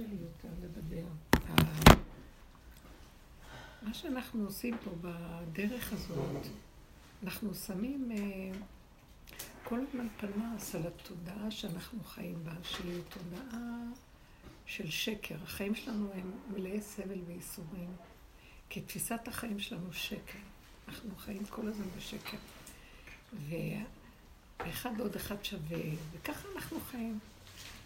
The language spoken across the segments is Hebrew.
קשה לי יותר לדבר. מה שאנחנו עושים פה בדרך הזאת, אנחנו שמים אה, כל הזמן פנס על התודעה שאנחנו חיים בה, שהיא תודעה של שקר. החיים שלנו הם מלאי סבל וייסורים, כי תפיסת החיים שלנו שקר. אנחנו חיים כל הזמן בשקר. ואחד ועוד אחד שווה, וככה אנחנו חיים.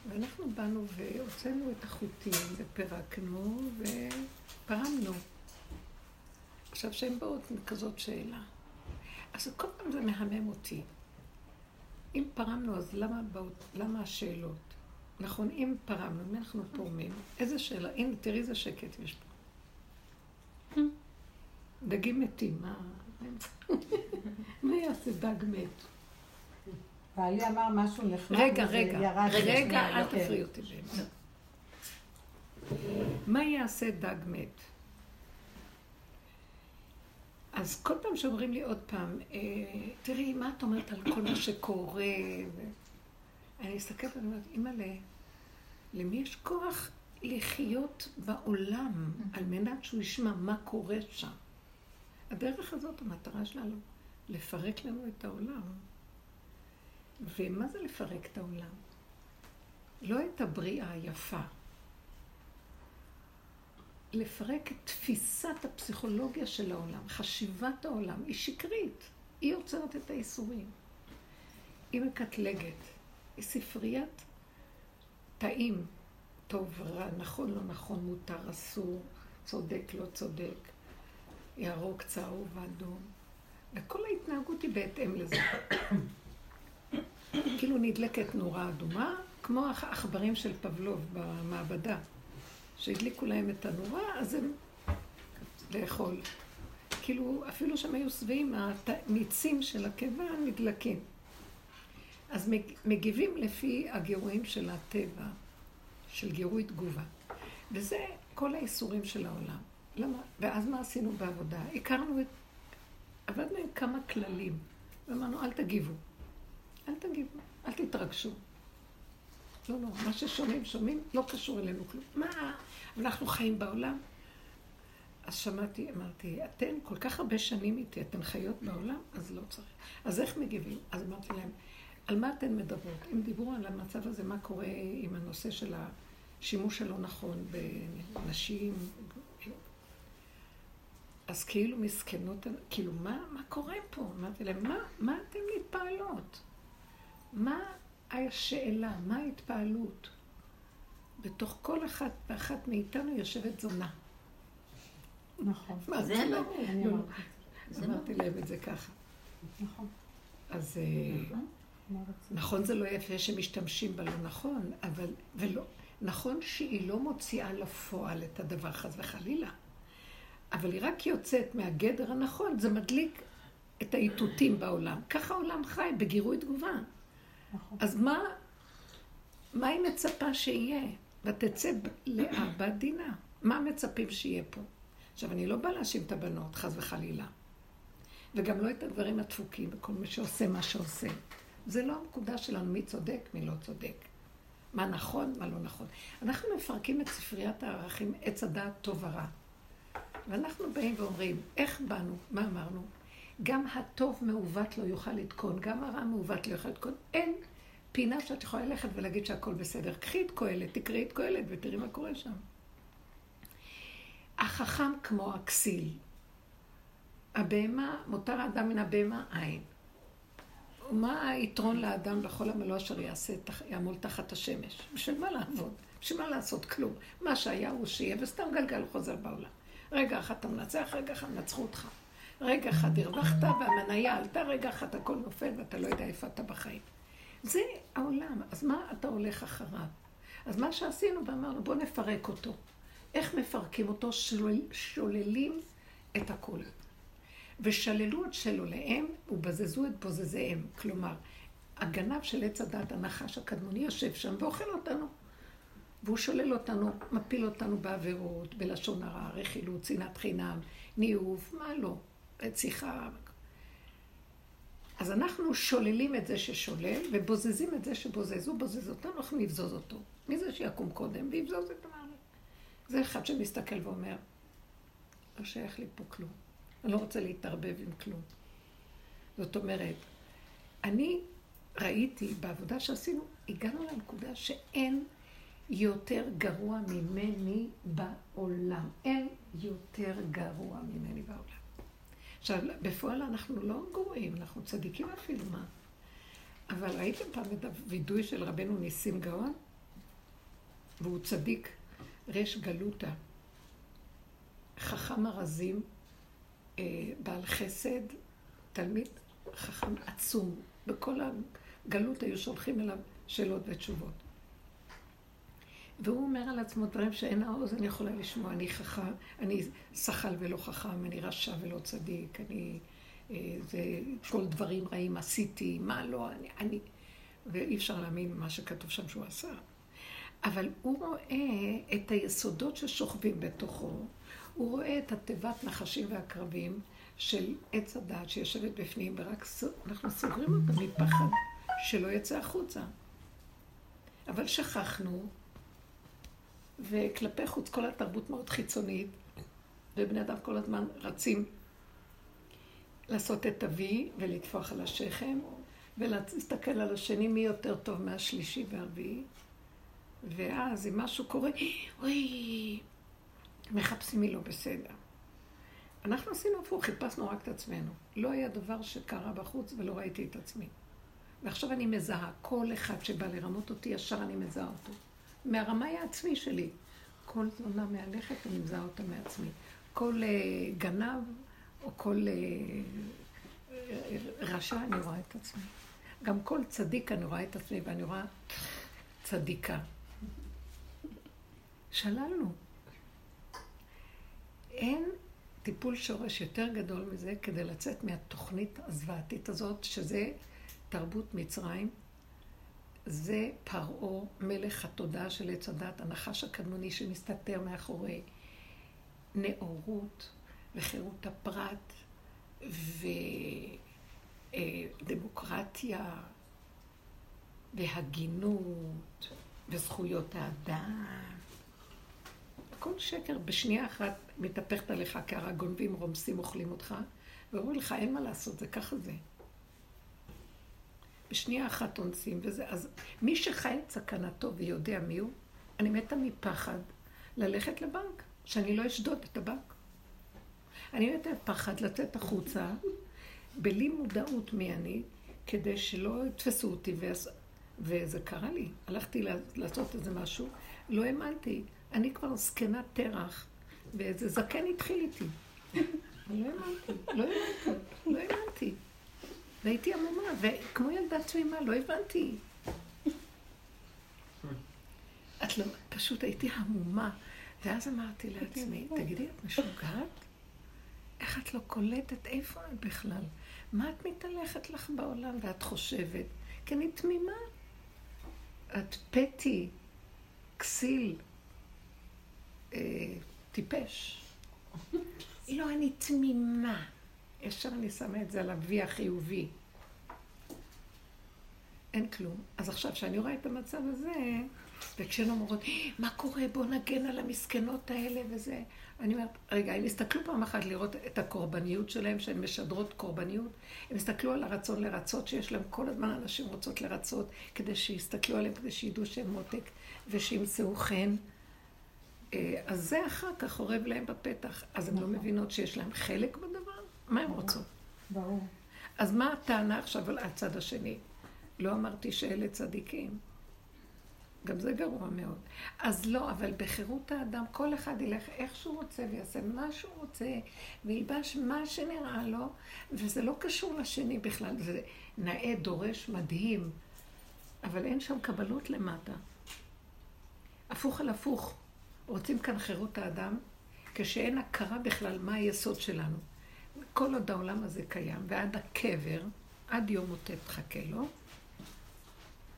ואנחנו באנו והוצאנו את החוטים ופירקנו ופרמנו. עכשיו, שהן באות מכזאת שאלה. אז כל פעם זה מהמם אותי. אם פרמנו, אז למה, באות, למה השאלות? נכון, אם פרמנו, מי אנחנו פורמים? איזה שאלה? הנה, תראי איזה שקט יש פה. דגים מתים, מה... מה יעשה דג מת? בעלי אמר משהו נחמד. רגע, רגע, רגע, אל תפריעי אותי באמצע. מה יעשה דג מת? אז כל פעם שאומרים לי עוד פעם, אה, תראי, מה את אומרת על כל מה שקורה? אני מסתכלת ואני אומרת, אימא'לה, למי יש כוח לחיות בעולם על מנת שהוא ישמע מה קורה שם? הדרך הזאת, המטרה שלנו, לפרק לנו את העולם. ומה זה לפרק את העולם? לא את הבריאה היפה. לפרק את תפיסת הפסיכולוגיה של העולם, חשיבת העולם, היא שקרית, היא יוצרת את האיסורים. היא מקטלגת, היא ספריית תאים, טוב, רע, נכון, לא נכון, מותר, אסור, צודק, לא צודק, ירוק, צהוב, אדום, וכל ההתנהגות היא בהתאם לזה. כאילו נדלקת נורה אדומה, כמו העכברים של פבלוב במעבדה, שהדליקו להם את הנורה, אז הם לאכול. כאילו, אפילו שהם היו שבעים, המיצים של הקיבה נדלקים. אז מגיבים לפי הגירויים של הטבע, של גירוי תגובה. וזה כל האיסורים של העולם. למה? ואז מה עשינו בעבודה? הכרנו את... עבדנו עם כמה כללים. ואמרנו, אל תגיבו. אל תגיבו, אל תתרגשו. לא, לא, מה ששומעים, שומעים, לא קשור אלינו כלום. מה, אנחנו חיים בעולם? אז שמעתי, אמרתי, אתן כל כך הרבה שנים איתי, אתן חיות בעולם? אז לא צריך. אז איך מגיבים? אז אמרתי להם, על מה אתן מדברות? הם דיברו על המצב הזה, מה קורה עם הנושא של השימוש הלא נכון בנשים. אז כאילו מסכנות, כאילו, מה, מה קורה פה? אמרתי להם, מה, מה אתן מתפעלות? מה השאלה? מה ההתפעלות? בתוך כל אחת ואחת מאיתנו יושבת זונה. נכון. זה לא, לא. אמרתי להם את זה ככה. נכון. אז אה, נכון. נכון זה לא יפה שמשתמשים בלא נכון, אבל, ולא, נכון שהיא לא מוציאה לפועל את הדבר חס וחלילה, אבל היא רק יוצאת מהגדר הנכון, זה מדליק את האיתותים בעולם. ככה העולם חי, בגירוי תגובה. נכון. אז מה, מה היא מצפה שיהיה? ותצא לאבא דינה. מה מצפים שיהיה פה? עכשיו, אני לא באה להאשים את הבנות, חס וחלילה. וגם לא את הדברים הדפוקים וכל מי שעושה מה שעושה. זה לא הנקודה שלנו, מי צודק, מי לא צודק. מה נכון, מה לא נכון. אנחנו מפרקים את ספריית הערכים, עץ הדעת טוב ורע. ואנחנו באים ואומרים, איך באנו, מה אמרנו? גם הטוב מעוות לא יוכל לתקון, גם הרע מעוות לא יוכל לתקון. אין פינה שאת יכולה ללכת ולהגיד שהכל בסדר. קחי את קהלת, תקראי את קהלת ותראי מה קורה שם. החכם כמו הכסיל. הבהמה, מותר האדם מן הבהמה אין. מה היתרון לאדם בכל עמלו אשר יעשה, יעמול תחת השמש? בשביל מה לעבוד? בשביל מה לעשות כלום? מה שהיה הוא שיהיה, וסתם גלגל חוזר בעולם. רגע אחד אתה מנצח, רגע אחד נצחו אותך. רגע אחד הרווחת והמניה עלתה, רגע אחד הכל נופל ואתה לא יודע איפה אתה בחיים. זה העולם, אז מה אתה הולך אחריו? אז מה שעשינו ואמרנו, בואו נפרק אותו. איך מפרקים אותו? שולל, שוללים את הכול. ושללו את שלוליהם ובזזו את בוזזיהם. כלומר, הגנב של עץ הדת, הנחש הקדמוני, יושב שם ואוכל אותנו. והוא שולל אותנו, מפיל אותנו בעבירות, בלשון הרע, רכילות, צנעת חינם, ניאוף, מה לא, רציחה. אז אנחנו שוללים את זה ששולל, ובוזזים את זה שבוזז. הוא בוזז אותנו, אנחנו נבזוז אותו. מי זה שיקום קודם ויבזוז את המערכת? זה אחד שמסתכל ואומר, לא שייך לי פה כלום. אני לא רוצה להתערבב עם כלום. זאת אומרת, אני ראיתי בעבודה שעשינו, הגענו לנקודה שאין יותר גרוע ממני בעולם. אין יותר גרוע ממני בעולם. עכשיו, בפועל אנחנו לא גרועים, אנחנו צדיקים אפילו, מה? אבל ראיתם פעם את הווידוי של רבנו ניסים גאון? והוא צדיק, ריש גלותא, חכם ארזים, אה, בעל חסד, תלמיד חכם עצום. בכל הגלות היו שולחים אליו שאלות ותשובות. והוא אומר על עצמו דברים שאין האוזן יכולה לשמוע. אני חכם, אני שחל ולא חכם, אני רשע ולא צדיק, אני... אה, זה כל דברים רעים עשיתי, מה לא, אני... אני... ואי אפשר להאמין מה שכתוב שם שהוא עשה. אבל הוא רואה את היסודות ששוכבים בתוכו, הוא רואה את התיבת נחשים ועקרבים של עץ הדעת שיושבת בפנים, ורק אנחנו סוגרים אותה מפחד שלא יצא החוצה. אבל שכחנו וכלפי חוץ כל התרבות מאוד חיצונית, ובני אדם כל הזמן רצים לעשות את אבי ולטפוח על השכם, ולהסתכל על השני מי יותר טוב מהשלישי והרביעי. ואז אם משהו קורה, אוי, מחפשים מי לא בסדר. אנחנו עשינו הפוך, חיפשנו רק את עצמנו. לא היה דבר שקרה בחוץ ולא ראיתי את עצמי. ועכשיו אני מזהה, כל אחד שבא לרמות אותי, ישר אני מזהה אותו. מהרמאי העצמי שלי. כל תלונה מהלכת, אני מזהה אותה מעצמי. כל uh, גנב או כל uh, רשע, אני רואה את עצמי. גם כל צדיק אני רואה את עצמי, ואני רואה צדיקה. שללנו. אין טיפול שורש יותר גדול מזה כדי לצאת מהתוכנית הזוועתית הזאת, שזה תרבות מצרים, זה פרעה, מלך התודעה של עץ הדת, הנחש הקדמוני שמסתתר מאחורי נאורות וחירות הפרט ודמוקרטיה והגינות וזכויות האדם. הכל שקר. בשנייה אחת מתהפכת עליך כהרה גונבים, רומסים, אוכלים אותך, ואומרים לך, אין מה לעשות, זה ככה זה. בשנייה אחת אונסים וזה. אז מי חי את סכנתו ויודע מי הוא, אני מתה מפחד ללכת לבנק, שאני לא אשדוד את הבנק. אני מתה מפחד לצאת החוצה, בלי מודעות מי אני, כדי שלא יתפסו אותי, ואז... וזה קרה לי. הלכתי לעשות איזה משהו, לא האמנתי. אני כבר זקנת תרח, ואיזה זקן התחיל איתי. לא האמנתי, לא האמנתי, לא האמנתי. והייתי עמומה, וכמו ילדה תמימה, לא הבנתי. את לא, פשוט הייתי המומה. ואז אמרתי לעצמי, תגידי, את משוגעת? איך את לא קולטת? איפה את בכלל? מה את מתהלכת לך בעולם ואת חושבת? כי אני תמימה. את פטי, כסיל, אה, טיפש. לא, אני תמימה. ישר אני שמה את זה על ה-V החיובי. אין כלום. אז עכשיו, כשאני רואה את המצב הזה, וכשהן אומרות, מה קורה, בוא נגן על המסכנות האלה וזה, אני אומרת, רגע, הם הסתכלו פעם אחת לראות את הקורבניות שלהם, שהן משדרות קורבניות, הם הסתכלו על הרצון לרצות, שיש להם כל הזמן אנשים רוצות לרצות, כדי שיסתכלו עליהם, כדי שידעו שהם מותק ושימצאו חן. אה, אז זה אחר כך אורב להם בפתח. אז הן לא נכון. מבינות שיש להם חלק בדבר? מה הן רוצות? ברור. אז מה הטענה עכשיו על הצד השני? לא אמרתי שאלה צדיקים. גם זה גרוע מאוד. אז לא, אבל בחירות האדם, כל אחד ילך איך שהוא רוצה ויעשה מה שהוא רוצה, וילבש מה שנראה לו, וזה לא קשור לשני בכלל. זה נאה, דורש, מדהים, אבל אין שם קבלות למטה. הפוך על הפוך. רוצים כאן חירות האדם, כשאין הכרה בכלל מה היסוד שלנו. כל עוד העולם הזה קיים, ועד הקבר, עד יום מוטט תחכה לו,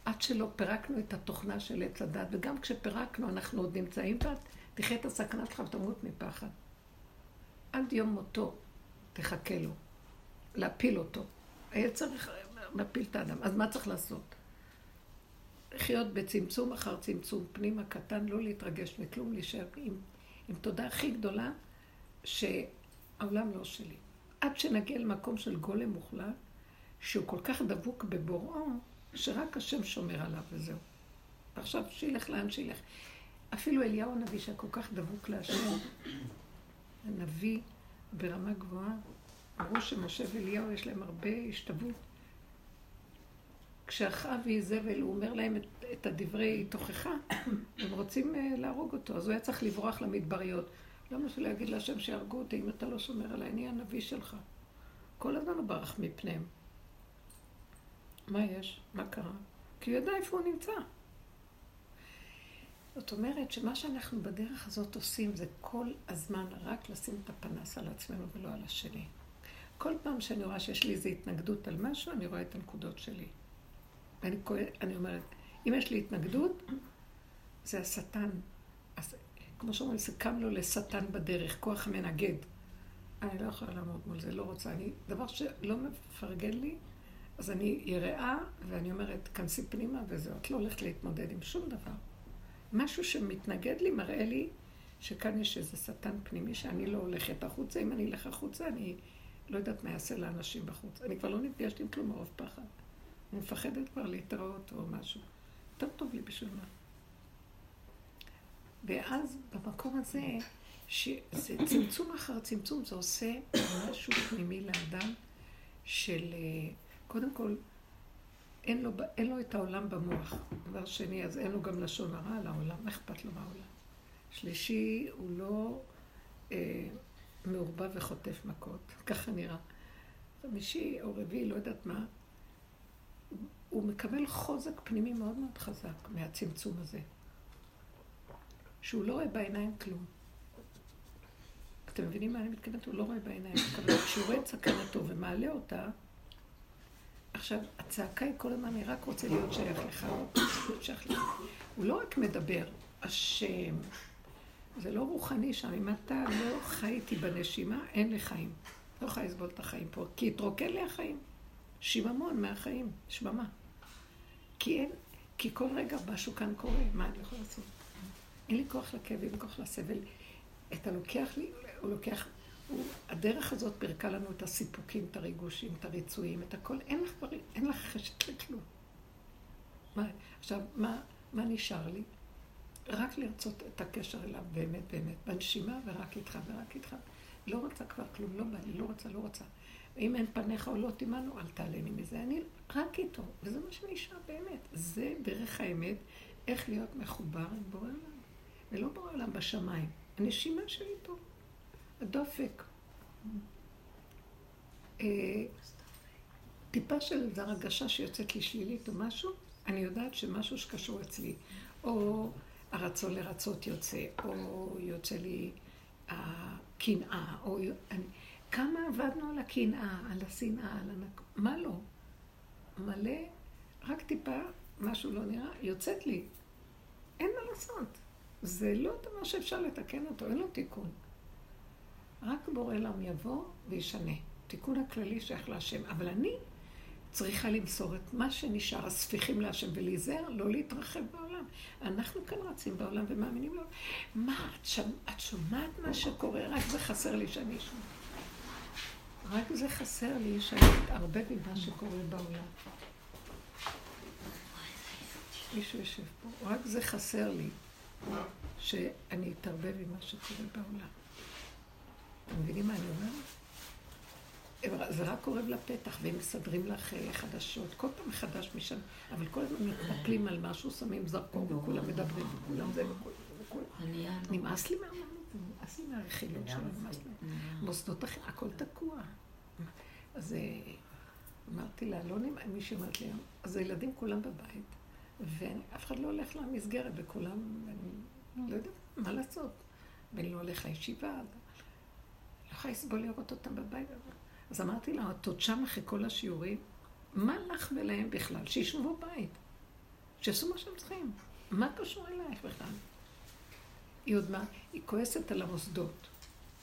עד שלא פירקנו את התוכנה של עץ הדת, וגם כשפירקנו אנחנו עוד נמצאים בה, תחיה את הסכנה שלך ותמות מפחד. עד יום מותו תחכה לו, להפיל אותו. היה צריך להפיל את האדם. אז מה צריך לעשות? לחיות בצמצום אחר צמצום, פנימה קטן, לא להתרגש מכלום, להישאר עם עם תודה הכי גדולה, שהעולם לא שלי. עד שנגיע למקום של גולם מוחלט, שהוא כל כך דבוק בבוראו, שרק השם שומר עליו וזהו. ועכשיו שילך לאן שילך. אפילו אליהו הנביא שהיה כל כך דבוק להשם, הנביא ברמה גבוהה, אמרו שמשה ואליהו יש להם הרבה השתוות. כשאחאב ואיזבל, הוא אומר להם את, את הדברי תוכחה, הם רוצים uh, להרוג אותו, אז הוא היה צריך לברוח למדבריות. למה שלא יגיד להשם שיהרגו אותי אם אתה לא שומר עליי, אני הנביא שלך. כל הזמן הוא ברח מפניהם. מה יש? מה קרה? כי הוא ידע איפה הוא נמצא. זאת אומרת שמה שאנחנו בדרך הזאת עושים זה כל הזמן רק לשים את הפנס על עצמנו ולא על השני. כל פעם שאני רואה שיש לי איזו התנגדות על משהו, אני רואה את הנקודות שלי. ואני אני אומרת, אם יש לי התנגדות, זה השטן. כמו שאומרים, זה קם לו לשטן בדרך, כוח מנגד. אני לא יכולה לעמוד מול זה, לא רוצה. אני, דבר שלא מפרגן לי, אז אני יראה, ואני אומרת, כנסי פנימה וזהו, את לא הולכת להתמודד עם שום דבר. משהו שמתנגד לי מראה לי שכאן יש איזה שטן פנימי שאני לא הולכת החוצה. אם אני אלך החוצה, אני לא יודעת מה יעשה לאנשים בחוץ. אני כבר לא נפגשת עם כלום מרוב פחד. אני מפחדת כבר להתראות או משהו. יותר טוב לי בשביל מה. ואז במקום הזה, שזה צמצום אחר צמצום, זה עושה משהו פנימי לאדם של, אה, קודם כל, אין לו, אין לו את העולם במוח. דבר שני, אז אין לו גם לשון הרע על העולם, מה אכפת לו מהעולם? שלישי, הוא לא אה, מעורבב וחוטף מכות, ככה נראה. חמישי או רביעי, לא יודעת מה, הוא מקבל חוזק פנימי מאוד מאוד חזק מהצמצום הזה. שהוא לא רואה בעיניים כלום. אתם מבינים מה אני מתכוונת? הוא לא רואה בעיניים. אבל כשהוא רואה את סכנתו ומעלה אותה, עכשיו, הצעקה היא כל הזמן, אני רק רוצה להיות שייך לך, שייך לך. הוא לא רק מדבר, השם. זה לא רוחני שם. אם אתה לא חי איתי בנשימה, אין לי חיים. לא יכולה לסבול את החיים פה, כי התרוקן לי החיים. שיממון מהחיים, שממה. כי אין, כי כל רגע משהו כאן קורה, מה אני יכולה לעשות? אין לי כוח לכאבים, כוח לסבל. את הלוקח לי, הוא לוקח, הוא, הדרך הזאת פירקה לנו את הסיפוקים, את הריגושים, את הריצויים, את הכל. אין לך דברים, אין לך חשת לכלום. מה, עכשיו, מה, מה נשאר לי? רק לרצות את הקשר אליו באמת באמת, בנשימה ורק איתך ורק איתך. לא רוצה כבר כלום, לא בא לי, לא רוצה, לא רוצה. ואם אין פניך או לא תימנו, אל תעלני מזה. אני רק איתו, וזה מה שנשאר באמת. זה דרך האמת, איך להיות מחובר עם בורא עולם. ולא בורא עולם בשמיים. הנשימה שלי פה, הדופק. אה, טיפה של איזו הרגשה שיוצאת לי שלילית או משהו, אני יודעת שמשהו שקשור אצלי. או הרצון לרצות יוצא, או יוצא לי הקנאה, או... אני, כמה עבדנו על הקנאה, על השנאה, על הנק... מה לא? מלא, רק טיפה, משהו לא נראה, יוצאת לי. אין מה לעשות. זה לא דבר שאפשר לתקן אותו, אין לו תיקון. רק בורא עולם יבוא וישנה. תיקון הכללי שייך להשם. אבל אני צריכה למסור את מה שנשאר, הספיחים להשם, ולהיזהר, לא להתרחב בעולם. אנחנו כאן רצים בעולם ומאמינים לו. מה, את, שומע, את שומעת מה שקורה? רק זה חסר לי שאני אשמע. רק זה חסר לי שאני אתערבב עם מה שקורה בעולם. מישהו יושב פה, רק זה חסר לי, שאני אתערבב עם מה שקורה בעולם. אתם מבינים מה אני אומרת? זה רק קורב לפתח, והם מסדרים לך אה, חדשות, כל פעם מחדש משם, אבל כל הזמן מתנפלים על משהו, שמים זרקור, וכולם מדברים, וכולם זה, וכולם. נמאס לי מהעולם. נמאס לי מהרכילות שלו, נמאס לי. מוסדות אחרים, הכל תקוע. אז אה, אמרתי לה, לא נמאס, מישהי אמרת לי, אז הילדים כולם בבית, ואף אחד לא הולך למסגרת, וכולם, אני לא יודעת מה לעשות. ואני לא הולך לישיבה, לא יכולה לסבול לראות אותם בבית. אז אמרתי לה, את עוד שם אחרי כל השיעורים, מה לך ולהם בכלל? שישבו בבית, שיעשו מה שהם צריכים. מה קשור אלייך בכלל? היא עוד מה, היא כועסת על המוסדות.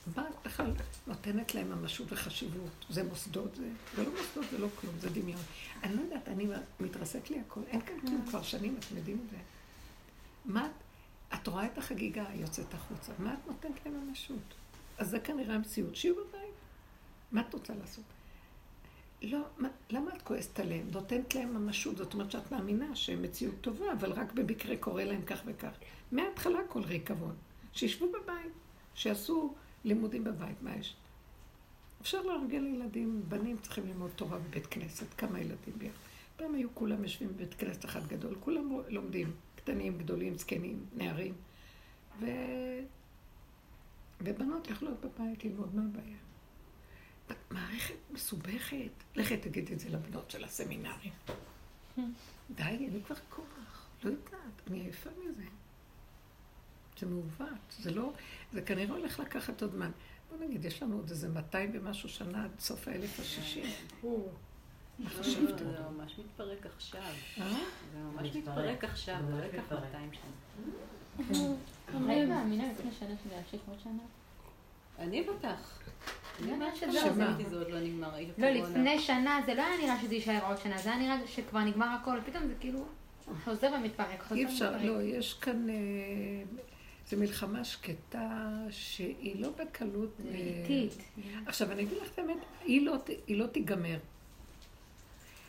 את בכלל נותנת להם ממשות וחשיבות? זה מוסדות, זה, זה לא מוסדות, זה לא כלום, זה דמיון. אני לא יודעת, אני מתרסק לי הכל, אין כאן כלום כבר שנים, אתם יודעים את זה. מה, את רואה את החגיגה יוצאת החוצה, מה את נותנת להם ממשות? אז זה כנראה המציאות, שיהיו בבית. מה את רוצה לעשות? לא, מה, למה את כועסת עליהם? נותנת להם ממשות, זאת אומרת שאת מאמינה שהם מציאות טובה, אבל רק במקרה קורה להם כך וכך. מההתחלה כל ריקבון. שישבו בבית, שיעשו לימודים בבית, מה יש? אפשר לארגן ילדים, בנים צריכים ללמוד תורה בבית כנסת, כמה ילדים ביחד. פעם היו כולם יושבים בבית כנסת אחד גדול, כולם לומדים, קטנים, גדולים, זקנים, נערים. ו... ובנות יכולות בבית ללמוד, מה הבעיה? מערכת מסובכת. לכי תגיד את זה לבנות של הסמינרים. די, אין לי כבר כוח. לא יודעת, אני עייפה מזה. זה מעוות, זה לא, זה כנראה הולך לקחת עוד זמן. בוא נגיד, יש לנו עוד איזה 200 ומשהו שנה עד סוף האלף השישי. מה חשבת? זה ממש מתפרק עכשיו. אה? זה ממש מתפרק עכשיו, לא ייקח 200 שנה. אני מאמינה לפני שנה שזה ימשיך עוד שנה. אני בטח. אני אומרת שזה עוד לא נגמר. לא, לפני שנה זה לא היה נראה שזה יישאר עוד שנה, זה היה נראה שכבר נגמר הכל, פתאום זה כאילו חוזר ומתפרק, חוזר ומתפרק. אי אפשר, לא, יש כאן... אה, זו מלחמה שקטה שהיא לא בקלות... זה איטית. עכשיו, אני אגיד לך את האמת, היא לא, היא לא תיגמר.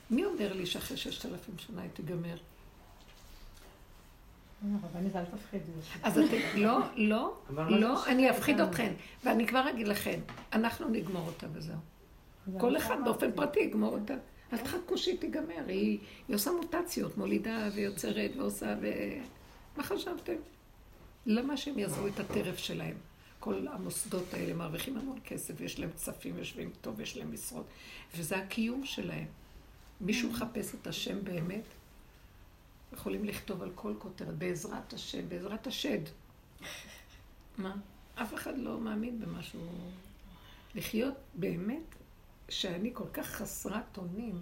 מי אומר לי שאחרי ששת אלפים שנה היא תיגמר? אז אתם, לא, לא, לא, אני אפחיד אתכם. ואני כבר אגיד לכם, אנחנו נגמור אותה וזהו. כל אחד באופן פרטי יגמור אותה. אל תחכו שהיא תיגמר, היא עושה מוטציות, מולידה ויוצרת ועושה ו... מה חשבתם? למה שהם יעזבו את הטרף שלהם? כל המוסדות האלה מרוויחים המון כסף, יש להם כספים, יושבים טוב, יש להם משרות, וזה הקיום שלהם. מישהו מחפש את השם באמת? יכולים לכתוב על כל כותרת, בעזרת השם, בעזרת השד. מה? אף אחד לא מאמין במשהו. לחיות באמת, שאני כל כך חסרת אונים,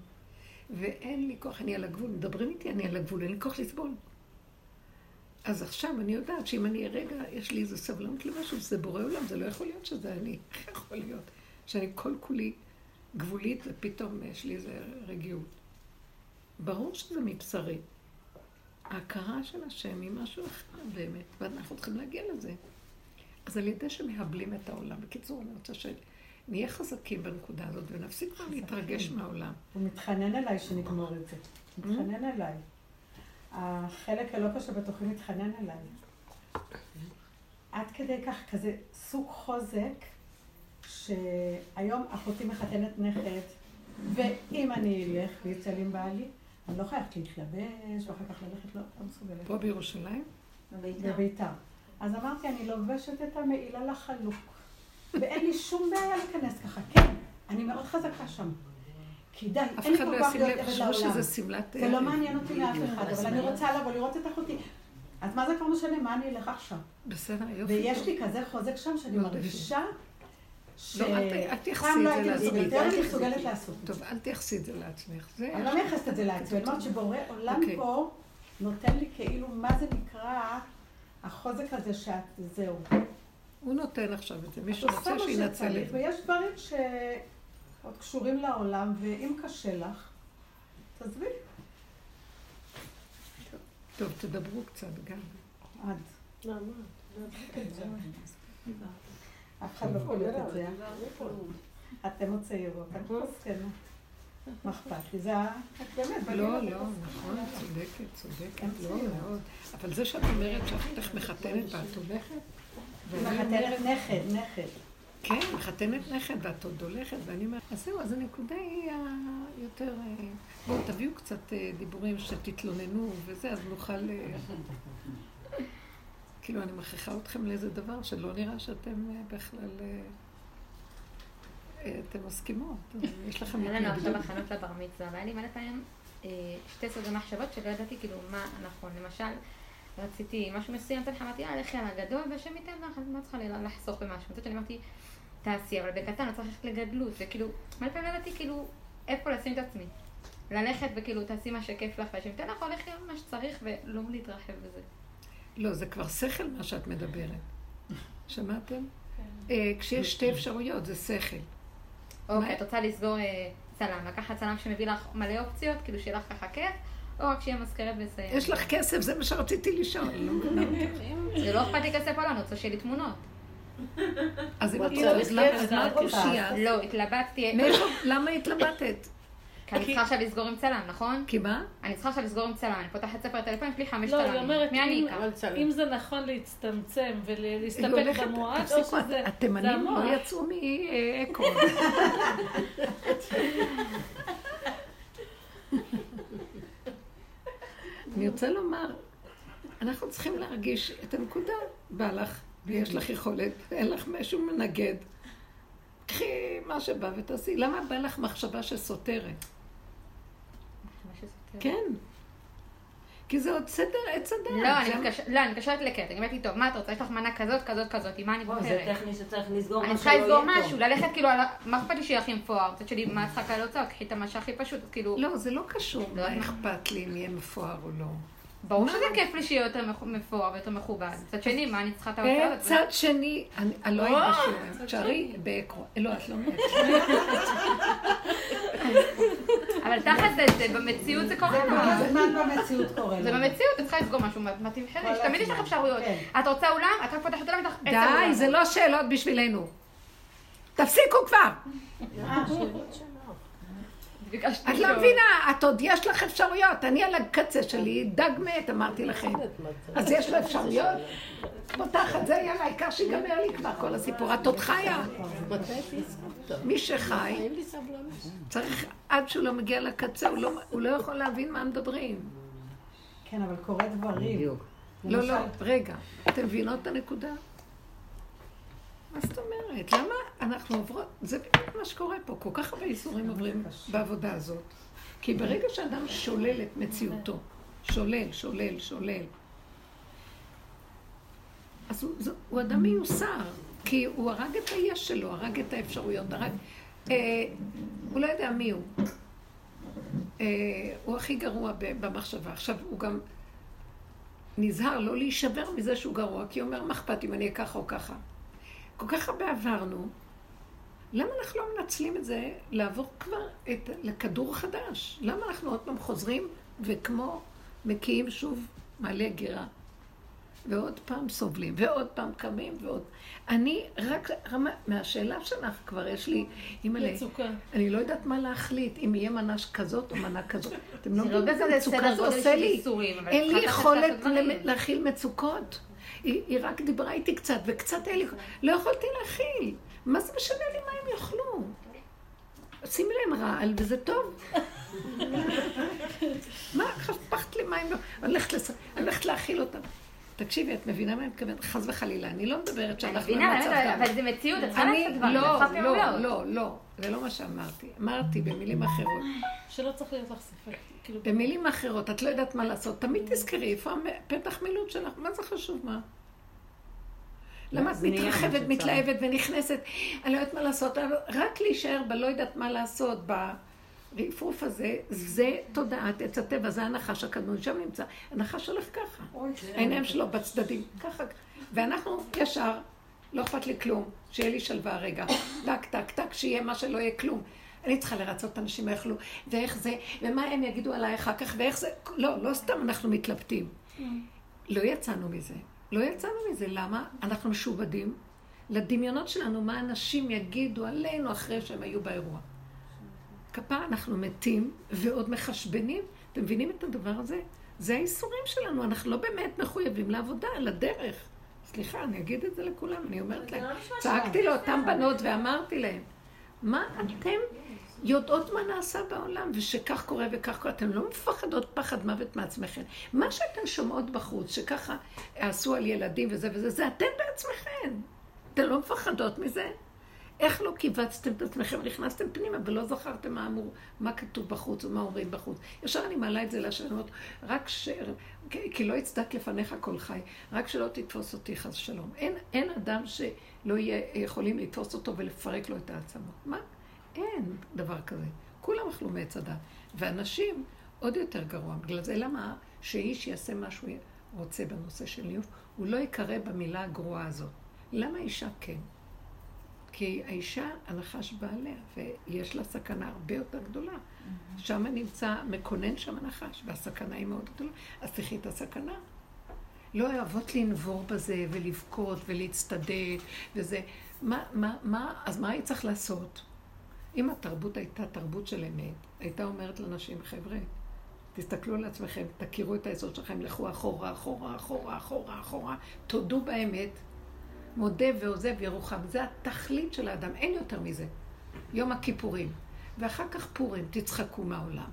ואין לי כוח, אני על הגבול, מדברים איתי, אני על הגבול, אין לי כוח לסבול. אז עכשיו אני יודעת שאם אני רגע, יש לי איזו סבלנות למשהו, זה בורא עולם, זה לא יכול להיות שזה אני. איך יכול להיות? שאני כל כולי גבולית ופתאום יש לי איזו רגיעות. ברור שזה מבשרי. ההכרה של השם היא משהו אחר באמת, ואנחנו צריכים להגיע לזה. אז על ידי שמהבלים את העולם. בקיצור, אני רוצה שנהיה חזקים בנקודה הזאת ונפסיק כבר להתרגש מהעולם. הוא מתחנן אליי שנגמור את זה. מתחנן אליי. החלק הלא קשה בתוכי מתחנן אליי. עד כדי כך, כזה סוג חוזק, שהיום אחותי מחתנת נכד, ואם אני אלך ויצא לי עם בעלי, אני לא חייבת להתלבש, ואחר כך ללכת, לא, לא מסוגלת. פה בירושלים? בביתר. אז אמרתי, אני לובשת את המעיל החלוק, ואין לי שום בעיה להיכנס ככה. כן, אני מאוד חזקה שם. כי די, אין כל כך להיות עבד לעולם. זה לא מעניין אותי לאף אחד, אבל אני רוצה לבוא לראות את אחותי. אז מה זה כבר משנה? מה אני אלך עכשיו? בסדר, יופי. ויש לי כזה חוזק שם שאני מרגישה לא, אל תייחסי את זה לעצמך. יותר אני מסוגלת לעשות. טוב, אל תייחסי את זה לעצמך. אני לא מייחסת את זה לעצמי. אני אומרת שבורא עולם אוקיי. פה נותן לי כאילו, מה זה נקרא החוזק הזה שאת, זהו. הוא נותן עכשיו את זה. מי שרוצה שינצל את זה. ויש דברים שעוד קשורים לעולם, ואם קשה לך, תעזבי. טוב, תדברו קצת גם. עד. למה? אף אחד לא קולט את זה. אתם עוד צעירות, את מסכנה. מה אכפת לי? זה באמת... לא, לא, נכון, צודקת, צודקת, לא מאוד. אבל זה שאת אומרת שאחותך מחתנת ואת הולכת? מחתנת נכד, נכד. כן, מחתנת נכד ואת עוד הולכת, ואני אומרת, אז זהו, אז הנקודה היא יותר... אה, בואו, תביאו קצת אה, דיבורים שתתלוננו וזה, אז נוכל... אה, כאילו, אני מכריחה אתכם לאיזה דבר שלא נראה שאתם בכלל... אתן מסכימות, יש לכם. היה לנו עכשיו הכנות לבר מצווה, והיה לי מלא פעמים שתי סוגי מחשבות שלא ידעתי כאילו מה נכון. למשל, רציתי משהו מסוים, אמרתי, אה, לכי על הגדול, והשם ייתן לך, אז מה צריכה לחסוך במשהו? מצד שני אמרתי, תעשי, אבל בקטן, לא צריך ללכת לגדלות, וכאילו, מלא פעמים לא ידעתי כאילו איפה לשים את עצמי. ללכת וכאילו, תעשי מה שכיף לך, והשם ייתן לך, הולך מה שצריך, ולא להתרחב בזה. לא, זה כבר שכל מה שאת מדברת. שמעתם? כן. אה, כשיש שתי אפשרויות, זה שכל. אוקיי, את רוצה לסגור אה, צלם, לקחת צלם שמביא לך מלא אופציות, כאילו שיהיה לך ככה כיף, או רק שיהיה מזכרת ויסיים. יש לך כסף, זה מה שרציתי לשאול, לא מבינה אותך. זה לא אכפת לי כסף או לא, אני רוצה שיהיה לי תמונות. אז אם את רוצה, אז מה את מושיעה? לא, התלבטתי. למה התלבטת? כי אני צריכה עכשיו לסגור עם צלם, נכון? כי מה? אני צריכה עכשיו לסגור עם צלם, אני פותחת ספר טלפון, יש לי חמש צלמים. לא, היא אומרת, אם זה נכון להצטמצם ולהסתפק במועט, או שזה... התימנים לא יצאו מאקו. אני רוצה לומר, אנחנו צריכים להרגיש את הנקודה. בא לך, ויש לך יכולת, אין לך משהו מנגד. קחי מה שבא ותעשי. למה בא לך מחשבה שסותרת? כן. כי זה עוד סדר עץ הדעת. לא, אני מתקשרת לקטע, אני אומרת לי, טוב, מה את רוצה? יש לך מנה כזאת, כזאת, כזאת, עם מה אני בוחרת? זה טכני שצריך לסגור משהו אני צריכה לסגור משהו, ללכת כאילו, מה אכפת לי שיהיה הכי מפואר? מצד שלי, מה צריכה כאלה הוצאות? קחי את המשהו הכי פשוט, כאילו... לא, זה לא קשור, לא מה אכפת לי אם יהיה מפואר או לא. ברור שזה כיף לי שיהיה יותר מפואר ויותר מכובד. מצד שני, מה אני צריכה את ההוצאות? מצד שני, אני לא הייתי בשיעורים. תשארי בעקרו. לא, את לא מבינה. אבל תכל'ס זה במציאות זה קורה. זה במציאות קורה. זה במציאות, את צריכה לסגור משהו, מה תבחרי? תמיד יש לך אפשרויות. כן. את רוצה אולם, את רק פותחת אולם, די, זה לא שאלות בשבילנו. תפסיקו כבר. את לא מבינה, את עוד יש לך אפשרויות. אני על הקצה שלי, דג מת, אמרתי לכם. אז יש לו אפשרויות? פותחת זה, יאללה, העיקר שיגמר לי כבר כל הסיפור. את עוד חיה. מי שחי, צריך, עד שהוא לא מגיע לקצה, הוא לא, לא יכול להבין מה מדברים. כן, אבל קורה דברים. לא, לא, רגע. אתם מבינות את הנקודה? מה זאת אומרת? למה אנחנו עוברות, זה בדיוק מה שקורה פה, כל כך הרבה איסורים עוברים בעבודה הזאת. כי ברגע שאדם שולל את מציאותו, שולל, שולל, שולל, אז הוא, הוא אדם מיוסר, כי הוא הרג את היש שלו, הרג את האפשרויות, הרג... אה, הוא לא יודע מי הוא. אה, הוא הכי גרוע במחשבה. עכשיו, הוא גם נזהר לא להישבר מזה שהוא גרוע, כי הוא אומר, מה אכפת אם אני אהיה ככה או ככה? כל כך הרבה עברנו, למה אנחנו לא מנצלים את זה לעבור כבר את, לכדור חדש? למה אנחנו עוד פעם חוזרים וכמו מקיאים שוב מעלה גירה? ועוד פעם סובלים, ועוד פעם קמים, ועוד... אני רק, מהשאלה שלך כבר יש לי, אימא'לה, אני לא יודעת מה להחליט, אם יהיה מנה כזאת או מנה כזאת. אתם לא יודעים איזה מצוקה זה עושה לי. אין לי יכולת להכיל מצוקות. היא, היא רק דיברה איתי קצת, וקצת היה לי... לא יכולתי להכיל. מה זה משנה לי מה הם יאכלו? שימי להם רעל, וזה טוב. מה, חפכת לי מים? אני הולכת להאכיל אותם. תקשיבי, את מבינה מה אני מתכוונת? חס וחלילה, אני לא מדברת שאנחנו במצב טוב. אבל זה מציאות, את צריכה לעשות דברים, לא, לא, לא, לא, זה לא מה שאמרתי. אמרתי במילים אחרות. שלא צריך להיות לך ספק. כאילו, במילים אחרות, את לא יודעת מה לעשות, תמיד תזכרי איפה הפתח מילוט שלך, מה זה חשוב מה? למה את מתרחבת, מתלהבת ונכנסת, אני לא יודעת מה לעשות, רק להישאר בלא יודעת מה לעשות, ברפרוף הזה, זה תודעת עץ הטבע, זה הנחש הקדמון, שם נמצא. הנחש הולך ככה, העיניים שלו בצדדים, ככה. ואנחנו ישר, לא אכפת לי כלום, שיהיה לי שלווה רגע. טק, טק, טק, שיהיה מה שלא יהיה כלום. אני צריכה לרצות את האנשים יאכלו, ואיך זה, ומה הם יגידו עליי אחר כך, ואיך זה, לא, לא סתם אנחנו מתלבטים. לא יצאנו מזה. לא יצאנו מזה. למה? אנחנו משועבדים לדמיונות שלנו, מה אנשים יגידו עלינו אחרי שהם היו באירוע. כפרה אנחנו מתים ועוד מחשבנים. אתם מבינים את הדבר הזה? זה האיסורים שלנו, אנחנו לא באמת מחויבים לעבודה, לדרך. סליחה, אני אגיד את זה לכולם, אני אומרת להם. לא צעקתי לאותן בנות ואמרתי להם, מה אתם יודעות מה נעשה בעולם, ושכך קורה וכך קורה. אתן לא מפחדות פחד מוות מעצמכם. מה שאתן שומעות בחוץ, שככה עשו על ילדים וזה וזה, זה אתן בעצמכם. אתן לא מפחדות מזה? איך לא קיבצתם את עצמכם, נכנסתם פנימה ולא זכרתם מה אמור, מה כתוב בחוץ ומה אומרים בחוץ. ישר אני מעלה את זה להשם, רק ש... כי לא יצדק לפניך כל חי, רק שלא תתפוס אותי חס שלום. אין, אין אדם שלא יהיה יכולים לתפוס אותו ולפרק לו את העצמות. מה? אין דבר כזה. כולם אכלו מעץ הדת. ואנשים, עוד יותר גרוע. בגלל זה למה שאיש יעשה מה שהוא רוצה בנושא של ניוף, הוא לא יקרא במילה הגרועה הזאת. למה אישה כן? כי האישה, הנחש בא עליה, ויש לה סכנה הרבה יותר גדולה. שם נמצא, מקונן שם הנחש, והסכנה היא מאוד גדולה. אז תחי את הסכנה. לא אוהבות לנבור בזה, ולבכות, ולהצטדק, וזה... מה, מה, מה, אז מה היית צריך לעשות? אם התרבות הייתה תרבות של אמת, הייתה אומרת לאנשים, חבר'ה, תסתכלו על עצמכם, תכירו את היסוד שלכם, לכו אחורה, אחורה, אחורה, אחורה, אחורה, תודו באמת, מודה ועוזב ירוחם. זה התכלית של האדם, אין יותר מזה. יום הכיפורים. ואחר כך פורים, תצחקו מהעולם.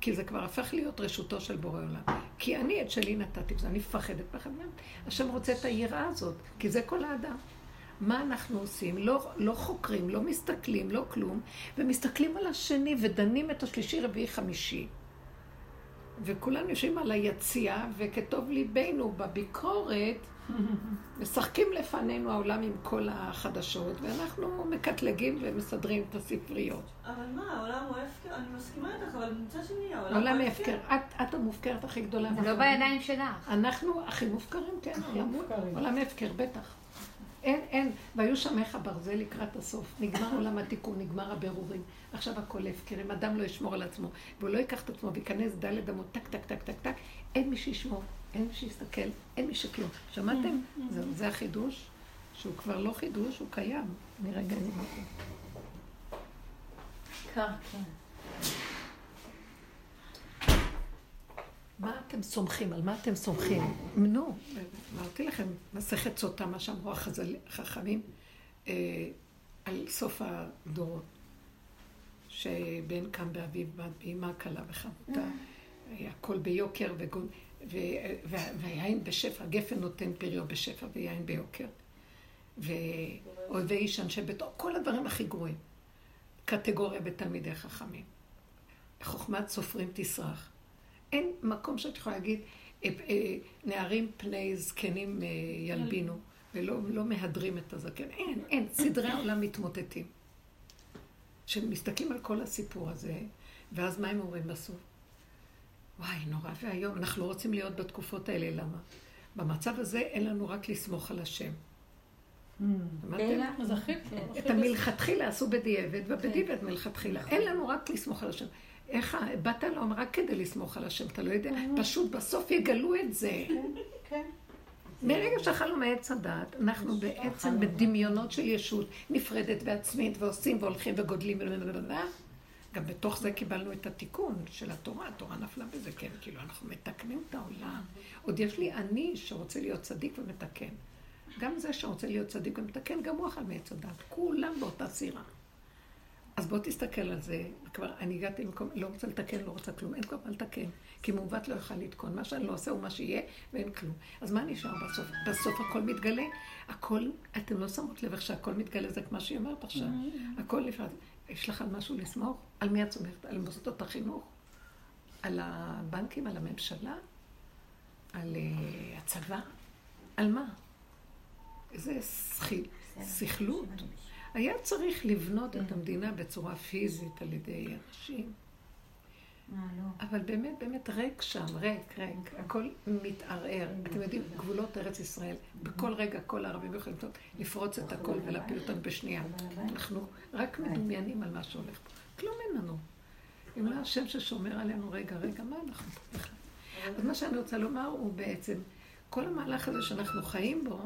כי זה כבר הפך להיות רשותו של בורא עולם. כי אני את שלי נתתי אני מפחדת בכוונה. השם רוצה את היראה הזאת, כי זה כל האדם. מה אנחנו עושים? לא, לא חוקרים, לא מסתכלים, לא כלום, ומסתכלים על השני ודנים את השלישי, רביעי, חמישי. וכולנו יושבים על היציאה, וכטוב ליבנו בביקורת, משחקים לפנינו העולם עם כל החדשות, ואנחנו מקטלגים ומסדרים את הספריות. אבל מה, העולם הוא הפקר? אני מסכימה איתך, אבל מצד שני, העולם הוא הפקר. את המופקרת הכי גדולה. זה לא בידיים שלך. אנחנו הכי מופקרים, כן, עולם הפקר, בטח. אין, אין. והיו שמיך ברזל לקראת הסוף. נגמר עולם התיקון, נגמר הבירורים. עכשיו הכל הפקר. אם אדם לא ישמור על עצמו, והוא לא ייקח את עצמו וייכנס דלת אמות, טק, טק, טק, טק, טק, אין מי שישמור, אין מי שיסתכל, אין מי שכלום. שמעתם? זהו, זה החידוש, שהוא כבר לא חידוש, הוא קיים. אני רגע מכיר. כן. מה אתם סומכים? על מה אתם סומכים? נו, אמרתי לכם, מסכת סוטה, מה שאמרו החכמים, אה, על סוף הדורות, שבן קם באביו, באמה קלה וחמותה, הכל ביוקר, והיין בשפע, גפן נותן פריו בשפע ויין ביוקר. ואוהבי איש אנשי ביתו, כל הדברים הכי גרועים. קטגוריה בתלמידי חכמים. חוכמת סופרים תסרח. אין מקום שאת יכולה להגיד, אה, אה, נערים פני זקנים אה, ילבינו, ולא לא מהדרים את הזקן. אין, אין, סדרי העולם מתמוטטים. כשמסתכלים על כל הסיפור הזה, ואז מה הם אומרים בסוף? וואי, נורא ואיום, אנחנו לא רוצים להיות בתקופות האלה, למה? במצב הזה אין לנו רק לסמוך על השם. את המלכתחילה עשו בדיעבד, ובדיעבד מלכתחילה. אין לנו רק לסמוך על השם. איך, באת לעולם רק כדי לסמוך על השם, אתה לא יודע, פשוט בסוף יגלו את זה. כן, כן. מרגע שאכלנו מעץ הדת, אנחנו בעצם בדמיונות של ישות נפרדת ועצמית, ועושים והולכים וגודלים, גם בתוך זה קיבלנו את התיקון של התורה, התורה נפלה בזה, כן, כאילו אנחנו מתקנים את העולם. עוד יש לי אני שרוצה להיות צדיק ומתקן. גם זה שרוצה להיות צדיק ומתקן, גם הוא אכל מעץ הדת. כולם באותה סירה. אז בוא תסתכל על זה, כבר אני הגעתי למקום, לא רוצה לתקן, לא רוצה כלום, אין כבר מה לתקן, כי מעוות לא יוכל לתקון, מה שאני לא עושה הוא מה שיהיה, ואין כלום. אז מה נשאר בסוף? בסוף הכל מתגלה, הכל, אתם לא שמות לב איך שהכל מתגלה, זה כמו שהיא אומרת עכשיו, mm-hmm. הכל לפעמים, יש לך על משהו לסמוך? על מי את סומכת? על מוסדות החינוך? על הבנקים? על הממשלה? על uh, הצבא? על מה? איזה סכלות. היה צריך לבנות את המדינה בצורה פיזית על ידי אנשים. אה, לא. אבל באמת, באמת ריק שם, ריק, ריק. הכל מתערער. אתם יודעים, גבולות ארץ ישראל, בכל רגע כל הערבים יכולים לפרוץ את הכל ולהפיל אותנו בשנייה. אנחנו רק מדומיינים על מה שהולך פה. כלום אין לנו. אם לא השם ששומר עלינו, רגע, רגע, מה אנחנו פה בכלל? אז מה שאני רוצה לומר הוא בעצם, כל המהלך הזה שאנחנו חיים בו,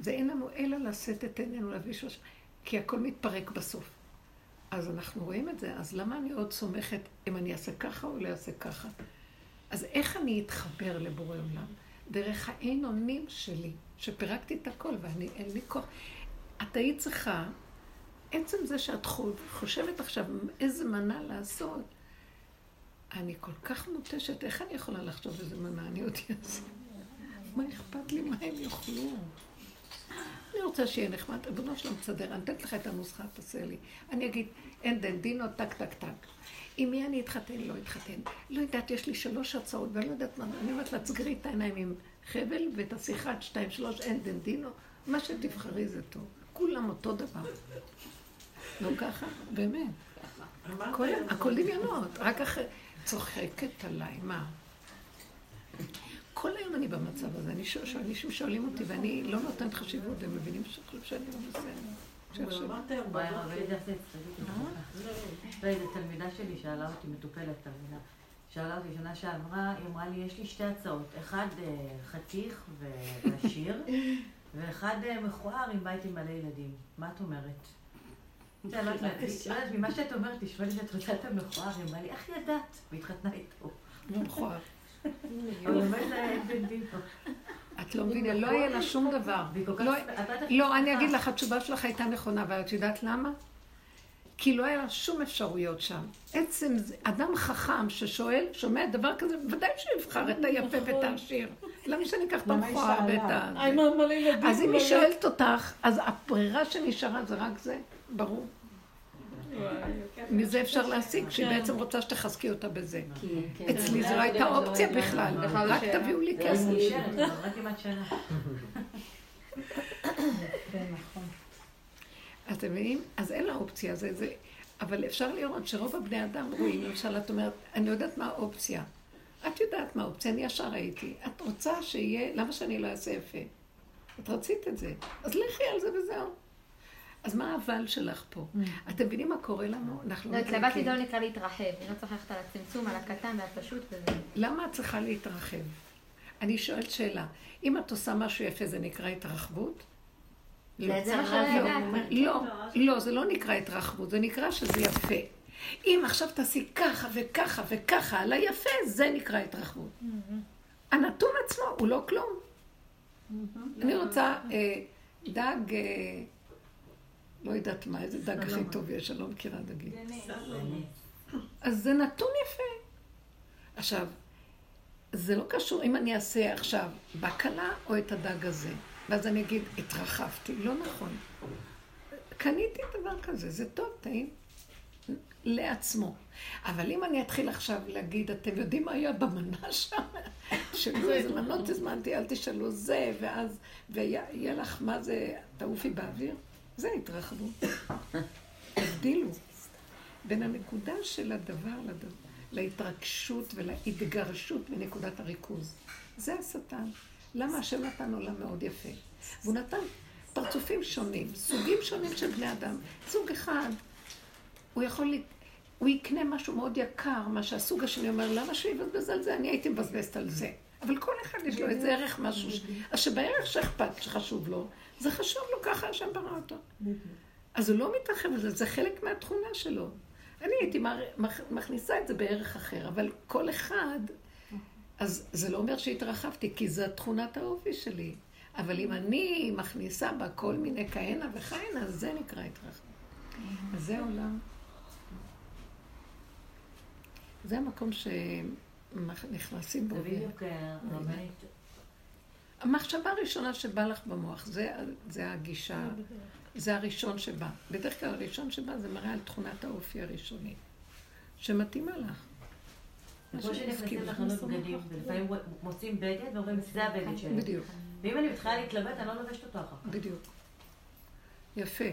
זה אין לנו אלא לשאת את עינינו להביא שלושה. כי הכל מתפרק בסוף. אז אנחנו רואים את זה, אז למה אני עוד סומכת אם אני אעשה ככה או לא אעשה ככה? אז איך אני אתחבר לבורא עולם? דרך האין אונים שלי, שפירקתי את הכל ואני, אין לי כוח. את היית צריכה, עצם זה שאת חושבת עכשיו איזה מנה לעשות, אני כל כך מותשת, איך אני יכולה לחשוב איזה מנה אני עוד אעשה? מה אכפת לי מה הם יאכלו? אני רוצה שיהיה נחמד, ריבונו שלום תסדר, אני אתן לך את הנוסחה, תעשה לי. אני אגיד, אין דן דינו, טק, טק, טק. עם מי אני אתחתן? לא אתחתן. לא יודעת, יש לי שלוש הצעות, ואני לא יודעת מה, אני אומרת לה, תסגרי את העיניים עם חבל ותעשי אחד, שתיים, שלוש, אין דן דינו, מה שתבחרי זה טוב. כולם אותו דבר. לא ככה? באמת. הכל דמיונות, רק אחרי... צוחקת עליי, מה? כל היום אני במצב הזה. אני שואל, אנשים שואלים אותי, ואני לא נותנת חשיבות, והם מבינים שאני לא בסדר. אמרת היום בבוקר. איזה תלמידה שלי שאלה אותי, מטופלת תלמידה, שאלה אותי שנה שעברה, היא אמרה לי, יש לי שתי הצעות. אחד אה, חתיך ועשיר, ואחד אה, מכוער עם בית עם מלא ילדים. מה את אומרת? לא יודעת, ממה שאת אומרת, נשמע לי שאת רוצה את המכוער, היא אמרה לי, איך ידעת? והתחתנה איתו. מכוער. אבל. את לא מבינה, לא היה לה שום דבר. לא, לא, אני אגיד לך, התשובה שלך הייתה נכונה, ואת יודעת למה? כי לא היה לה שום אפשרויות שם. עצם זה, אדם חכם ששואל, שומע דבר כזה, ודאי שהוא יבחר את היפה ואת נכון. העשיר. למה שאני אקח את המכוער ואת ה... אז אם היא שואלת אותך, אז הברירה שנשארה זה רק זה, ברור. מזה אפשר להשיג, שהיא כן. בעצם רוצה שתחזקי אותה בזה. כן. אצלי זו לא הייתה אופציה בכלל, רק תביאו לי כסף. נכון. אז אתם מבינים? אז אין לה אופציה, זה, זה... אבל אפשר לראות שרוב הבני אדם רואים, למשל, את אומרת, אני יודעת מה האופציה. את יודעת מה האופציה, אני ישר הייתי. את רוצה שיהיה, למה שאני לא אעשה יפה? את רצית את זה, אז לכי על זה וזהו. אז מה האבל שלך פה? Mm. אתם מבינים מה קורה לנו? אנחנו לא, התלבטתי לא נקרא להתרחב, אני לא צריכה ללכת על הצמצום, על הקטן והפשוט וזה. למה את צריכה להתרחב? אני שואלת שאלה, אם את עושה משהו יפה זה נקרא התרחבות? לא. יודעת. לא, לא, זה לא נקרא התרחבות, זה נקרא שזה יפה. אם עכשיו תעשי ככה וככה וככה על היפה, זה נקרא התרחבות. Mm-hmm. הנתון עצמו הוא לא כלום. Mm-hmm. אני רוצה אה, דג... לא יודעת מה, איזה דג הכי טוב יש, אני לא מכירה דגים. אז זה נתון יפה. עכשיו, זה לא קשור אם אני אעשה עכשיו בקלה או את הדג הזה. ואז אני אגיד, התרחבתי. לא נכון. קניתי דבר כזה, זה טוב, טעים. לעצמו. אבל אם אני אתחיל עכשיו להגיד, אתם יודעים מה היה במנה שם? שלא איזה מנות הזמנתי, אל תשאלו זה, ואז, ויהיה לך מה זה, תעופי באוויר? זה התרחבות. הבדילו בין הנקודה של הדבר לדבר, להתרגשות ולהתגרשות מנקודת הריכוז. זה השטן. למה השם נתן עולם מאוד יפה? והוא נתן פרצופים שונים, סוגים שונים של בני אדם. סוג אחד, הוא יכול, הוא יקנה משהו מאוד יקר, מה שהסוג השני אומר, למה שהוא יבזבז על זה? אני הייתי מבזבזת על זה. אבל כל אחד יש לו איזה ערך משהו, אז שבערך שאכפת, שחשוב לו, זה חשוב לו, ככה השם ברא אותו. אז הוא לא מתרחב על זה, זה חלק מהתכונה שלו. אני הייתי מכניסה את זה בערך אחר, אבל כל אחד, אז זה לא אומר שהתרחבתי, כי זו תכונת האופי שלי. אבל אם אני מכניסה בה כל מיני כהנה וכהנה, זה נקרא התרחבות. אז זה עולם. זה המקום שנכנסים בו. זה בדיוק. המחשבה הראשונה שבאה לך במוח, זה, זה הגישה, זה הראשון שבא. בדרך כלל הראשון שבא זה מראה על תכונת האופי הראשוני, שמתאימה לך. כמו שנכנסים לחנות בגדים, ולפעמים מוצאים בגד ואומרים, זה הבגד שלי. בדיוק. ואם אני מתחילה להתלבט, אני לא לובשת אותו אחר כך. בדיוק. יפה.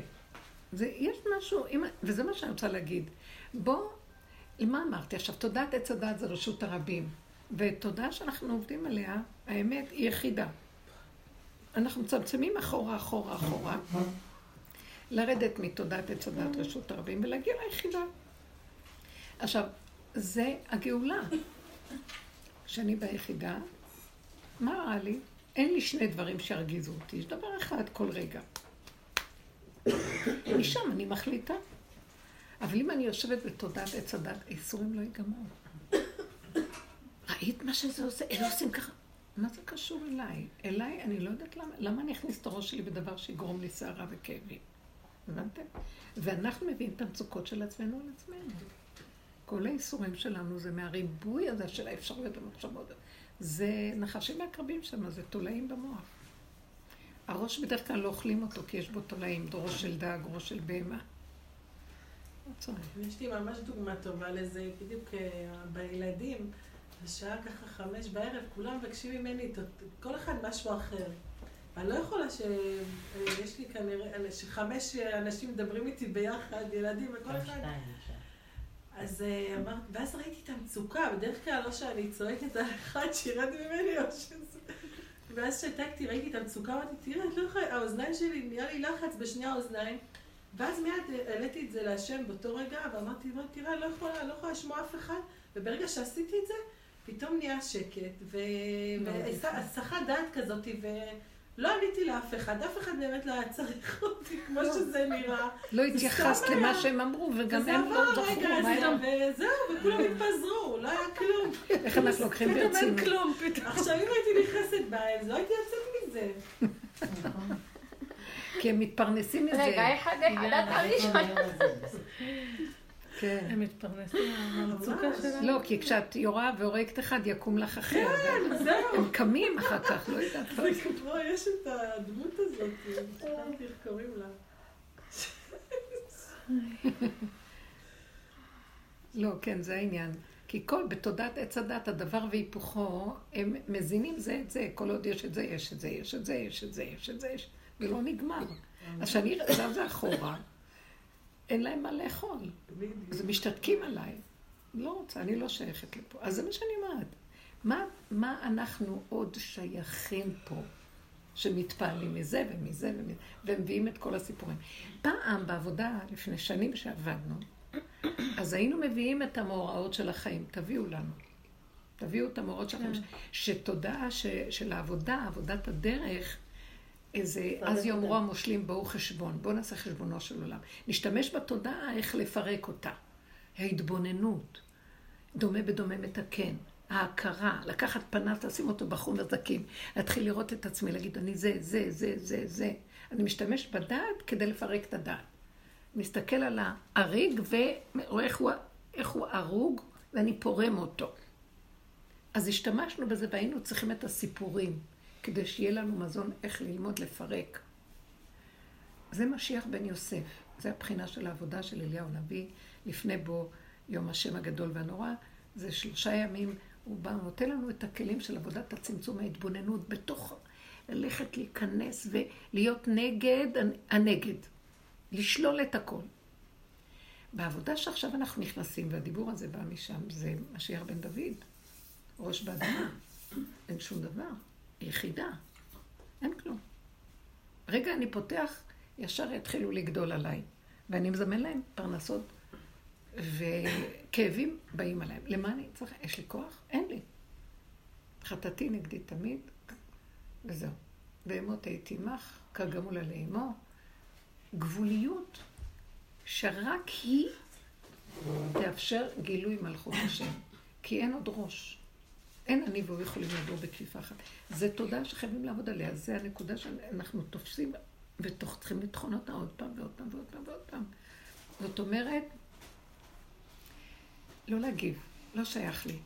זה, יש משהו, וזה מה שאני רוצה להגיד. בוא, מה אמרתי עכשיו? תודעת עץ הדת זה רשות הרבים. ותודה שאנחנו עובדים עליה, האמת היא יחידה. אנחנו מצמצמים אחורה, אחורה, אחורה, לרדת מתודעת עץ הדת רשות הרבים ולהגיע ליחידה. עכשיו, זה הגאולה. כשאני ביחידה, מה רע לי? אין לי שני דברים שירגיזו אותי, יש דבר אחד כל רגע. משם אני מחליטה. אבל אם אני יושבת בתודעת עץ הדת, האיסורים לא ייגמרו. ראית מה שזה עושה? אלה עושים ככה. מה זה קשור אליי? אליי, אני לא יודעת למה. למה אני אכניס את הראש שלי בדבר שיגרום לי סערה וכאבים? הבנתם? ואנחנו מביאים את המצוקות של עצמנו על עצמנו. כל האיסורים שלנו זה מהריבוי הזה של האפשרויות המחשבות. זה נחשים מעקרבים שם, זה תולעים במוח. הראש בדרך כלל לא אוכלים אותו כי יש בו תולעים, ראש של דג, ראש של בהמה. יש לי ממש דוגמה טובה לזה, בדיוק אה, בילדים. בשעה ככה חמש בערב, כולם מבקשים ממני, כל אחד משהו אחר. אני לא יכולה שיש לי כנראה, שחמש אנשים מדברים איתי ביחד, ילדים וכל אחד. אז אה, אמרת, ואז ראיתי את המצוקה, בדרך כלל לא שאני צועקת על אחד שירד ממני או שזה... ואז שתקתי, ראיתי את המצוקה, אמרתי, תראה, לא האוזניים שלי, נהיה לי לחץ בשני האוזניים. ואז מיד העליתי את זה להשם באותו רגע, ואמרתי, תראה, אני לא יכולה, לא יכולה לשמוע אף אחד. וברגע שעשיתי את זה, פתאום נהיה שקט, והסחת דעת כזאת, ולא עניתי לאף אחד, אף אחד באמת לא היה צריך אותי כמו שזה נראה. לא התייחסת למה שהם אמרו, וגם הם לא זכרו. וזהו, וכולם התפזרו, לא היה כלום. איך אנחנו לוקחים ברצינות? פתאום אין כלום, פתאום. עכשיו, אם הייתי נכנסת בהם, לא הייתי יוצאת מזה. כי הם מתפרנסים מזה. רגע, אחד אחד, את הראשון. כן. הם מתפרנסים מהמצוקה שלהם. לא, כי כשאת יורה והורגת אחד, יקום לך אחר. כן, זהו. הם קמים אחר כך, לא יודעת. זה כמו, יש את הדמות הזאת, שכחתי איך קוראים לה. לא, כן, זה העניין. כי כל, בתודעת עץ הדת, הדבר והיפוכו, הם מזינים זה את זה. כל עוד יש את זה, יש את זה, יש את זה, יש את זה, יש את זה, יש... ולא נגמר. אז כשאני זזה אחורה, אין להם מה לאכול. אז הם משתתקים עליי. לא רוצה, אני לא שייכת לפה. אז זה מה שאני אומרת. מה, מה אנחנו עוד שייכים פה, שמתפעלים מזה ומזה ומזה, ומביאים את כל הסיפורים. פעם בעבודה, לפני שנים שעבדנו, אז היינו מביאים את המאורעות של החיים, תביאו לנו. תביאו את המאורעות שלכם, כן. שתודעה של העבודה, עבודת הדרך, איזה, אז יאמרו המושלים בואו חשבון, בואו נעשה חשבונו של עולם. נשתמש בתודעה איך לפרק אותה. ההתבוננות, דומה בדומה מתקן, ההכרה, לקחת פנס, לשים אותו בחום הזקים, להתחיל לראות את עצמי, להגיד אני זה, זה, זה, זה, זה. אני משתמש בדעת כדי לפרק את הדעת. מסתכל על האריג ורואה איך הוא, איך הוא ארוג ואני פורם אותו. אז השתמשנו בזה והיינו צריכים את הסיפורים. כדי שיהיה לנו מזון איך ללמוד לפרק. זה משיח בן יוסף. זה הבחינה של העבודה של אליהו הנביא, לפני בו יום השם הגדול והנורא. זה שלושה ימים, הוא בא ונותן לנו את הכלים של עבודת הצמצום, ההתבוננות, בתוך ללכת להיכנס ולהיות נגד הנגד. לשלול את הכל. בעבודה שעכשיו אנחנו נכנסים, והדיבור הזה בא משם, זה משיח בן דוד, ראש באדמה, אין שום דבר. יחידה. אין כלום. רגע אני פותח, ישר יתחילו לגדול עליי. ואני מזמן להם פרנסות, וכאבים באים עליהם. למה אני צריכה? יש לי כוח? אין לי. חטאתי נגדי תמיד, וזהו. ואמות הייתי עמך, כגמול על אימו. גבוליות שרק היא תאפשר גילוי מלכות השם. כי אין עוד ראש. אין אני והוא יכולים לדור בכפיפה אחת. זו תודה שחייבים לעבוד עליה, זו הנקודה שאנחנו תופסים וצריכים לטחון אותה עוד פעם ועוד פעם ועוד פעם ועוד פעם. זאת אומרת, לא להגיב, לא שייך לי.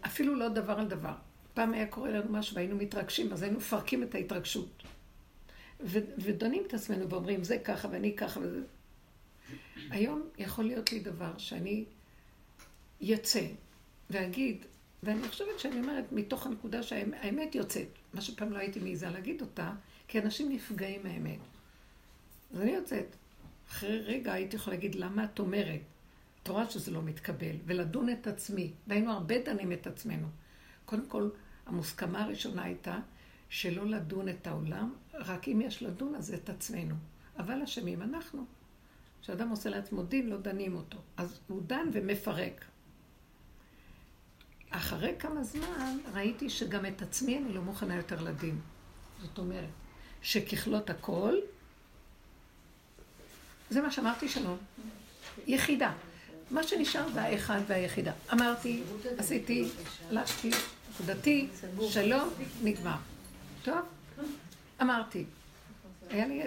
אפילו לא דבר על דבר. פעם היה קורה לנו משהו והיינו מתרגשים, אז היינו מפרקים את ההתרגשות. ו- ודונים את עצמנו ואומרים, זה ככה ואני ככה וזה... היום יכול להיות לי דבר שאני יצא ואגיד, ואני חושבת שאני אומרת מתוך הנקודה שהאמת יוצאת, מה שפעם לא הייתי מעיזה להגיד אותה, כי אנשים נפגעים מהאמת. אז אני יוצאת. אחרי רגע הייתי יכולה להגיד, למה את אומרת? את רואה שזה לא מתקבל, ולדון את עצמי. והיינו הרבה דנים את עצמנו. קודם כל, המוסכמה הראשונה הייתה שלא לדון את העולם, רק אם יש לדון אז את עצמנו. אבל אשמים אנחנו. כשאדם עושה לעצמו דין, לא דנים אותו. אז הוא דן ומפרק. אחרי כמה זמן ראיתי שגם את עצמי אני לא מוכנה יותר לדין. זאת אומרת, שככלות הכל, זה מה שאמרתי שלום. יחידה. מה שנשאר זה האחד והיחידה. אמרתי, עשיתי, הלכתי, נקודתי, שלום, נגמר. טוב? אמרתי. היה לי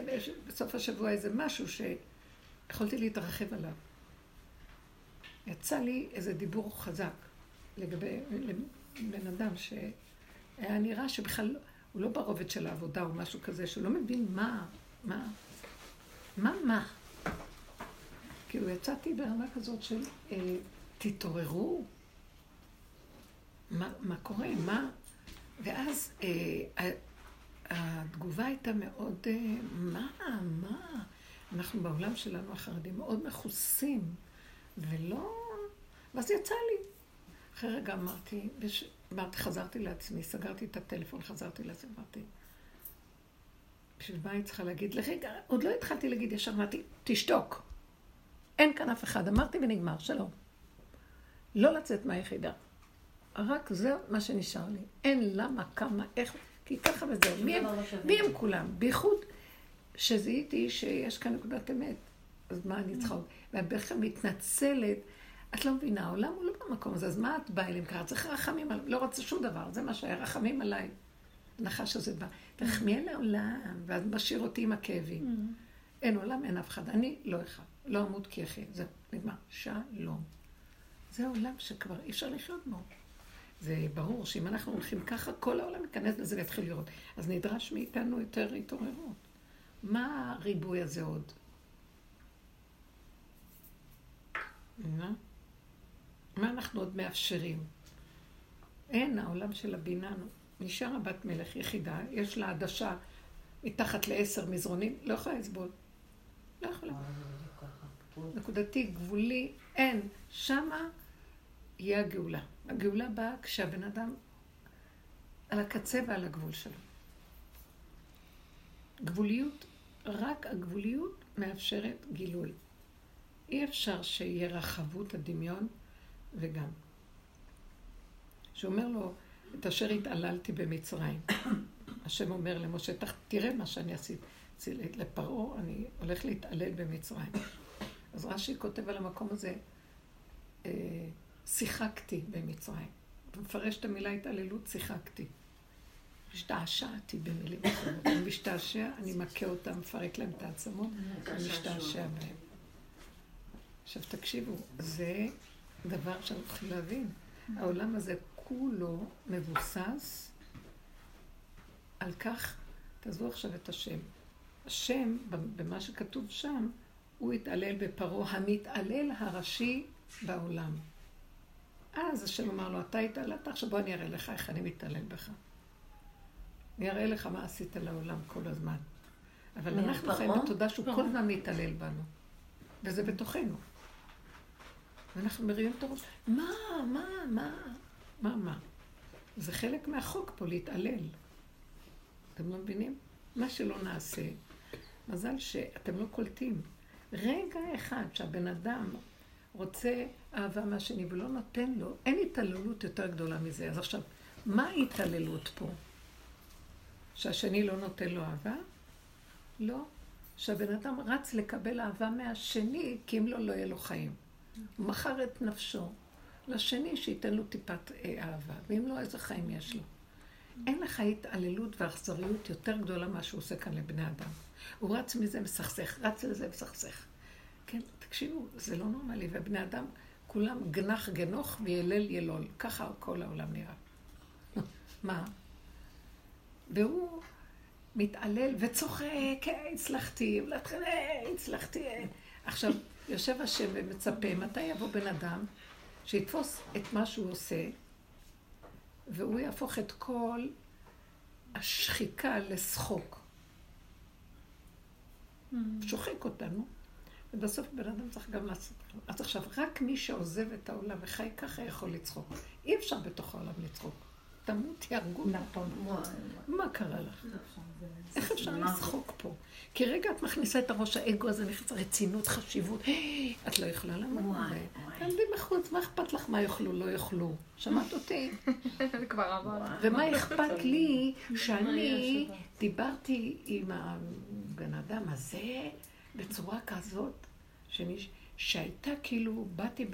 בסוף השבוע איזה משהו שיכולתי להתרחב עליו. יצא לי איזה דיבור חזק. לגבי בן אדם שהיה נראה שבכלל הוא לא ברובד של העבודה או משהו כזה, שהוא לא מבין מה, מה, מה, מה. כאילו יצאתי ברמה כזאת של אה, תתעוררו, מה, מה קורה, מה, ואז אה, התגובה הייתה מאוד, אה, מה, מה, אנחנו בעולם שלנו החרדים מאוד מכוסים ולא... ואז יצא לי. אחרי רגע אמרתי, בש... חזרתי לעצמי, סגרתי את הטלפון, חזרתי לעצמי, אמרתי, בשביל מה היא צריכה להגיד? לרגע, עוד לא התחלתי להגיד, ישר אמרתי, תשתוק. אין כאן אף אחד. אמרתי ונגמר, שלום. לא לצאת מהיחידה. רק זה מה שנשאר לי. אין למה, כמה, איך, כי ככה וזהו. מי הם, מי הם כולם? בייחוד שזיהיתי שיש כאן נקודת אמת. אז מה אני צריכה עוד? בכלל מתנצלת. את לא מבינה, העולם הוא לא במקום הזה, אז מה את באה אליהם ככה? צריך רחמים עליו, לא רוצה שום דבר, זה מה שהיה, רחמים עליי. הנחש הזה בא, תחמי על העולם, ואז משאיר אותי עם הכאבים. אין עולם, אין אף אחד. אני לא אחד. לא אמות כי אחי. זהו, נגמר. שלום. זה עולם שכבר אי אפשר לחיות בו. זה ברור שאם אנחנו הולכים ככה, כל העולם ייכנס לזה ויתחיל לראות. אז נדרש מאיתנו יותר התעוררות. מה הריבוי הזה עוד? מה? מה אנחנו עוד מאפשרים? אין, העולם של הבינה נשאר הבת מלך יחידה, יש לה עדשה מתחת לעשר מזרונים, לא יכולה לסבול. לא יכולה. נקודתי, גבולי, אין. שמה יהיה הגאולה. הגאולה באה כשהבן אדם על הקצה ועל הגבול שלו. גבוליות, רק הגבוליות מאפשרת גילוי. אי אפשר שיהיה רחבות הדמיון וגם. שאומר לו, את אשר התעללתי במצרים. השם אומר למשה, תראה מה שאני עשיתי. לפרעה, אני הולך להתעלל במצרים. אז רש"י כותב על המקום הזה, אה, שיחקתי במצרים. הוא מפרש את המילה התעללות, שיחקתי. השתעשעתי במילים אחרות. אני משתעשע, אני מכה אותם, מפרק להם את העצמות, אני משתעשע בהם. עכשיו תקשיבו, זה דבר שאנחנו צריכים להבין. העולם הזה כולו מבוסס על כך, תעזבו עכשיו את השם. השם, במה שכתוב שם, הוא התעלל בפרעה, המתעלל הראשי בעולם. אז השם אמר לו, אתה התעללת, עכשיו בוא אני אראה לך איך אני מתעלל בך. אני אראה לך מה עשית לעולם כל הזמן. אבל אנחנו חיים בתודה שהוא כל הזמן מתעלל בנו. וזה בתוכנו. ואנחנו מרימים את הראש, מה, מה, מה, מה, מה? זה חלק מהחוק פה, להתעלל. אתם לא מבינים? מה שלא נעשה, מזל שאתם לא קולטים. רגע אחד שהבן אדם רוצה אהבה מהשני ולא נותן לו, אין התעללות יותר גדולה מזה. אז עכשיו, מה ההתעללות פה? שהשני לא נותן לו אהבה? לא. שהבן אדם רץ לקבל אהבה מהשני, כי אם לא, לא יהיה לו חיים. הוא מכר את נפשו לשני שייתן לו טיפת אה, אהבה, ואם לא, איזה חיים יש לו. אין לך התעללות ואכזריות יותר גדולה ממה שהוא עושה כאן לבני אדם. הוא רץ מזה מסכסך, רץ לזה מסכסך. כן, תקשיבו, זה לא נורמלי, ובני אדם כולם גנח גנוך וילל ילול. ככה כל העולם נראה. מה? והוא מתעלל וצוחק, אה, הצלחתי, אה, הצלחתי. עכשיו, יושב השם ומצפה, מתי יבוא בן אדם שיתפוס את מה שהוא עושה, והוא יהפוך את כל השחיקה לשחוק. Mm. שוחק אותנו, ובסוף בן אדם צריך גם לעשות. אז עכשיו, רק מי שעוזב את העולם וחי ככה יכול לצחוק. אי אפשר בתוך העולם לצחוק. תמות, יהרגו. נכון. מה קרה לך? איך אפשר לצחוק פה? כי רגע את מכניסה את הראש האגו הזה, נכנס רצינות, חשיבות. את לא יכולה לעמוד בזה. תעמדי בחוץ, מה אכפת לך מה יאכלו, לא יאכלו? שמעת אותי? כבר עבר. ומה אכפת לי שאני דיברתי עם הבן אדם הזה בצורה כזאת, שהייתה כאילו, באתי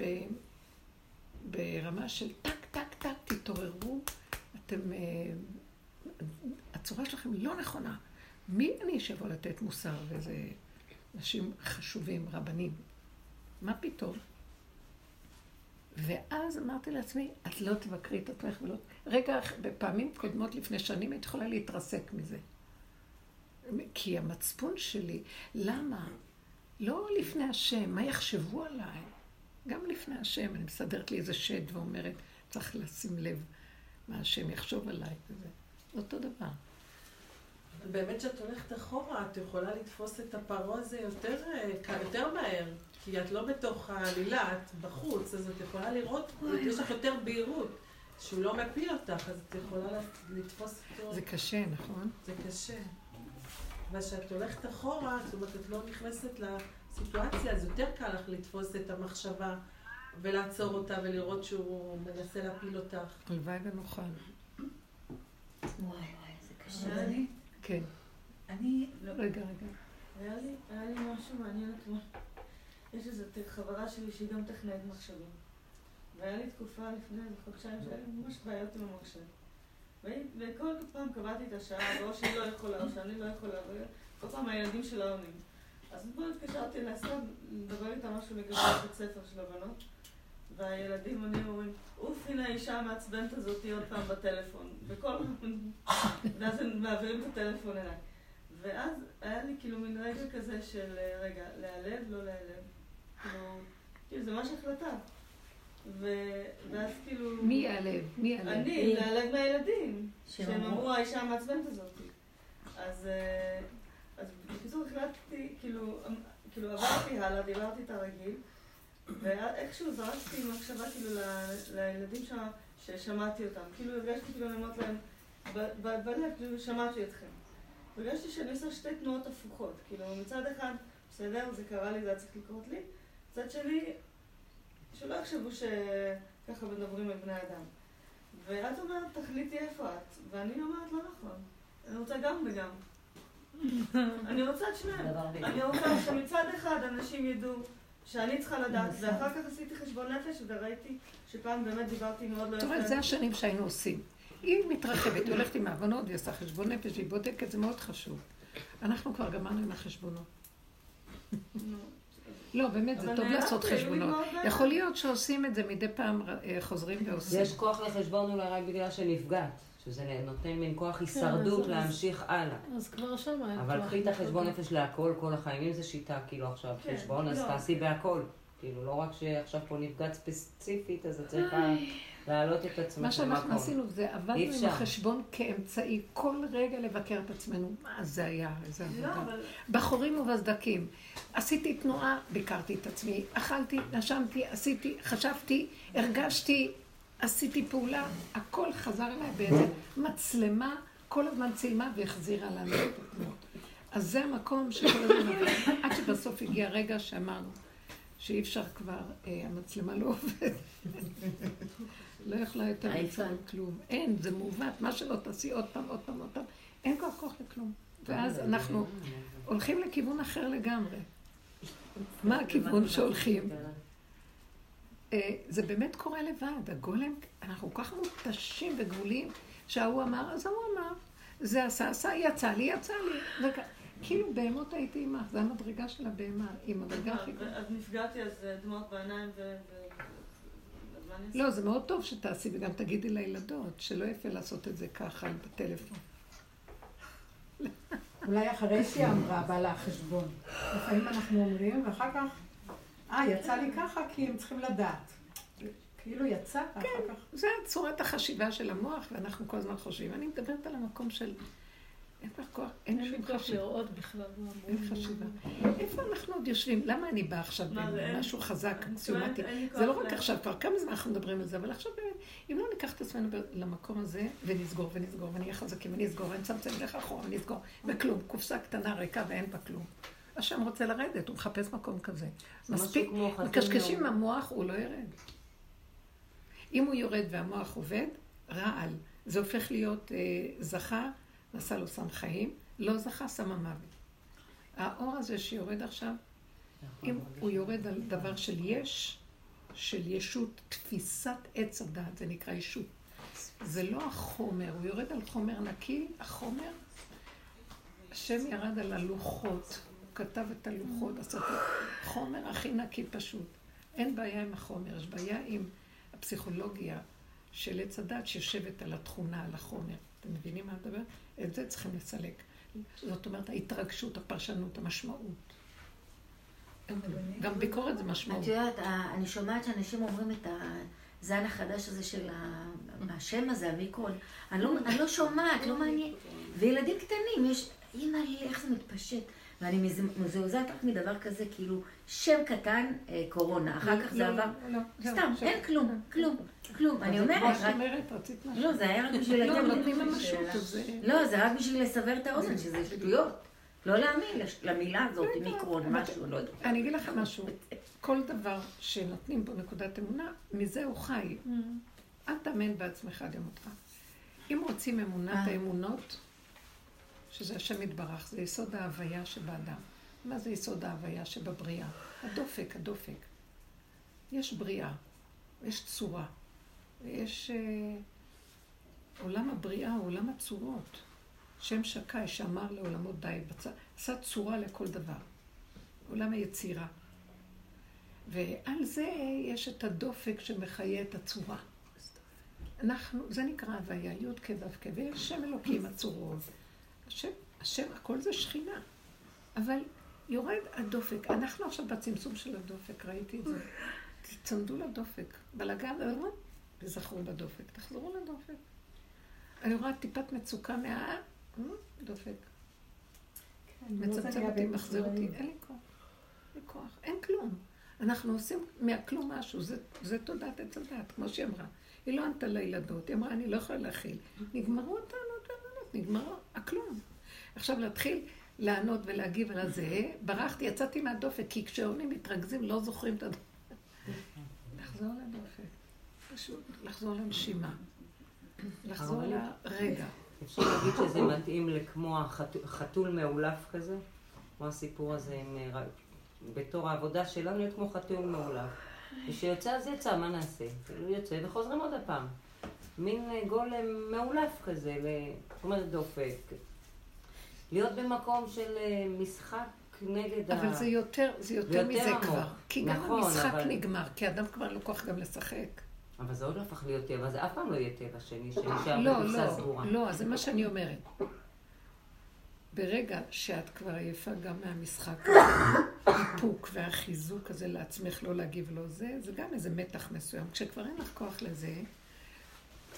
ברמה של טק, טק, טק, תתעוררו. אתם, אה, הצורה שלכם לא נכונה. מי אני שיבוא לתת מוסר ואיזה אנשים חשובים, רבנים? מה פתאום? ואז אמרתי לעצמי, את לא תבקרי את עצמך ולא... רגע, בפעמים קודמות לפני שנים הייתי יכולה להתרסק מזה. כי המצפון שלי, למה? לא לפני השם, מה יחשבו עליי? גם לפני השם, אני מסדרת לי איזה שד ואומרת, צריך לשים לב מה השם יחשוב עליי. וזה אותו דבר. באמת כשאת הולכת אחורה, את יכולה לתפוס את הפרעה הזה יותר, יותר מהר. כי את לא בתוך העלילה, את בחוץ, אז את יכולה לראות, יש לך יותר בהירות. שהוא לא מפיל אותך, אז את יכולה לתפוס אותו. זה קשה, נכון? זה קשה. וכשאת הולכת אחורה, זאת אומרת, את לא נכנסת לסיטואציה, אז יותר קל לך לתפוס את המחשבה ולעצור אותה ולראות שהוא מנסה להפיל אותך. הלוואי ונוכל. וואי וואי, זה קשה. כן. אני... לא- רגע, רגע. היה לי, היה לי משהו מעניין אתמול. יש איזו חברה שלי שהיא גם טכנאית מחשבים. והיה לי תקופה לפני איזה חודשיים שהיה לי ממש בעיות עם המחשב. וכל פעם קבעתי את השעה, או שהיא לא יכולה, או שאני לא יכולה, וכל פעם הילדים שלה עונים. אז אתמול התקשרתי לעשות, לדבר איתה משהו לגבי בית ספר של הבנות, והילדים עונים, אומרים, אוף, הנה האישה המעצבנת הזאת עוד פעם בטלפון. וכל פעם, ואז הם מעבירים את הטלפון אליי. ואז היה לי כאילו מין רגע כזה של, רגע, להיעלב, לא להיעלב. כאילו, כאילו זה ממש החלטה. ואז כאילו... מי יעלב? מי יעלב? אני, להיעלב מהילדים. שהם אמרו, האישה המעצבנת הזאת. אז, אה, אז בקיצור החלטתי, כאילו, אמ, כאילו עברתי הלאה, דיברתי את הרגיל, ואיכשהו זרקתי מחשבה כאילו לילדים שם, ששמעתי אותם. כאילו הרגשתי כאילו אני אומרת להם, בלב, כאילו שמעתי אתכם. הרגשתי שאני עושה שתי תנועות הפוכות. כאילו מצד אחד, בסדר, זה קרה לי, זה היה צריך לקרות לי. מצד שני, שלא יחשבו שככה מדברים על בני אדם. ואת אומרת, תחליטי איפה את, ואני אומרת, לא נכון. אני רוצה גם וגם. אני רוצה את שניהם. אני רוצה שמצד אחד אנשים ידעו שאני צריכה לדעת, ואחר כך עשיתי חשבון נפש וראיתי שפעם באמת דיברתי מאוד לא יפה. אומרת, זה השנים שהיינו עושים. היא מתרחבת, היא הולכת עם ההבנות, והיא עושה חשבון נפש, והיא בודקת, זה מאוד חשוב. אנחנו כבר גמרנו עם החשבונות. לא, באמת, זה טוב לעשות חשבונות. יכול להיות שעושים את זה מדי פעם, אה, חוזרים ועושים. יש כוח לחשבון אולי רק בגלל שנפגעת. שזה נותן מין כוח כן, הישרדות להמשיך הלאה. אז כבר שם היה אבל קחי את החשבון נפש להכל כל החיים. אם זו שיטה, כאילו עכשיו כן, חשבון, אז לא. תעשי בהכל. כאילו, לא רק שעכשיו פה נפגעת ספציפית, אז את צריכה להעלות את עצמך מה שאנחנו עשינו זה עבדנו עם החשבון כאמצעי, כל רגע לבקר את עצמנו. מה זה היה, איזה לא, עבודה. בחורים ובסדקים. עשיתי תנועה, ביקרתי את עצמי. אכלתי, נשמתי, עשיתי, חשבתי, הרגשתי, עשיתי פעולה. הכל חזר אליי באיזה מצלמה, כל הזמן צילמה והחזירה לנו את התנועות. אז זה המקום שכל הזמן עד שבסוף הגיע רגע שאמרנו שאי אפשר כבר, אה, המצלמה לא עובדת. לא יכלה יותר ליצור כלום. אין, זה מעוות, מה שלא תעשי עוד פעם, עוד פעם, עוד פעם, אין כבר כוח לכלום. ואז אנחנו הולכים לכיוון אחר לגמרי. מה הכיוון שהולכים? אה, זה באמת קורה לבד. הגולם, אנחנו כל כך מותשים וגבולים, שההוא אמר, אז ההוא אמר. זה עשה, עשה, יצא לי, יצא לי. כאילו בהמות הייתי עימך, זה המדרגה של הבהמה, עם המדרגה הכי גדולה. אז נפגעתי, אז אה, דמעות בעיניים ו... לא, זה מאוד טוב שתעשי, וגם תגידי לילדות, שלא יפה לעשות את זה ככה בטלפון. אולי אחרי שהיא אמרה, בא לה חשבון. לפעמים אנחנו אומרים, ואחר כך, אה, יצא לי ככה כי הם צריכים לדעת. כאילו יצא, אחר כן, כך... כן, זה צורת החשיבה של המוח, ואנחנו כל הזמן חושבים. אני מדברת על המקום של אין לך כוח, אין שום חשיבה. לראות בכלל. אין חשיבה. איפה אנחנו עוד יושבים? למה אני באה עכשיו במשהו חזק, סיומטי? זה לא רק עכשיו, כבר כמה זמן אנחנו מדברים על זה, אבל עכשיו באמת, אם לא ניקח את עצמנו למקום הזה, ונסגור ונסגור, ונהיה חזקים, ונסגור, ונצמצם דרך אחורה, ונסגור, וכלום, קופסה קטנה ריקה ואין בה כלום. השם רוצה לרדת, הוא מחפש מקום כזה. מספיק, מקשקשים עם המוח, הוא לא ירד. אם הוא יורד והמוח עובד, רעל. זה הופך להיות אה, זכה נשא לו סם חיים, לא זכה, שם המוות. האור הזה שיורד עכשיו, אם הוא יורד על דבר של יש, של ישות, תפיסת עץ הדעת, זה נקרא ישות. זה לא החומר, הוא יורד על חומר נקי, החומר, השם ירד על הלוחות, כתב את הלוחות, עשה את החומר הכי נקי פשוט. אין בעיה עם החומר, יש בעיה עם הפסיכולוגיה של עץ הדת שיושבת על התכונה, על החומר. אתם מבינים מה אני מדברת? את זה צריכים לסלק. זאת אומרת, ההתרגשות, הפרשנות, המשמעות. גם ביקורת זה משמעות. את יודעת, אני שומעת שאנשים אומרים את הזן החדש הזה של השם הזה, המיקרון. אני לא, אני לא שומעת, לא מעניין. וילדים קטנים, יש, אימא, איך זה מתפשט. ואני מזועזעת רק מדבר כזה, כאילו, שם קטן, אה, קורונה, אחר כך זה לא, עבר, לא, לא, סתם, אין כלום, כלום, כלום. אני אומרת, רק... לא, זה היה רק בשביל... לא, נותנים ממשות, לא, זה רק בשביל לסבר את האוזן, שזה שטויות. לא להאמין למילה הזאת, מיקרון, משהו, לא יודעת. אני אגיד לך משהו, כל דבר שנותנים בו נקודת אמונה, מזה הוא חי. אל תאמן בעצמך עד ימותך. אם רוצים אמונת אה. האמונות, שזה השם יתברך, זה יסוד ההוויה שבאדם. מה זה יסוד ההוויה שבבריאה? הדופק, הדופק. יש בריאה, יש צורה, יש... אה, עולם הבריאה הוא עולם הצורות. שם שקאי שאמר לעולמות די. עשה צורה לכל דבר. עולם היצירה. ועל זה יש את הדופק שמחיה את הצורה. אנחנו, זה נקרא הוויה, י' כ' ו' כ', ויש שם אלוקים הצורות. השם, השם, הכל זה שכינה. אבל יורד הדופק. אנחנו עכשיו בצמצום של הדופק, ראיתי את זה. תצמדו לדופק. בלגן, וזכרו בדופק. תחזרו לדופק. אני רואה טיפת מצוקה מה... דופק. כן, מצמצם אותי, מחזיר אותי, אין לי כוח. אין לי כוח, אין כלום. אנחנו עושים מהכלום משהו, זה, תודעת עץ הדת, כמו שהיא אמרה. היא לא ענתה לילדות, היא אמרה, אני לא יכולה להכיל. נגמרו הטענות נגמרו הכלום. עכשיו להתחיל לענות ולהגיב על הזה, ברחתי, יצאתי מהדופק, כי כשהעונים מתרכזים לא זוכרים את הדופק. לחזור לדופק, פשוט לחזור לנשימה, לחזור לרגע. אפשר להגיד שזה מתאים לכמו החתול מאולף כזה? כמו הסיפור הזה עם... אה, בתור העבודה שלנו להיות כמו חתול מאולף. ושיוצא אז יצא, מה נעשה? כאילו יוצא וחוזרים עוד הפעם. מין אה, גולם מאולף כזה, זאת אומרת דופק. להיות במקום של אה, משחק נגד אבל ה... אבל זה יותר, זה יותר מזה עמוק. כבר. כי גם נכון, המשחק אבל... נגמר, כי אדם כבר לא כוח גם לשחק. אבל זה עוד לא הפך להיות טבע, זה אף פעם לא יהיה טבע שני, שנשאר לא, בקופסה לא, סגורה. לא, זה מה שאני אומרת. ברגע שאת כבר עייפה גם מהמשחק, האיפוק והחיזוק הזה לעצמך לא להגיב לו זה, זה גם איזה מתח מסוים. כשכבר אין לך כוח לזה,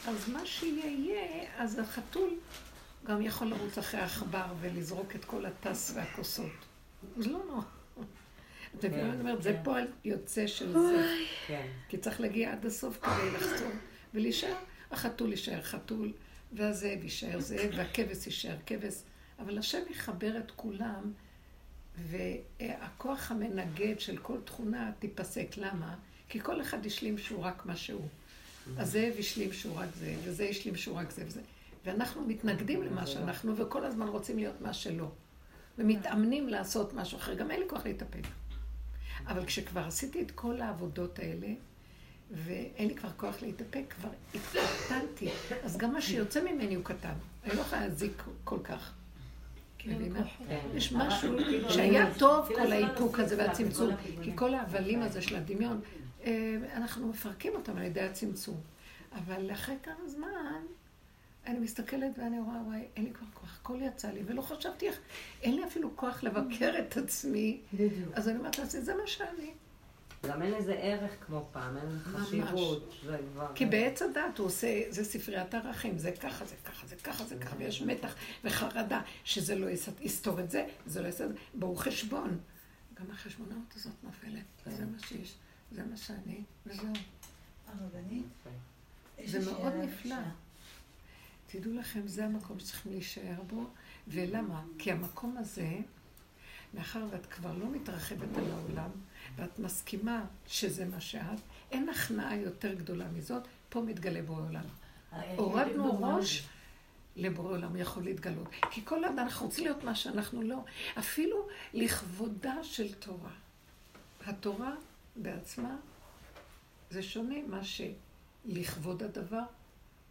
אז מה שיהיה יהיה, אז החתול גם יכול לרוץ אחרי העכבר ולזרוק את כל הטס והכוסות. אז לא נורא. את מבינה מה אני אומרת? זה כן. פועל יוצא של זה. כן. כי צריך להגיע עד הסוף כדי לחזור ולהישאר. החתול יישאר חתול, והזאב יישאר זאב, והכבש יישאר כבש. אבל השם יחבר את כולם, והכוח המנגד של כל תכונה תיפסק. למה? כי כל אחד השלים שהוא רק מה שהוא. הזאב השלים שהוא רק זה, וזה השלים שהוא רק זה וזה. ואנחנו מתנגדים למה שאנחנו, וכל הזמן רוצים להיות מה שלא. ומתאמנים לעשות משהו אחר. גם אין לי כוח להתאפק. אבל כשכבר עשיתי את כל העבודות האלה, ואין לי כבר כוח להתאפק, כבר התקטנתי. אז גם מה שיוצא ממני הוא קטן. אני לא יכולה להזיק כל כך. כן, כן. יש משהו שהיה טוב כל האיפוק הזה והצמצום, כי כל ההבלים הזה של הדמיון, אנחנו מפרקים אותם על ידי הצמצום. אבל אחרי כמה זמן, אני מסתכלת ואני רואה, וואי, אין לי כבר כוח, הכל יצא לי, ולא חשבתי איך, אין לי אפילו כוח לבקר את עצמי. בדיוק. אז אני אומרת לעצמי, זה מה שאני. גם אין לזה ערך כמו פעם, אין לזה חשיבות. זה כבר... כי בעץ הדת הוא עושה, זה ספריית ערכים, זה ככה, זה ככה, זה ככה, זה ככה, ויש מתח וחרדה, שזה לא יסתור את זה, זה לא יסתור, בואו חשבון. גם החשבונאות הזאת נופלת, כן. זה מה שיש, זה מה שאני, וזהו. הרבנית? זה מאוד נפלא. תדעו לכם, זה המקום שצריכים להישאר בו, ולמה? כי המקום הזה, מאחר ואת כבר לא מתרחבת על העולם, ואת מסכימה שזה מה שאת, אין הכנעה יותר גדולה מזאת, פה מתגלה בורא עולם. הורדנו ראש לבורא עולם, יכול להתגלות. כי כל אדם, אנחנו רוצים להיות מה שאנחנו לא. אפילו לכבודה של תורה. התורה בעצמה, זה שונה מה שלכבוד הדבר,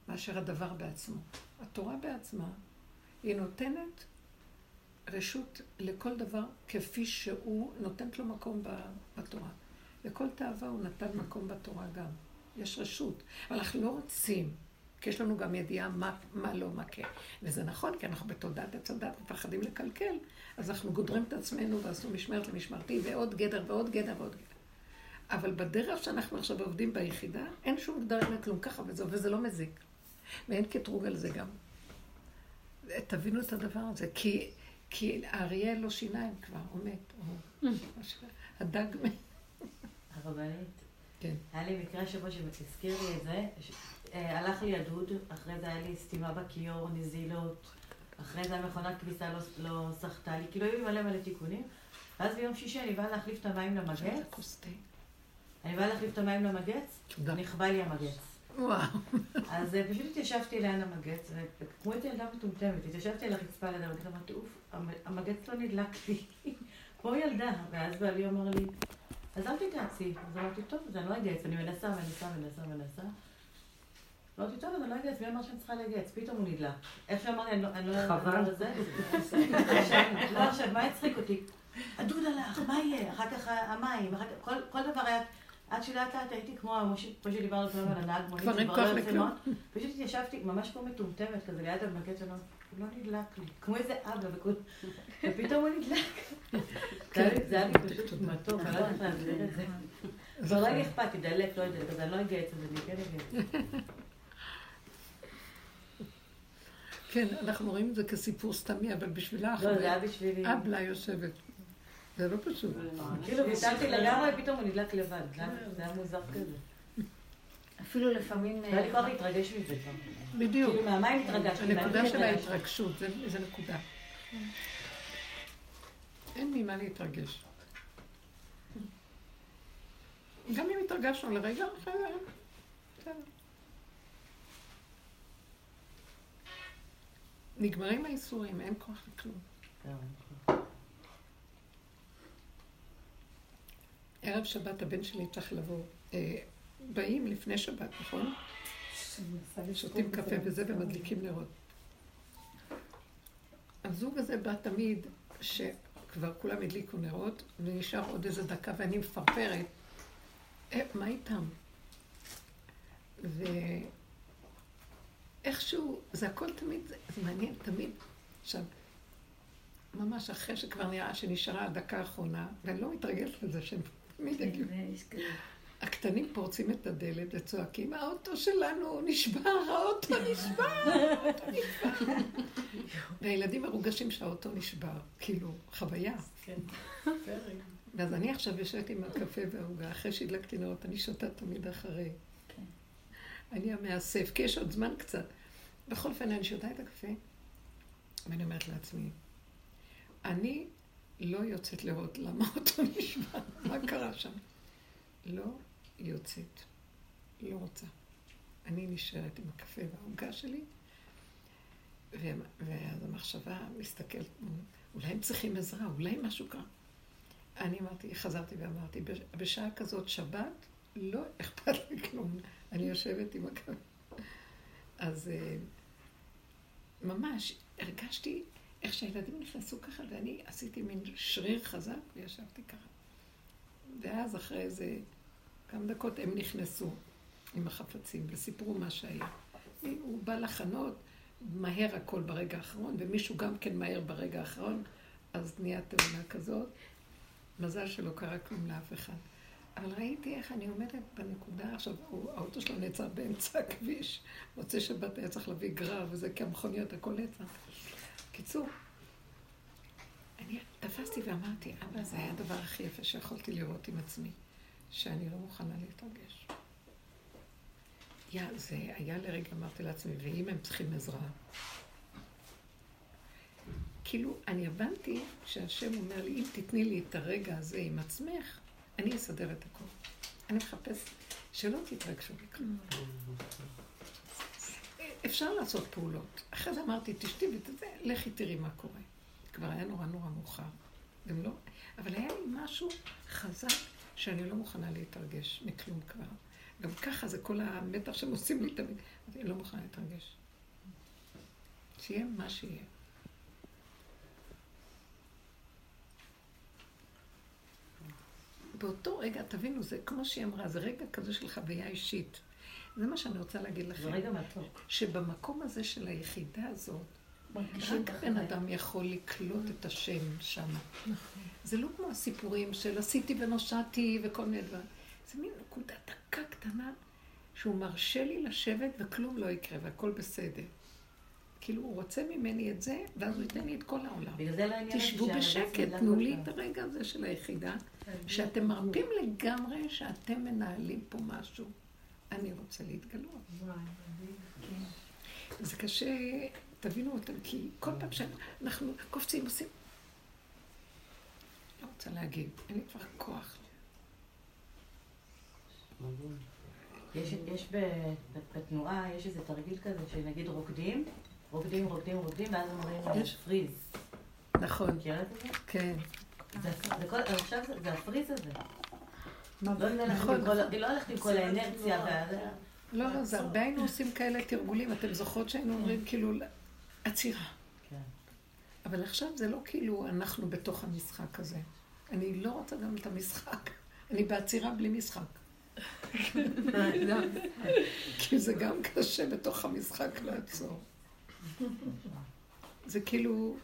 מאשר הדבר בעצמו. התורה בעצמה, היא נותנת רשות לכל דבר כפי שהוא, נותנת לו מקום בתורה. לכל תאווה הוא נתן מקום בתורה גם. יש רשות. אבל אנחנו לא רוצים, כי יש לנו גם ידיעה מה, מה לא, מה כן. וזה נכון, כי אנחנו בתודעת הדת מפחדים לקלקל, אז אנחנו גודרים את עצמנו ועשו משמרת למשמרתי, ועוד גדר ועוד גדר ועוד גדר. אבל בדרך שאנחנו עכשיו עובדים ביחידה, אין שום גדר לכלום ככה וזהו, וזה לא מזיק. ואין קטרוג על זה גם. תבינו את הדבר הזה, כי כי האריה לא שיניים כבר, הוא מת. הדג מת. הרבנית. כן. היה לי מקרה שבו שהזכיר לי את זה, אה, הלך לי הדוד, אחרי זה היה לי סתימה בכיור, נזילות, אחרי זה המכונת כביסה לא, לא סחטה לי, כאילו היו לי מלא מלא תיקונים. ואז ביום שישי אני באה להחליף את המים למגץ. אני באה להחליף את המים למגץ, נכבה לי המגץ. וואו. אז אה, פשוט התיישבתי ליד המגץ, וכמו הייתי ילדה מטומטמת, התיישבתי על הרצפה ליד המגץ, אמרתי, אוף, המגץ לא נדלק לי, כמו ילדה. ואז בעלי אמר לי, אז אל תתעצי. אז אמרתי, טוב, אז אני לא אגייס, אני מנסה, מנסה, מנסה, מנסה. אמרתי, טוב, אז אני לא אגייס, מי אמר שאני צריכה לגייס? פתאום הוא נדלק. איך שאמרתי, אני לא... חבל. לא, עכשיו, מה הצחיק אותי? הדוד הלך, מה יהיה? אחר כך המים, כל דבר היה... עד שלאט לאט הייתי כמו, כמו שדיברנו פעם על הנהג מונית, כבר אין כוח לכלום. פשוט התיישבתי ממש כמו מטומטמת כזה ליד המקט שלנו, הוא לא נדלק לי, כמו איזה אבא, ופתאום הוא נדלק. זה היה לי פשוט מתוק, אני לא יודעת להסביר את זה. כבר לא היה לי אכפת, תדלק, לא יודעת, אז אני לא אגייס את זה, אני כן אגייס. כן, אנחנו רואים את זה כסיפור סתמי, אבל בשבילה לא, זה היה בשבילי. אבלה יושבת. זה לא פשוט. כאילו, ויתרתי לגמרי, פתאום הוא נדלק לבד. זה היה מוזר כזה. אפילו לפעמים... היה לי כוח להתרגש מזה כבר. בדיוק. כאילו, מהמים התרגשתי. הנקודה של ההתרגשות, זה נקודה. אין ממה להתרגש. גם אם התרגשנו לרגע, אחרי זה, בסדר. נגמרים האיסורים, אין כוח לכלום. ערב שבת הבן שלי צריך לבוא. אה, באים לפני שבת, נכון? שותים קפה וזה ומדליקים נרות. הזוג הזה בא תמיד, שכבר כולם הדליקו נרות, ונשאר עוד איזה דקה ואני מפרפרת. אה, מה איתם? ואיכשהו, זה הכל תמיד, זה, מעניין, תמיד. עכשיו, ממש אחרי שכבר נראה שנשארה הדקה האחרונה, ואני לא מתרגלת לזה שהם תמיד יגיעו. הקטנים פורצים את הדלת וצועקים, האוטו שלנו נשבר, האוטו נשבר, האוטו נשבר. והילדים מרוגשים שהאוטו נשבר, כאילו, חוויה. כן, ואז אני עכשיו יושבת עם הקפה והעוגה, אחרי שהדלקתי נרות, אני שותה תמיד אחרי. כן. אני המאסף, כי יש עוד זמן קצת. בכל אופן, אני שותה את הקפה, ואני אומרת לעצמי, אני לא יוצאת לראות למה אותו נשמע, מה קרה שם. לא יוצאת, לא רוצה. אני נשארת עם הקפה והעוגה שלי, ואז המחשבה מסתכלת, אולי הם צריכים עזרה, אולי משהו קרה. אני אמרתי, חזרתי ואמרתי, בשעה כזאת שבת, לא אכפת לי כלום. אני יושבת עם הקו. אז אה, ממש הרגשתי איך שהילדים נכנסו ככה, ואני עשיתי מין שריר חזק וישבתי ככה. ואז אחרי איזה כמה דקות הם נכנסו עם החפצים וסיפרו מה שהיה. הוא בא לחנות, מהר הכל ברגע האחרון, ומישהו גם כן מהר ברגע האחרון, אז נהיה תאונה כזאת. מזל שלא קרה כלום לאף אחד. אבל ראיתי איך אני עומדת בנקודה, עכשיו, האוטו שלו נעצר באמצע הכביש, מוצא שבת היה צריך להביא גרר וזה, כי המכוניות הכל נעצר. קיצור, אני תפסתי ואמרתי, אבא, זה היה הדבר הכי יפה שיכולתי לראות עם עצמי, שאני לא מוכנה להתרגש. יא, זה היה לרגע, אמרתי לעצמי, ואם הם צריכים עזרה? כאילו, אני הבנתי שהשם אומר לי, אם תתני לי את הרגע הזה עם עצמך, אני אסדר את הכול. אני מחפש שלא תתרגשו מכלום. אפשר לעשות פעולות. אחרי זה אמרתי, תשתי ותזה, לכי תראי מה קורה. כבר היה נורא נורא מאוחר. גם לא, אבל היה לי משהו חזק שאני לא מוכנה להתרגש מכלום כבר. גם ככה זה כל המתח שהם עושים לי תמיד. אני לא מוכנה להתרגש. שיהיה מה שיהיה. באותו רגע, תבינו, זה כמו שהיא אמרה, זה רגע כזה של חוויה אישית. זה מה שאני רוצה להגיד לכם. זה רגע מתוק. שבמקום הזה של היחידה הזאת, רק בן אדם יכול לקלוט את השם שם. נכון. זה לא כמו הסיפורים של עשיתי ונושעתי וכל מיני דברים. זה מין נקודה דקה קטנה שהוא מרשה לי לשבת וכלום לא יקרה והכל בסדר. כאילו הוא רוצה ממני את זה, ואז הוא ייתן לי את כל העולם. לא תשבו בשקט, תנו לי את הרגע הזה של היחידה, שאתם מרפים לגמרי שאתם מנהלים פה משהו. אני רוצה להתגלות. זה קשה, תבינו אותם, כי כל פעם שאנחנו קופצים, עושים... לא רוצה להגיד, אין לי כבר כוח. יש, יש בתנועה, יש איזה תרגיל כזה, שנגיד רוקדים, רוקדים, רוקדים, רוקדים, ואז אומרים יש פריז. נכון. מכירת את זה? כן. עכשיו זה הפריז הזה. לא נכון. היא לא הולכת עם כל האנרציה. לא, לא, זה הרבה היינו עושים כאלה תרגולים. אתם זוכרות שהיינו אומרים כאילו, עצירה. כן. אבל עכשיו זה לא כאילו אנחנו בתוך המשחק הזה. אני לא רוצה גם את המשחק. אני בעצירה בלי משחק. כי זה גם קשה בתוך המשחק לעצור. זה כאילו,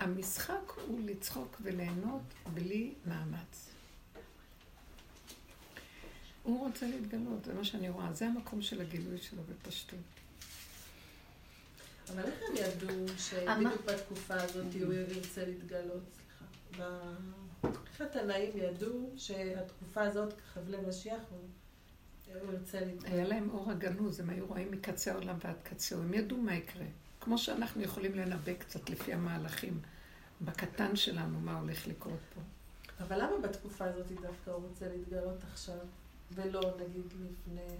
המשחק הוא לצחוק וליהנות בלי מאמץ. הוא רוצה להתגלות, זה מה שאני רואה. זה המקום של הגילוי שלו בפשטות. אבל איך הם ידעו שבדיוק בתקופה הזאת הוא ירצה להתגלות? סליחה. איך התנאים ידעו שהתקופה הזאת, חבלי משיח, הוא ירצה להתגלות? היה להם אור הגנוז, הם היו רואים מקצה העולם ועד קצהו. הם ידעו מה יקרה. כמו שאנחנו יכולים לנבא קצת לפי המהלכים בקטן שלנו, מה הולך לקרות פה. אבל למה בתקופה הזאת דווקא הוא רוצה להתגלות עכשיו, ולא נגיד לפני...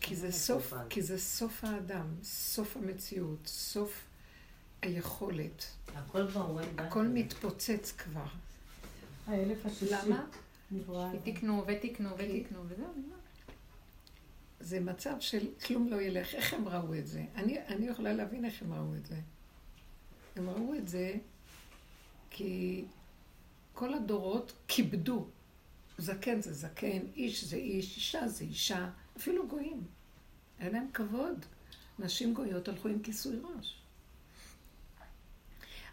כי זה סוף, כי זה סוף האדם, סוף המציאות, סוף היכולת. הכל כבר רואה. הכל מתפוצץ כבר. האלף השישי. למה? תקנו ותקנו ותקנו וזהו, זה מצב של כלום לא ילך. איך הם ראו את זה? אני, אני יכולה להבין איך הם ראו את זה. הם ראו את זה כי כל הדורות כיבדו. זקן זה זקן, איש זה איש, אישה זה אישה, אפילו גויים. אין להם כבוד. נשים גויות הלכו עם כיסוי ראש.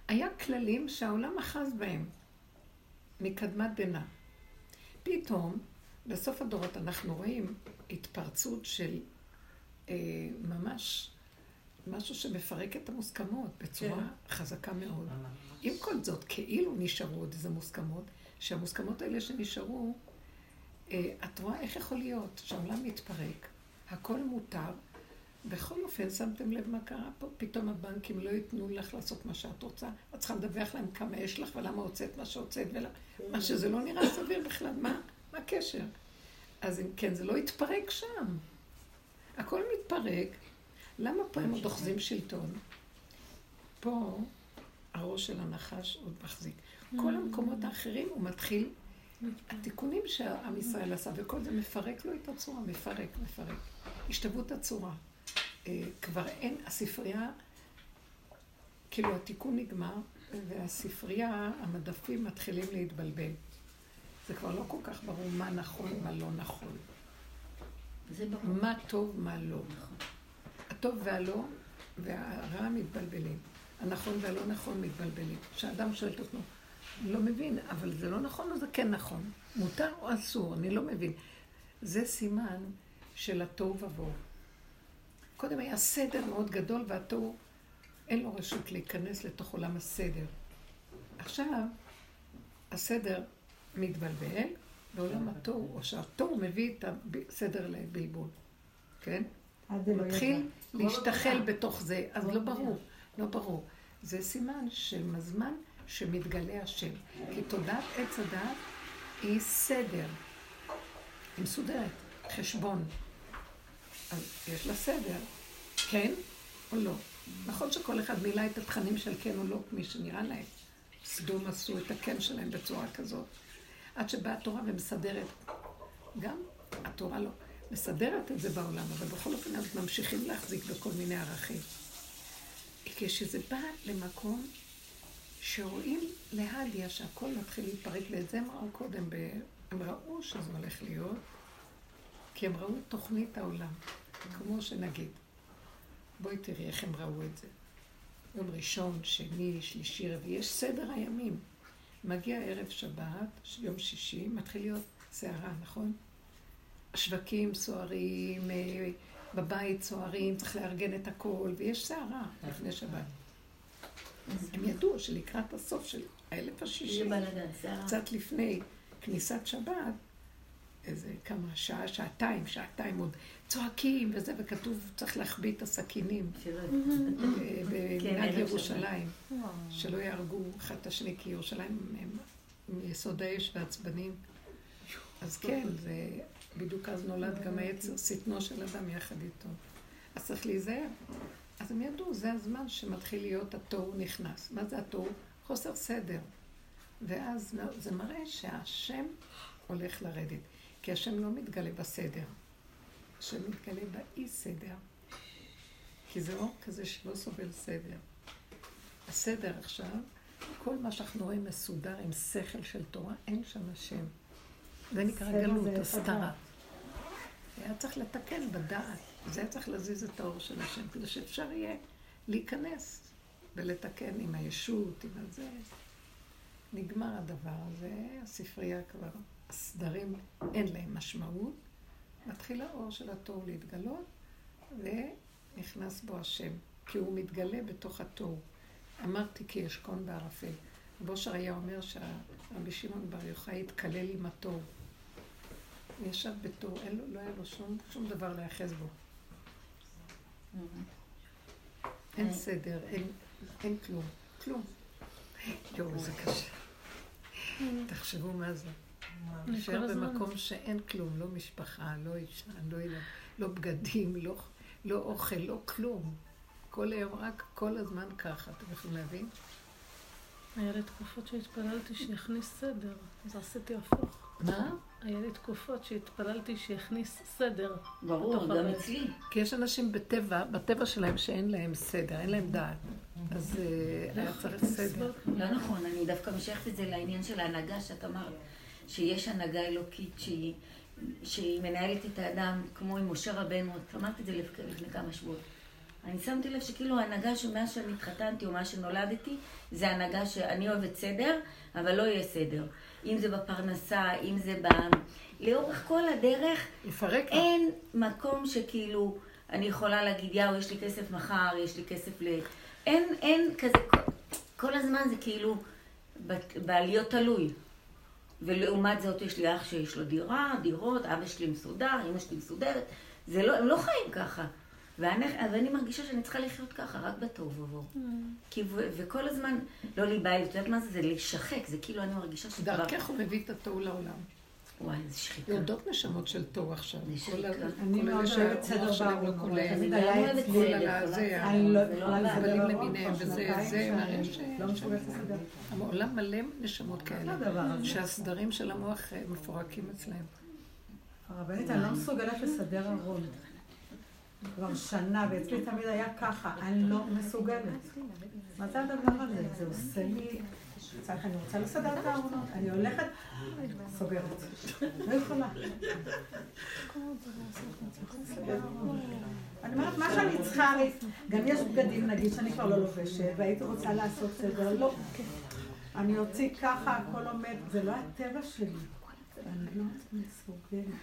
היה כללים שהעולם אחז בהם, מקדמת דנא. פתאום, בסוף הדורות אנחנו רואים התפרצות של אה, ממש משהו שמפרק את המוסכמות בצורה כן. חזקה מאוד. עם כל זאת, כאילו נשארו עוד איזה מוסכמות, שהמוסכמות האלה שנשארו, אה, את רואה איך יכול להיות שהעולם מתפרק, הכל מותר, בכל אופן, שמתם לב מה קרה פה? פתאום הבנקים לא ייתנו לך לעשות מה שאת רוצה. את צריכה לדווח להם כמה יש לך ולמה הוצאת מה שהוצאת ולמה... מה שזה לא נראה סביר בכלל. מה, מה הקשר? אז אם כן, זה לא יתפרק שם. הכל מתפרק. למה פה הם עוד אוחזים שלטון? פה הראש של הנחש עוד מחזיק. כל המקומות האחרים הוא מתחיל, התיקונים שעם ישראל עשה, וכל זה מפרק לו את הצורה, מפרק, מפרק. השתוות הצורה. אה, כבר אין, הספרייה, כאילו התיקון נגמר, והספרייה, המדפים מתחילים להתבלבל. זה כבר לא כל כך ברור מה נכון, מה לא נכון. זה ברור. מה טוב, מה לא. נכון. הטוב והלא והרע מתבלבלים. הנכון והלא נכון מתבלבלים. כשאדם שואל את עצמו, לא מבין, אבל זה לא נכון או זה כן נכון? מותר או אסור? אני לא מבין. זה סימן של התוהו ובוהו. קודם היה סדר מאוד גדול, והתוהו, אין לו רשות להיכנס לתוך עולם הסדר. עכשיו, הסדר מתבלבל, בעולם התוהו, או שהתוהו מביא את הסדר לבלבול, כן? הוא מתחיל להשתחל בתוך זה, אז לא ברור, לא ברור. זה סימן של הזמן שמתגלה השם. כי תודעת עץ הדת היא סדר, היא מסודרת, חשבון. אז יש לה סדר, כן או לא. נכון שכל אחד מילא את התכנים של כן או לא כמי שנראה להם. סדום עשו את הכן שלהם בצורה כזאת. עד שבאה התורה ומסדרת. גם התורה לא. מסדרת את זה בעולם, אבל בכל אופן אז ממשיכים להחזיק בכל מיני ערכים. כשזה בא למקום שרואים להדיה שהכל מתחיל להתפרק, ואת זה הם ראו קודם. הם ראו שזה הולך להיות, כי הם ראו את תוכנית העולם, כמו שנגיד. בואי תראי איך הם ראו את זה. יום ראשון, שני, שלישי, רביעי, יש סדר הימים. מגיע ערב שבת, יום שישי, מתחיל להיות סערה, נכון? השווקים סוערים, אה, בבית צוערים, צריך לארגן את הכל, ויש סערה לפני שבת. הם ידעו שלקראת הסוף של האלף השישי, קצת לפני כניסת שבת, איזה כמה, שעה, שעתיים, שעתיים עוד צועקים וזה, וכתוב צריך להחביא את הסכינים במנהג כן, ירושלים, שלא יהרגו אחד את השני, כי ירושלים הם מיסוד האש ועצבנים. אז כן, זה בדיוק אז נולד גם היצר, שטנו של אדם יחד איתו. אז צריך להיזהר. אז הם ידעו, זה הזמן שמתחיל להיות התוהו נכנס. מה זה התוהו? חוסר סדר. ואז זה מראה שהשם הולך לרדת. כי השם לא מתגלה בסדר. השם מתגלה באי סדר. כי זה אור כזה שלא סובל סדר. הסדר עכשיו, כל מה שאנחנו רואים מסודר עם שכל של תורה, אין שם השם. זה נקרא גלות, הסתרה. היה צריך לתקן בדעת. זה צריך להזיז את האור של השם, כדי שאפשר יהיה להיכנס ולתקן עם הישות, עם הזה. נגמר הדבר הזה, הספרייה כבר, הסדרים אין להם משמעות. מתחיל האור של התור להתגלות, ונכנס בו השם, כי הוא מתגלה בתוך התור. אמרתי כי אשכון בערפל. בושר היה אומר שהרבי שמעון בר יוחאי התקלל עם התור. הוא ישב בתור, לא היה לו שום, שום דבר להיאחז בו. אין. סדר, אין, אין כלום, כלום. יואו, זה קשה. תחשבו מה זה. להישאר במקום שאין כלום, לא משפחה, לא אישה, לא ילד, לא בגדים, לא, לא אוכל, לא כלום. כל היום רק כל הזמן ככה, אתם יכולים להבין? היה לי תקופות שהתפללתי שיכניס סדר, אז עשיתי הפוך. מה? היה לי תקופות שהתפללתי שיכניס סדר. ברור, גם אצלי. כי יש אנשים בטבע, בטבע שלהם שאין להם סדר, אין להם דעת. אז אה, היה צריך סדר. לא נכון, אני דווקא משייכת את זה לעניין של ההנהגה שאת אמרת, שיש הנהגה אלוקית שהיא, שהיא מנהלת את האדם, כמו עם משה רבנו, את אמרת את זה לפני כמה שבועות. אני שמתי לב שכאילו ההנהגה שמאז שאני התחתנתי או מאז שנולדתי, זה הנהגה שאני אוהבת סדר, אבל לא יהיה סדר. אם זה בפרנסה, אם זה ב... לאורך כל הדרך, יפרק אין מקום שכאילו אני יכולה להגיד, יאו, יש לי כסף מחר, יש לי כסף ל... אין, אין כזה, כל הזמן זה כאילו בעליות תלוי. ולעומת זאת יש לי אח שיש לו דירה, דירות, אבא שלי מסודר, אמא שלי מסודרת. זה לא, הם לא חיים ככה. ואני, ואני מרגישה שאני צריכה לחיות ככה, רק בתוהו ובוהו. Mm. וכל הזמן, לא להיבהל, את יודעת מה זה? זה להישחק, זה כאילו אני מרגישה שכבר... דרכך הוא מביא את התוהו לעולם. וואי, איזה שחיקה. יורדות נשמות של תוהו עכשיו. אני מאוד אוהבת סדר שלהם לא כולל. תמיד היה אצלי, אני לא יכולה לסדר למיניהם, וזה, זה מראה ש... לא לסדר. העולם מלא נשמות כאלה, שהסדרים של המוח אה, מפורקים אצלהם. הרבנית, אני לא מסוגלת לסדר ארון. כבר שנה, ואצלי תמיד היה ככה, אני לא מסוגלת. מה זה הדבר הזה? זה עושה לי... אני רוצה לסדר את הארונות, אני הולכת, סוגרת. לא יכולה. אני אומרת, מה שאני צריכה, גם יש בגדים, נגיד, שאני כבר לא לובשת, והייתי רוצה לעשות סדר, לא. אני אוציא ככה, הכל עומד, זה לא הטבע שלי. אני לא מסוגלת.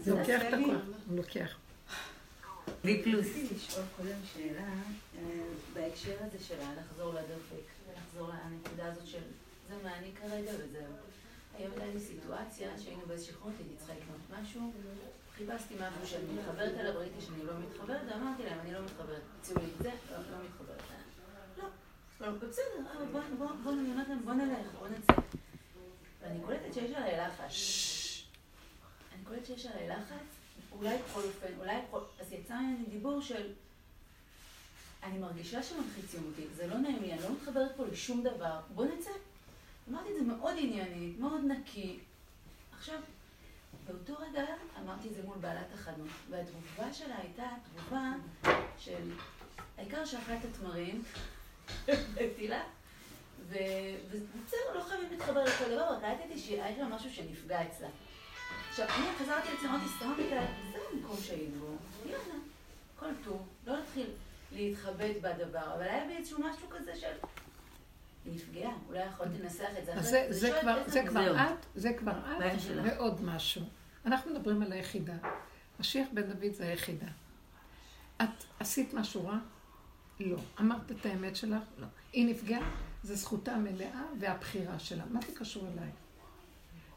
זה לוקח את הכל, הוא לוקח. וי פלוס. רציתי לשאול קודם שאלה, אה, בהקשר הזה של לחזור לדופק, לחזור לנקודה הזאת של זה מה אני כרגע וזהו. היום הייתה לי סיטואציה שהיינו באיזושהי חנות, הייתי צריכה לקנות משהו, חיפשתי משהו שאני מתחברת אליו, ראיתי שאני לא מתחברת, ואמרתי להם, אני לא מתחברת, הציעו לי את זה, לא, לא מתחברת. לא, לא, בסדר, יונתן, בוא נלך, בוא נצא. ואני קולטת שיש עליי לחץ. אני קולטת שיש עליי לחץ, אולי בכל אופן, אולי בכל... אז יצא ממני דיבור של... אני מרגישה שמלחיצים אותי, זה לא נעים לי, אני לא מתחברת פה לשום דבר, בוא נצא. אמרתי את זה מאוד ענייני, מאוד נקי. עכשיו, באותו רגע אמרתי את זה מול בעלת החנות, והתגובה שלה הייתה תגובה של העיקר שאכלת תמרים, בטילה, ובסדר, לא חייבים להתחבר לכל דבר, רק ראיתי שהיה לה משהו שנפגע אצלה. עכשיו, אני חזרתי לעצמי, אמרתי, סתם את זה המקום שהיינו בו, יאללה, כל טוב, לא נתחיל להתחבט בדבר, אבל היה בי איזשהו משהו כזה של... היא נפגעה, אולי יכולת לנסח את זה אחרת. זה כבר זה כבר את, זה כבר את, ועוד משהו. אנחנו מדברים על היחידה. משיח בן דוד זה היחידה. את עשית משהו רע? לא. אמרת את האמת שלך? לא. היא נפגעה? זו זכותה המלאה והבחירה שלה. מה זה קשור אליי?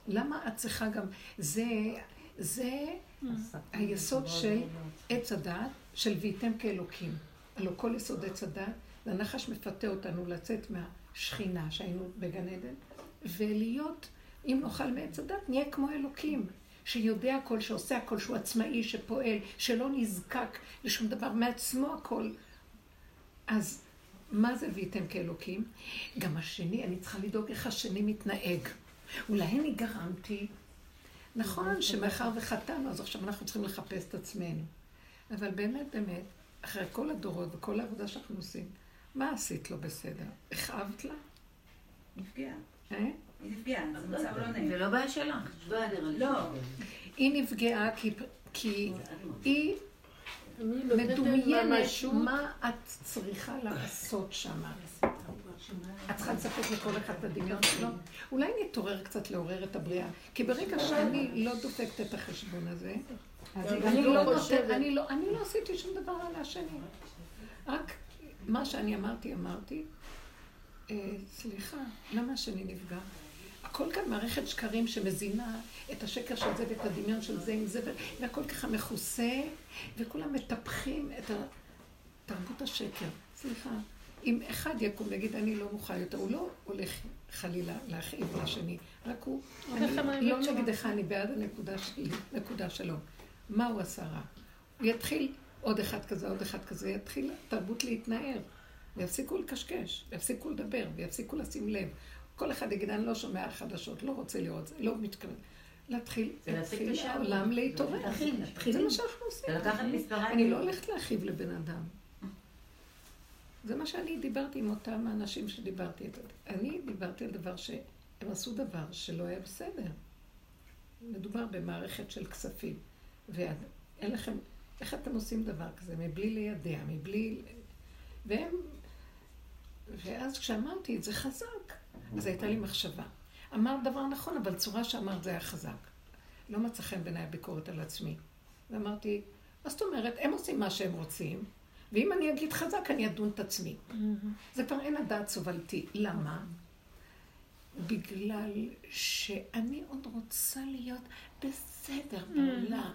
למה את צריכה גם... זה, זה היסוד של עץ הדעת, של ויתם כאלוקים. הלוא כל יסוד עץ הדעת, והנחש מפתה אותנו לצאת מהשכינה שהיינו בגן עדן, ולהיות, אם נאכל מעץ הדעת, נהיה כמו אלוקים. שיודע הכל, שעושה הכל, שהוא עצמאי, שפועל, שלא נזקק לשום דבר, מעצמו הכל. אז מה זה ויתם כאלוקים? גם השני, אני צריכה לדאוג איך השני מתנהג. אולי אני גרמתי. נכון שמאחר וחטאנו, אז עכשיו אנחנו צריכים לחפש את עצמנו. אבל באמת, באמת, אחרי כל הדורות וכל העבודה שאנחנו עושים, מה עשית לא בסדר? הכאבת לה? נפגעה. אה? היא נפגעה, זה מצב לא נעים. זה לא בעיה שלך. לא. היא נפגעה כי היא מדומיינת מה את צריכה לעשות שם. את צריכה לספק לכל אחד את הדמיון שלו? אולי נתעורר קצת לעורר את הבריאה. כי ברגע שאני לא דופקת את החשבון הזה, אני לא, לא, לא עשיתי שום דבר על השני. רק מה שאני אמרתי, אמרתי, אה, סליחה, למה השני נפגע? הכל כאן מערכת שקרים שמזינה את השקר של זה ואת הדמיון של זה עם זה, והכל ככה מכוסה, וכולם מטפחים את תרבות השקר. סליחה, אם אחד יקום ויגיד, אני לא מוכן יותר, הוא לא הולך חלילה להכאיב לשני, רק הוא, אני לא נגדך, אני בעד הנקודה שלי, נקודה שלו. מה הוא עשה רע? הוא יתחיל עוד אחד כזה, עוד אחד כזה, יתחיל תרבות להתנער, ויפסיקו לקשקש, ויפסיקו לדבר, ויפסיקו לשים לב. כל אחד יגיד, אני לא שומע חדשות, לא רוצה לראות זה, לא מתכוון. להתחיל, להתחיל העולם להתעורר. זה מה שאנחנו עושים. אני לא הולכת להכאיב לבן אדם. זה מה שאני דיברתי עם אותם האנשים שדיברתי איתם. אני דיברתי על דבר שהם עשו דבר שלא היה בסדר. מדובר במערכת של כספים. ואין לכם, איך אתם עושים דבר כזה? מבלי לידע, מבלי... והם... ואז כשאמרתי את זה חזק, אז הייתה לי מחשבה. אמרת דבר נכון, אבל צורה שאמרת זה היה חזק. לא מצא חן בעיניי הביקורת על עצמי. ואמרתי, מה זאת אומרת? הם עושים מה שהם רוצים, ואם אני אגיד חזק, אני אדון את עצמי. זה כבר אין הדעת סובלתי. למה? בגלל שאני עוד רוצה להיות בסדר בעולם.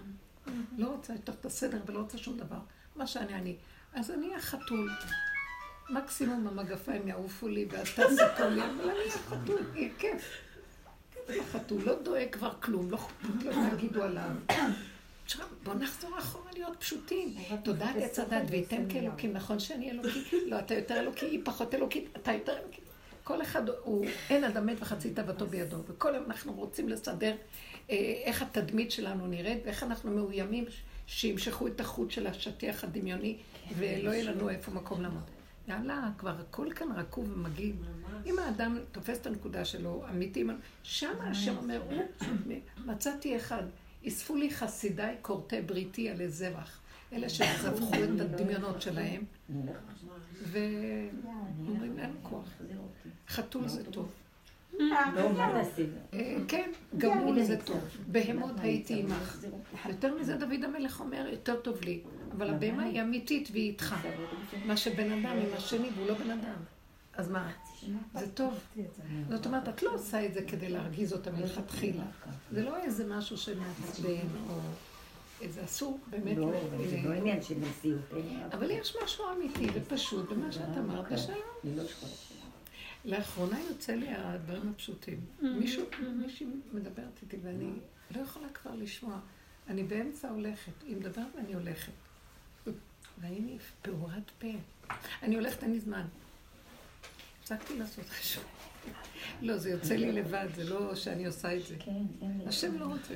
לא רוצה לתוך את הסדר ולא רוצה שום דבר. מה שאני אני. אז אני החתול. מקסימום המגפיים יעופו לי ואז תעסיקו לי, אבל אני החתול, יהיה כיף. החתול לא דואג כבר כלום, לא יגידו עליו. בואו נחזור אחורה להיות פשוטים. תודעת עץ הדת וייתן כאלוקים, נכון שאני אלוקי? לא, אתה יותר אלוקי, היא פחות אלוקית, אתה יותר אלוקי. כל אחד הוא, אין אדם מת וחצי תאוותו בידו, וכל היום אנחנו רוצים לסדר אה, איך התדמית שלנו נראית, ואיך אנחנו מאוימים שימשכו את החוט של השטיח הדמיוני, ולא יהיה לנו איפה מקום לעמוד. יאללה, כבר הכל כאן רקוב ומגעיל. אם האדם תופס את הנקודה שלו, אמיתי, שם השם אומר, מצאתי אחד, אספו לי חסידיי כורתי בריתי עלי זבח. אלה שזבחו את הדמיונות שלהם, ואומרים, אין כוח. חתול זה טוב. לא, אה, כן, גמול זה טוב. בהמות הייתי עמך. יותר מזה דוד המלך אומר, יותר טוב לי. אבל הבהמה היא אמיתית והיא איתך. מה שבן אדם עם השני והוא לא בן אדם. אז מה? זה טוב. זאת אומרת, את לא עושה את זה כדי להרגיז אותה מלכתחילה. זה לא איזה משהו שמעצבן או... זה אסור באמת. לא, זה לא עניין של נשיאות. אבל יש משהו אמיתי ופשוט במה שאת אמרת, ושלום. לא לאחרונה יוצא לי הדברים הפשוטים. מישהו, מישהי מדברת איתי ואני לא יכולה כבר לשמוע. אני באמצע הולכת, היא מדברת ואני הולכת. והנה פעורת פה. אני הולכת, אין לי זמן. הפסקתי לעשות חשוב. לא, זה יוצא לי לבד, זה לא שאני עושה את זה. כן, השם לא רוצה.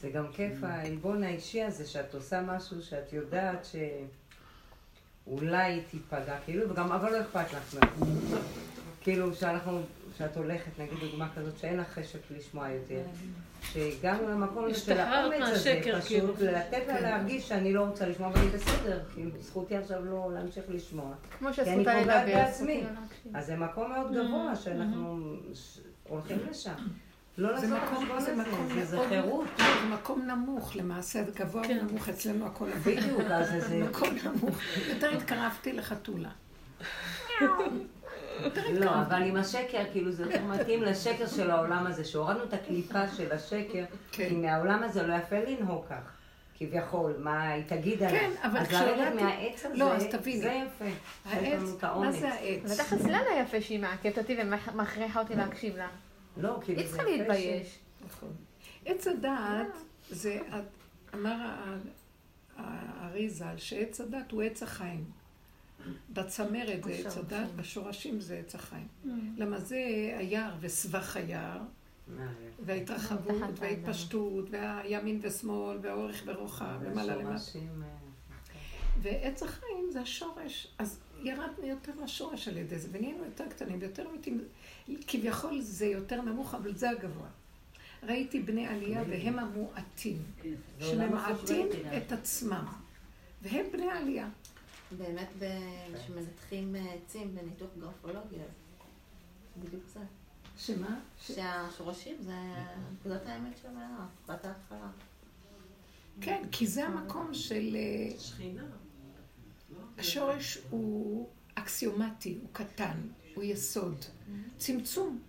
זה גם כיף העלבון האישי הזה, שאת עושה משהו שאת יודעת שאולי תיפגע, כאילו, וגם, אבל לא אכפת לך מאוד. כאילו, שאנחנו, שאת הולכת, נגיד דוגמה כזאת, שאין לך חשק לשמוע יותר. שהגענו למקום של האומץ הזה, פשוט כאילו. לתת לה להרגיש שאני לא רוצה לשמוע ואני בסדר, כאילו זכותי עכשיו לא להמשיך לשמוע. כמו שזכותה לדבר. אז זה מקום מאוד גבוה שאנחנו הולכים לשם. לא לעשות חשבון הזה, זה חירות. זה מקום נמוך למעשה, זה גבוה כן. ונמוך, אצלנו הכל בדיוק, אז זה... מקום נמוך. יותר התקרבתי לחתולה. לא, אבל עם השקר, כאילו זה יותר מתאים לשקר של העולם הזה, שהורדנו את הקליפה של השקר, כן. כי מהעולם הזה לא יפה לנהוג כך. כביכול, מה היא תגיד עליו. כן, אבל כשלרדת מהעץ הזה, לא, אז תביני. זה יפה. העץ, מה זה העץ? זה תכלס לנה יפה שהיא מעכבת אותי ומכריחה אותי להקשיב לה. לא, כאילו היא צריכה להתבייש. נכון. עץ הדעת זה, אמר האריזה, שעץ הדעת הוא עץ החיים. בצמרת זה עץ הדת, בשורשים זה עץ החיים. Mm. למה זה היער וסבך היער, וההתרחבות וההתפשטות, והימין ושמאל, והאורך ורוחב, ומעלה למטה. אה, ועץ החיים זה השורש. אז ירדנו יותר לשורש על ידי זה, ונהיינו יותר קטנים, ויותר אמיתיים. כביכול זה יותר נמוך, אבל זה הגבוה. ראיתי בני עלייה והם המועטים, שממעטים את עצמם, והם בני עלייה. באמת, כשמנתחים עצים בניתוח גרפולוגי, אז בדיוק זה. שמה? שהשורשים זה נקודת האמת של ההפרטת ההתחלה. כן, כי זה המקום של... אה, שכינה. השורש הוא אקסיומטי, הוא קטן, הוא יסוד. צמצום.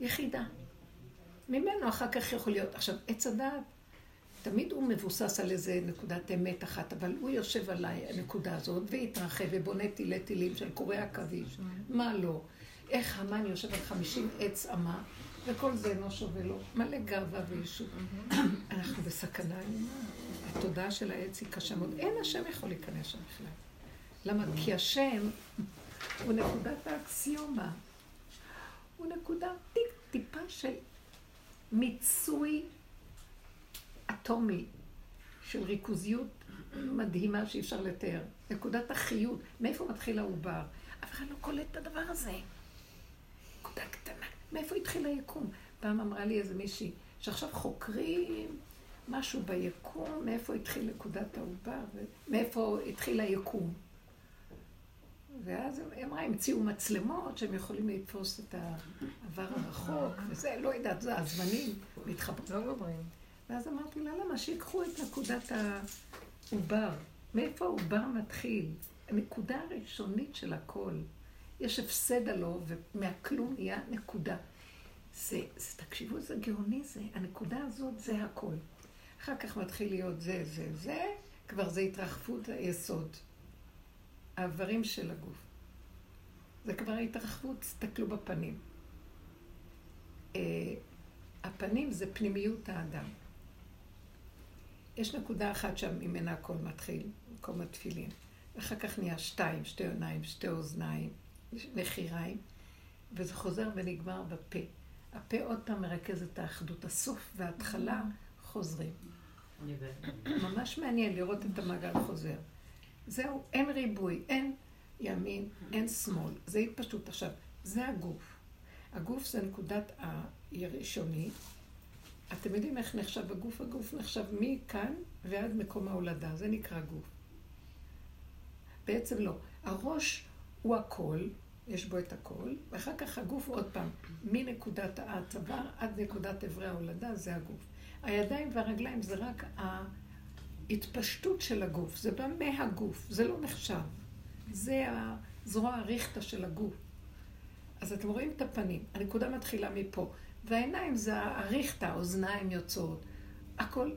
יחידה. ממנו אחר כך יכול להיות. עכשיו, עץ הדעת תמיד הוא מבוסס על איזה נקודת אמת אחת, אבל הוא יושב עליי, הנקודה הזאת, והתרחב ובונה תילי תילים של קורי עכביש. מה לא? איך המן יושב על חמישים עץ אמה, וכל זה אינו שווה לו. מלא גאווה וישות. אנחנו בסכנה איומה. התודעה של העץ היא קשה מאוד. אין השם יכול להיכנס שם בכלל. למה? כי השם הוא נקודת האקסיומה. הוא נקודה טיפ, טיפה של מיצוי אטומי של ריכוזיות מדהימה שאי אפשר לתאר. נקודת החיות, מאיפה מתחיל העובר? אף אחד לא קולט את הדבר הזה. נקודה קטנה, מאיפה התחיל היקום? פעם אמרה לי איזה מישהי, שעכשיו חוקרים משהו ביקום, מאיפה התחיל נקודת העובר, מאיפה התחיל היקום. ואז היא אמרה, המציאו מצלמות שהם יכולים לתפוס את העבר הרחוק, וזה, לא יודעת, זה הזמנים מתחברים. לא גומרים. ואז אמרתי לה, למה? שיקחו את נקודת העובר. מאיפה העובר מתחיל? הנקודה הראשונית של הכל. יש הפסד הלא, ומהכלום נהיה נקודה. זה, זה, תקשיבו, זה גאוני זה. הנקודה הזאת זה הכל. אחר כך מתחיל להיות זה, זה, זה, כבר זה התרחבות היסוד. האיברים של הגוף. זה כבר התרחבות, תסתכלו בפנים. Uh, הפנים זה פנימיות האדם. יש נקודה אחת שם ממנה הכל מתחיל, מקום התפילין. אחר כך נהיה שתיים, שתי עיניים, שתי אוזניים, נחיריים, וזה חוזר ונגמר בפה. הפה עוד פעם מרכז את האחדות. הסוף וההתחלה חוזרים. ממש מעניין לראות את המעגל חוזר. זהו, אין ריבוי, אין ימין, אין שמאל. זה התפשטות. עכשיו, זה הגוף. הגוף זה נקודת הראשוני, אתם יודעים איך נחשב הגוף? הגוף נחשב מכאן ועד מקום ההולדה, זה נקרא גוף. בעצם לא. הראש הוא הכל, יש בו את הכל, ואחר כך הגוף עוד פעם, מנקודת הצוואר עד נקודת אברי ההולדה, זה הגוף. הידיים והרגליים זה רק ההתפשטות של הגוף, זה בא מהגוף, זה לא נחשב. זה הזרוע הריכטה של הגוף. אז אתם רואים את הפנים, הנקודה מתחילה מפה. והעיניים זה הריכטה, האוזניים יוצאות, הכל.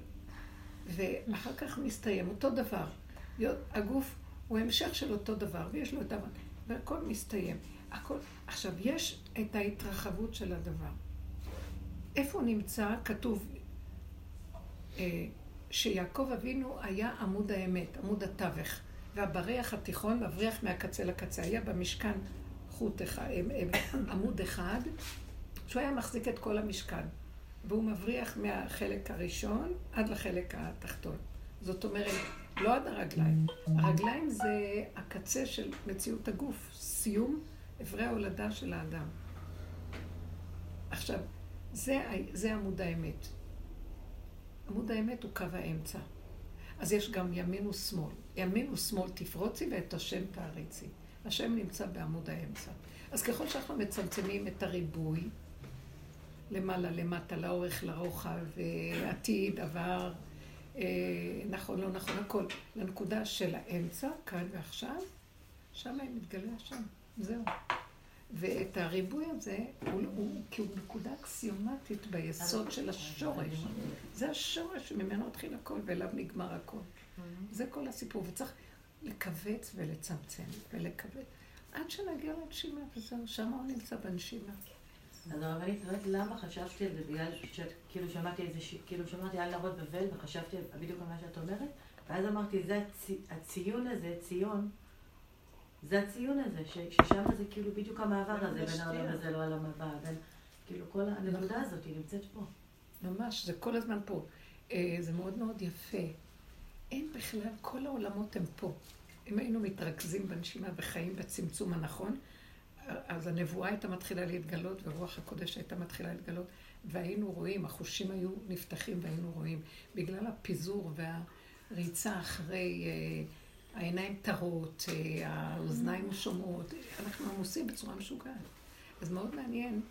ואחר כך מסתיים אותו דבר. הגוף הוא המשך של אותו דבר, ויש לו את ה... והכל מסתיים. הכל... עכשיו, יש את ההתרחבות של הדבר. איפה נמצא? כתוב אה, שיעקב אבינו היה עמוד האמת, עמוד התווך, והבריח התיכון מבריח מהקצה לקצה. היה במשכן חוט אחד, אה, אה, עמוד אחד, שהוא היה מחזיק את כל המשכן, והוא מבריח מהחלק הראשון עד לחלק התחתון. זאת אומרת, לא עד הרגליים. הרגליים זה הקצה של מציאות הגוף, סיום אברי ההולדה של האדם. עכשיו, זה, זה עמוד האמת. עמוד האמת הוא קו האמצע. אז יש גם ימין ושמאל. ימין ושמאל תפרוצי ואת השם תעריצי. השם נמצא בעמוד האמצע. אז ככל שאנחנו מצמצמים את הריבוי, למעלה, למטה, לאורך, לרוחב, עתיד, עבר, נכון, לא נכון, הכל. לנקודה של האמצע, כאן ועכשיו, שם מתגלה השם. זהו. ואת הריבוי הזה, הוא, הוא, כי הוא נקודה אקסיומטית ביסוד של השורש. זה השורש שממנו התחיל הכל ואליו נגמר הכל. זה כל הסיפור, וצריך לכווץ ולצמצם ולכווץ. עד שנגיע לנשימה, וזהו, שם הוא נמצא בנשימה. אז הרבנית, למה חשבתי על זה? בגלל שכאילו שמעתי איזה, כאילו שמעתי על נרות בבל, וחשבתי בדיוק על מה שאת אומרת, ואז אמרתי, זה הציון הזה, ציון, זה הציון הזה, ששם זה כאילו בדיוק המעבר הזה בין העולם הזה לעולם הבא, בין, כאילו כל הנקודה הזאת, היא נמצאת פה. ממש, זה כל הזמן פה. אה, זה מאוד מאוד יפה. אין בכלל, כל העולמות הם פה. אם היינו מתרכזים בנשימה וחיים בצמצום הנכון, אז הנבואה הייתה מתחילה להתגלות, ורוח הקודש הייתה מתחילה להתגלות, והיינו רואים, החושים היו נפתחים והיינו רואים. בגלל הפיזור והריצה אחרי... אה, העיניים טרות, אה, האוזניים שומעות, אנחנו עמוסים בצורה משוגעת. אז מאוד מעניין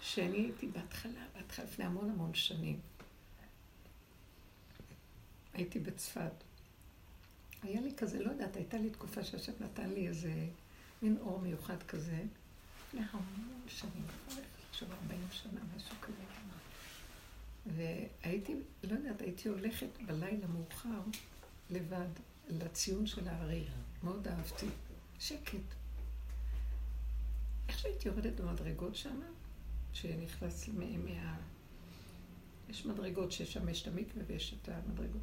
שאני הייתי בהתחלה, בהתחלה, לפני המון המון שנים, הייתי בצפת. היה לי כזה, לא יודעת, הייתה לי תקופה שהשם נתן לי איזה מין אור מיוחד כזה, לפני המון שנים, עכשיו 40 שנה, משהו כזה. והייתי, לא יודעת, הייתי הולכת בלילה מאוחר, לבד לציון של הארי. מאוד אהבתי. שקט. איך שהייתי יורדת במדרגות שם, שנכנס מה... יש מדרגות ששם יש את המקווה ויש את המדרגות.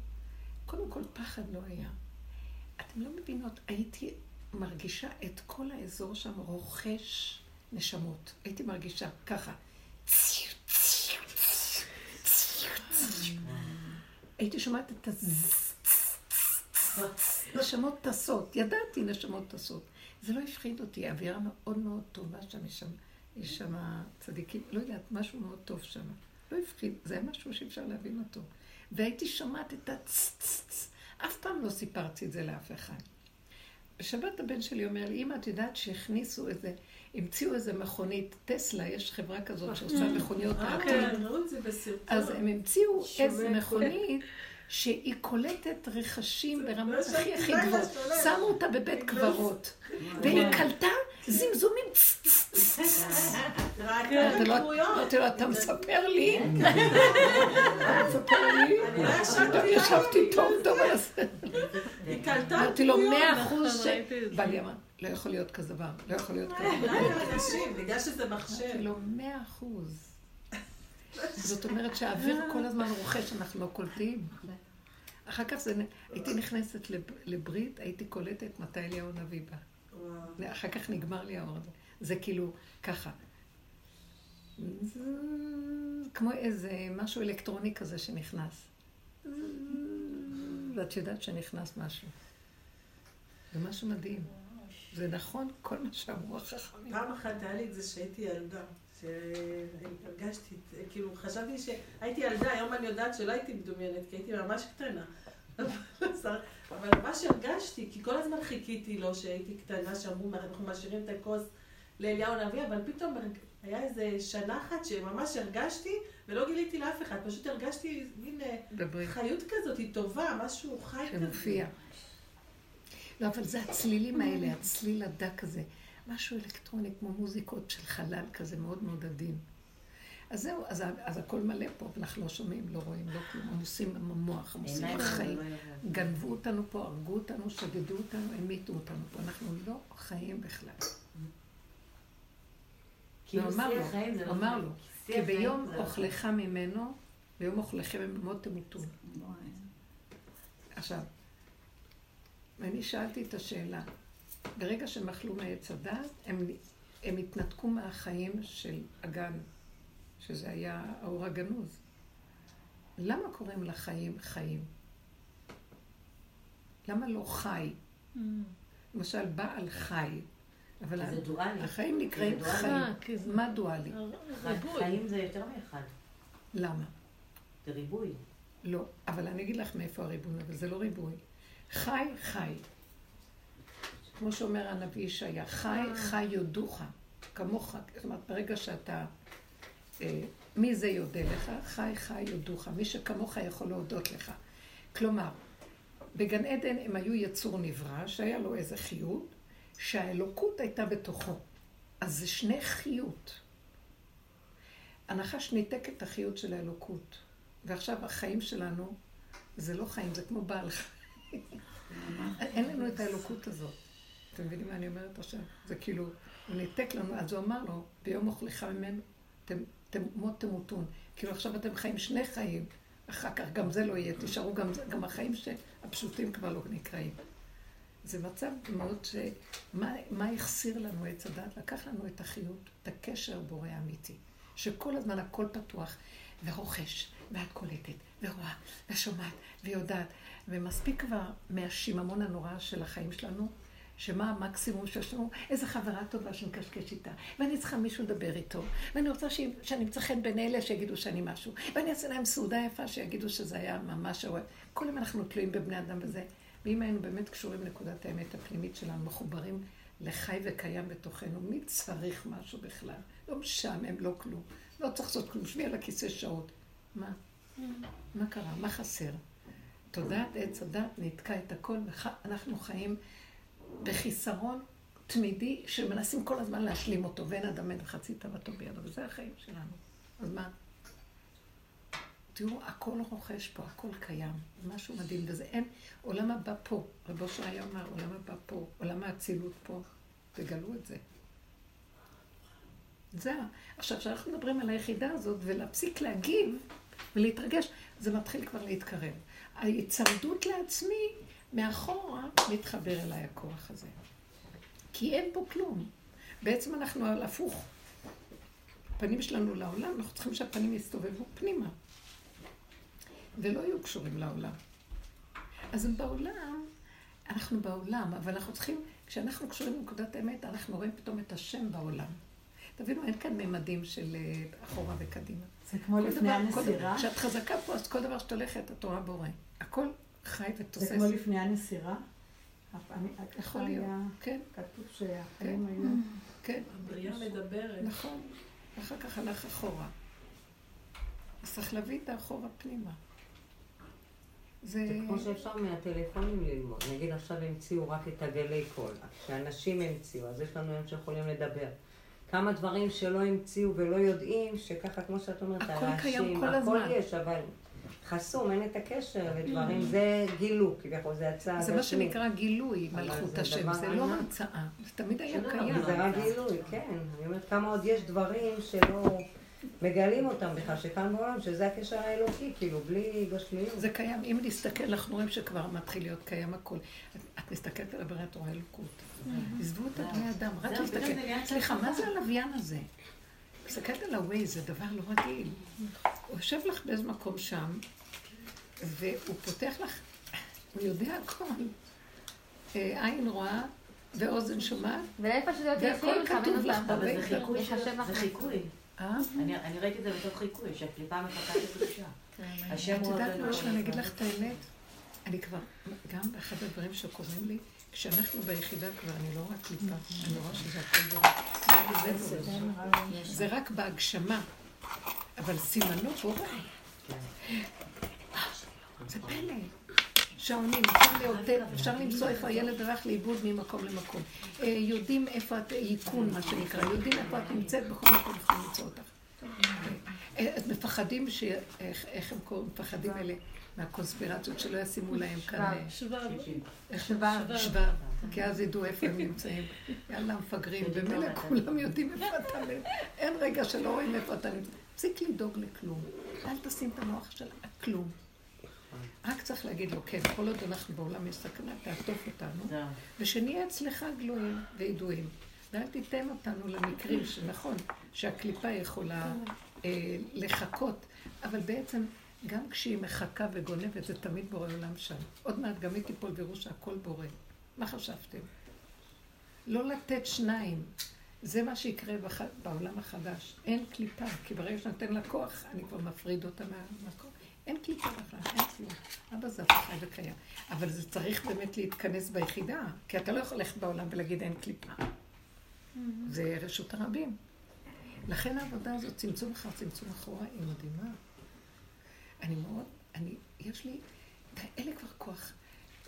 קודם כל, פחד לא היה. אתם לא מבינות, הייתי מרגישה את כל האזור שם רוכש נשמות. הייתי מרגישה ככה. הייתי שומעת את. נשמות טסות, ידעתי נשמות טסות. זה לא הפחיד אותי, אווירה מאוד מאוד טובה שם, יש שם צדיקים, לא יודעת, משהו מאוד טוב שם. לא הפחיד, זה היה משהו שאפשר להבין אותו. והייתי שומעת את הצ... אף פעם לא סיפרתי את זה לאף אחד. בשבת הבן שלי אומר לי, אמא, את יודעת שהכניסו איזה, המציאו איזה מכונית, טסלה, יש חברה כזאת שעושה מכוניות אה, העתיד. בסרטון. אז הם המציאו איזה מכונית. שהיא קולטת רכשים ברמה הכי הכי גבוהות. שמו אותה בבית קברות, והיא קלטה זמזומים אמרתי לו, אתה מספר לי? אתה מספר לי? ישבתי טוב טוב על הסרט. אמרתי לו, מאה אחוז ש... ואני אמרתי, לא יכול להיות כזה דבר, לא יכול להיות כזה דבר. בגלל שזה מחשב. אמרתי לו, מאה אחוז. זאת אומרת שהאוויר כל הזמן רוכש, אנחנו לא קולטים. אחר כך זה, הייתי נכנסת לברית, הייתי קולטת מתי אליהו הנביא בא. אחר כך נגמר לי האור הזה. זה כאילו ככה. כמו איזה משהו אלקטרוני כזה שנכנס. ואת יודעת שנכנס משהו. זה משהו מדהים. זה נכון כל מה שאמרו החכמים. פעם אחת היה לי את זה שהייתי ילדה. שהרגשתי, כאילו חשבתי שהייתי ילדה, היום אני יודעת שלא הייתי מדומיינת, כי הייתי ממש קטנה. אבל מה שהרגשתי, כי כל הזמן חיכיתי לו שהייתי קטנה, שאמרו, אנחנו משאירים את הכוס לאליהו הנביא, אבל פתאום היה איזה שנה אחת שממש הרגשתי, ולא גיליתי לאף אחד, פשוט הרגשתי מין אה, חיות כזאת, היא טובה, משהו חי כזה. שמופיע. לא, אבל זה הצלילים האלה, הצליל הדק הזה. משהו אלקטרוני כמו מוזיקות של חלל כזה מאוד מאוד עדין. אז זהו, אז, אז הכל מלא פה, ואנחנו לא שומעים, לא רואים, לא כלום, עמוסים עם המוח, עמוסים עם החיים. גנבו אותנו פה, הרגו אותנו, שדדו אותנו, המיתו אותנו פה, אנחנו לא חיים בכלל. כאילו שיא החיים זה לא אמר לו, כי ביום לא אוכלך ממנו, ביום אוכלכם ממנו תמותו. עכשיו, ואני שאלתי את השאלה, ברגע שהם אכלו מעץ הדת, הם, הם התנתקו מהחיים של הגן, שזה היה האור הגנוז. למה קוראים לחיים חיים? למה לא חי? Mm. למשל, בעל חי. אבל זה דואלי. החיים נקראים חיים. אה, מה דואלי? חיים זה יותר מאחד. למה? זה ריבוי. לא, אבל אני אגיד לך מאיפה הריבוי, אבל זה לא ריבוי. חי, חי. כמו שאומר הנביא ישעיה, חי, אה. חי יודוך, כמוך. זאת אומרת, ברגע שאתה מי זה יודה לך? חי חי יודוך. מי שכמוך יכול להודות לך. כלומר, בגן עדן הם היו יצור נברא, שהיה לו איזה חיות, שהאלוקות הייתה בתוכו. אז זה שני חיות. הנחש ניתק את החיות של האלוקות. ועכשיו החיים שלנו, זה לא חיים, זה כמו בעל חיים. אין לנו את האלוקות הזאת. אתם מבינים מה אני אומרת עכשיו? זה כאילו, הוא ניתק לנו, אז הוא אמר לו, ביום אוכלך ממנו, מות תמותון. כאילו עכשיו אתם חיים שני חיים, אחר כך גם זה לא יהיה, תשארו גם, גם החיים שהפשוטים כבר לא נקראים. זה מצב מאוד ש... מה, מה החסיר לנו עץ הדת? לקח לנו את החיות, את הקשר בורא אמיתי. שכל הזמן הכל פתוח, ורוכש, ואת קולטת, ורואה, ושומעת, ויודעת. ומספיק כבר מהשיממון הנורא של החיים שלנו, שמה המקסימום שיש לנו? איזה חברה טובה שנקשקש איתה, ואני צריכה מישהו לדבר איתו, ואני רוצה ש... שאני אמצא חן בין אלה שיגידו שאני משהו, ואני אעשה להם סעודה יפה שיגידו שזה היה ממש. כל יום אנחנו תלויים בבני אדם וזה. ואם היינו באמת קשורים לנקודת האמת הפנימית שלנו, מחוברים לחי וקיים בתוכנו, מי צריך משהו בכלל? לא משעמם, לא כלום. לא צריך לעשות כלום, שבי על הכיסא שעות. מה? מה קרה? מה חסר? תודעת עץ הדת נתקע את הכל, ואנחנו חיים בחיסרון תמידי שמנסים כל הזמן להשלים אותו, ואין אדם אין חצי תאוותו בידו, וזה החיים שלנו. אז מה? תראו, הכל רוכש פה, הכל קיים, משהו מדהים, וזה אין, עולם הבא פה, רבו אושר היה אומר, עולם הבא פה, עולם האצילות פה, תגלו את זה. זה, עכשיו, כשאנחנו מדברים על היחידה הזאת, ולהפסיק להגיב ולהתרגש, זה מתחיל כבר להתקרב. ההיצמדות לעצמי, מאחורה, מתחבר אליי הכוח הזה. כי אין פה כלום. בעצם אנחנו על הפוך. הפנים שלנו לעולם, אנחנו צריכים שהפנים יסתובבו פנימה. ולא יהיו קשורים לעולם. אז הם בעולם, אנחנו בעולם, אבל אנחנו צריכים, כשאנחנו קשורים לנקודת האמת, אנחנו רואים פתאום את השם בעולם. תבינו, אין כאן ממדים של אה, אחורה וקדימה. זה כמו לפני הנסירה? כשאת חזקה פה, אז כל דבר שאת הולכת, את רואה בורא. הכל חי ותוסס. זה כמו לפני הנסירה? יכול להיות, כן. כתוב שהחיים היו... כן. הבריאה מדברת. נכון. אחר כך הלך אחורה. אז צריך להביא את האחורה פנימה. זה... זה כמו שאפשר מהטלפונים ללמוד. נגיד עכשיו המציאו רק את הגלי קול. כשאנשים המציאו, אז יש לנו היום שיכולים לדבר. כמה דברים שלא המציאו ולא יודעים, שככה, כמו שאת אומרת, הכל קיים כל הזמן. הכל יש, אבל חסום, אין את הקשר לדברים. זה גילו, כביכול, זה הצעה. זה מה שנקרא גילוי, מלכות השם. זה לא המצאה, זה תמיד היה קיים. זה רק גילוי, כן. אני אומרת, כמה עוד יש דברים שלא... מגלים אותם בכלל, שכאן בעולם, שזה הקשר האלוקי, כאילו, בלי גשמיות. זה קיים. אם נסתכל, אנחנו רואים שכבר מתחיל להיות קיים הכול. את מסתכלת על הבריאה, את רואה אלוקות. עזבו את הבני אדם, רק להסתכל. סליחה, מה זה הלוויין הזה? מסתכלת על הווייז, זה דבר לא רגיל. הוא יושב לך באיזה מקום שם, והוא פותח לך, הוא יודע הכל. אה, עין רואה ואוזן שומעת, והכל כתוב לך בבקר. זה חיקוי. אה? אני ראיתי את זה בתוך חיקוי, שהקליפה מחכה לקדושה. כן. את יודעת משהו, אני אגיד לך את האמת. אני כבר, גם באחד הדברים שקורים לי, כשאנחנו ביחידה כבר, אני לא רואה קליפה, אני רואה שזה הכל בורא. זה רק בהגשמה, אבל סימנו בורא. זה פלא. שעונים, אפשר למצוא איפה הילד הלך לאיבוד ממקום למקום. אה, יודעים איפה את, איכון מה שנקרא, יודעים איפה את נמצאת, בכל מקום יכולים למצוא אותך. אה, מפחדים, איך הם קוראים, מפחדים אלה מהקונספירציות שלא ישימו להם כאן... אה, שבב. שבב. שבב. כי אז ידעו איפה הם נמצאים. יאללה, מפגרים. במילא כולם יודעים איפה אתה נמצא. אין רגע שלא רואים איפה אתה נמצא. תפסיק לדאוג לכלום. אל תשים את המוח של כלום. רק צריך להגיד לו, כן, כל עוד אנחנו בעולם יש סכנה, תעטוף אותנו, ושנהיה אצלך גלויים וידועים. ואל תיתן אותנו למקרים שנכון, שהקליפה יכולה אה, לחכות, אבל בעצם גם כשהיא מחכה וגונבת, זה תמיד בורא עולם שם. עוד מעט גם היא תיפול ויראו הכל בורא. מה חשבתם? לא לתת שניים. זה מה שיקרה בח... בעולם החדש. אין קליפה, כי ברגע שנותן לה כוח, אני כבר מפריד אותה מהמקום. אין קליפה בכלל, אין כלום. אבא זה חי וקיים. אבל זה צריך באמת להתכנס ביחידה, כי אתה לא יכול ללכת בעולם ולהגיד אין קליפה. זה רשות הרבים. לכן העבודה הזאת, צמצום אחר צמצום אחורה, היא מדהימה. אני מאוד, אני, יש לי, אין לי כבר כוח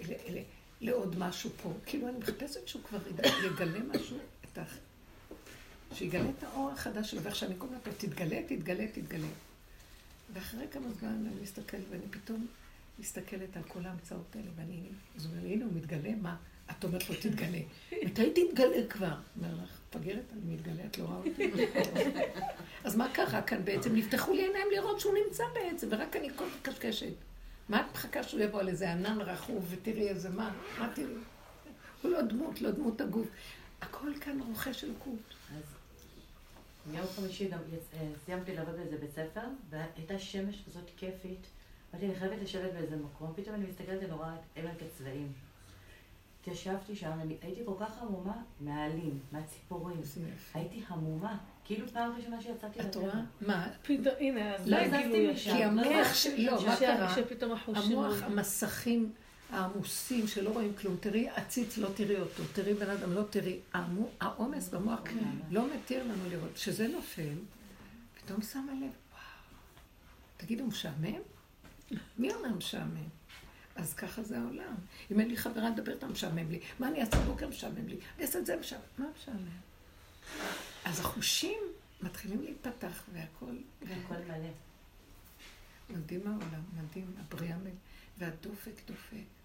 אלה, אלה, לעוד משהו פה. כאילו, אני מחפשת שהוא כבר יגלה משהו, את ה... שיגלה את האור החדש שלו, ועכשיו אני כל הזמן תתגלה, תתגלה, תתגלה. ואחרי כמה זמן אני מסתכלת, ואני פתאום מסתכלת על כל ההמצאות האלה, ואני, אז אומר הנה הוא מתגלה, מה? את אומרת לו, תתגלה. מתי תתגלה כבר? אומר לך, מפגרת, אני מתגלה, את לא רואה אותי. אז מה קרה כאן בעצם? נפתחו לי עיניים לראות שהוא נמצא בעצם, ורק אני כל כך קשקשת. מה את מחכה שהוא יבוא על איזה ענן רכוב ותראי איזה מה? מה תראי? הוא לא דמות, לא דמות הגוף. הכל כאן רוכש אלוקות. אז יום חמישי גם אה, סיימתי לעבוד באיזה בית ספר, והייתה שמש כזאת כיפית. אמרתי, אני חייבת לשבת באיזה מקום, פתאום אני מסתכלת, את עמק הצבעים. התיישבתי שם, אני הייתי כל כך המומה מהעלים, מהציפורים. הייתי המומה. כאילו פעם ראשונה שיצאתי לטבע. את רואה? מה? פתאום, הנה, אז לא הזזתי משם. כי המוח, לא, מה קרה? המוח, המסכים העמוסים שלא רואים כלום. תראי עציץ, לא תראי אותו. תראי בן אדם, לא תראי. העומס במוח כן. לא מתיר לנו לראות. כשזה נופל, פתאום שמה לב, וואו. תגידו, משעמם? מי אומר משעמם? אז ככה זה העולם. אם אין לי חברה לדבר איתה, משעמם לי. מה אני אעשה בבוקר? משעמם לי. אני אעשה את זה משעמם. מה משעמם? אז החושים מתחילים להיפתח והכל... והכל מלא. מדהים העולם, מדהים, הבריאה מלא. והדופק דופק.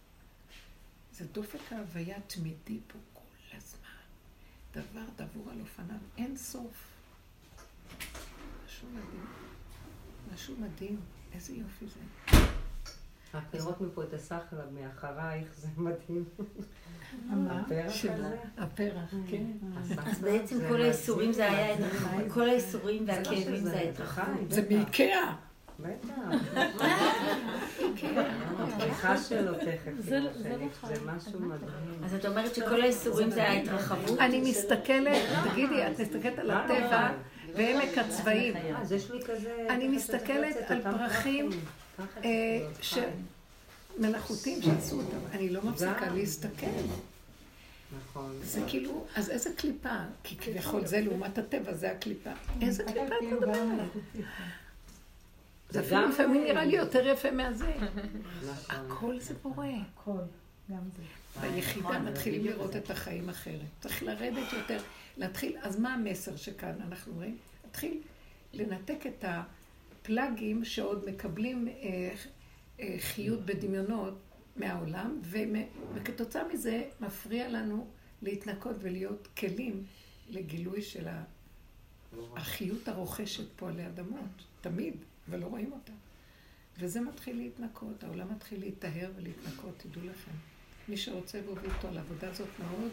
זה דופק ההוויה תמידי פה כל הזמן. דבר דבור על אופניו, אין סוף. משהו מדהים. משהו מדהים. איזה יופי זה. רק לראות מפה את הסחלב מאחרייך, זה מדהים. הפרח הזה? הפרח, כן. אז בעצם כל האיסורים זה היה את החיים. כל האיסורים והכאבים זה את החיים. זה מאיקאה. בטח. הפתיחה שלו תכף, זה משהו מדהים. אז את אומרת שכל האיסורים זה ההתרחבות? אני מסתכלת, תגידי, את מסתכלת על הטבע ועמק הצבעים. אני מסתכלת על פרחים מלאכותיים שעשו אותם. אני לא מפסיקה להסתכל. נכון. זה כאילו, אז איזה קליפה? כי כביכול זה לעומת הטבע, זה הקליפה. איזה קליפה את מדברת? זה אפילו לפעמים נראה לי יותר יפה מהזה. נכון. הכל זה בורא. הכל, גם זה. ביחידה נכון, מתחילים לראות את החיים אחרת. צריך לרדת יותר, להתחיל, אז מה המסר שכאן אנחנו רואים? להתחיל לנתק את הפלאגים שעוד מקבלים אה, אה, חיות בדמיונות מהעולם, וכתוצאה מזה מפריע לנו להתנקות ולהיות כלים לגילוי של החיות הרוכשת פה עלי אדמות, תמיד. ולא רואים אותה. וזה מתחיל להתנקות, העולם מתחיל להיטהר ולהתנקות, תדעו לכם. מי שרוצה והוביל אותו על העבודה הזאת מאוד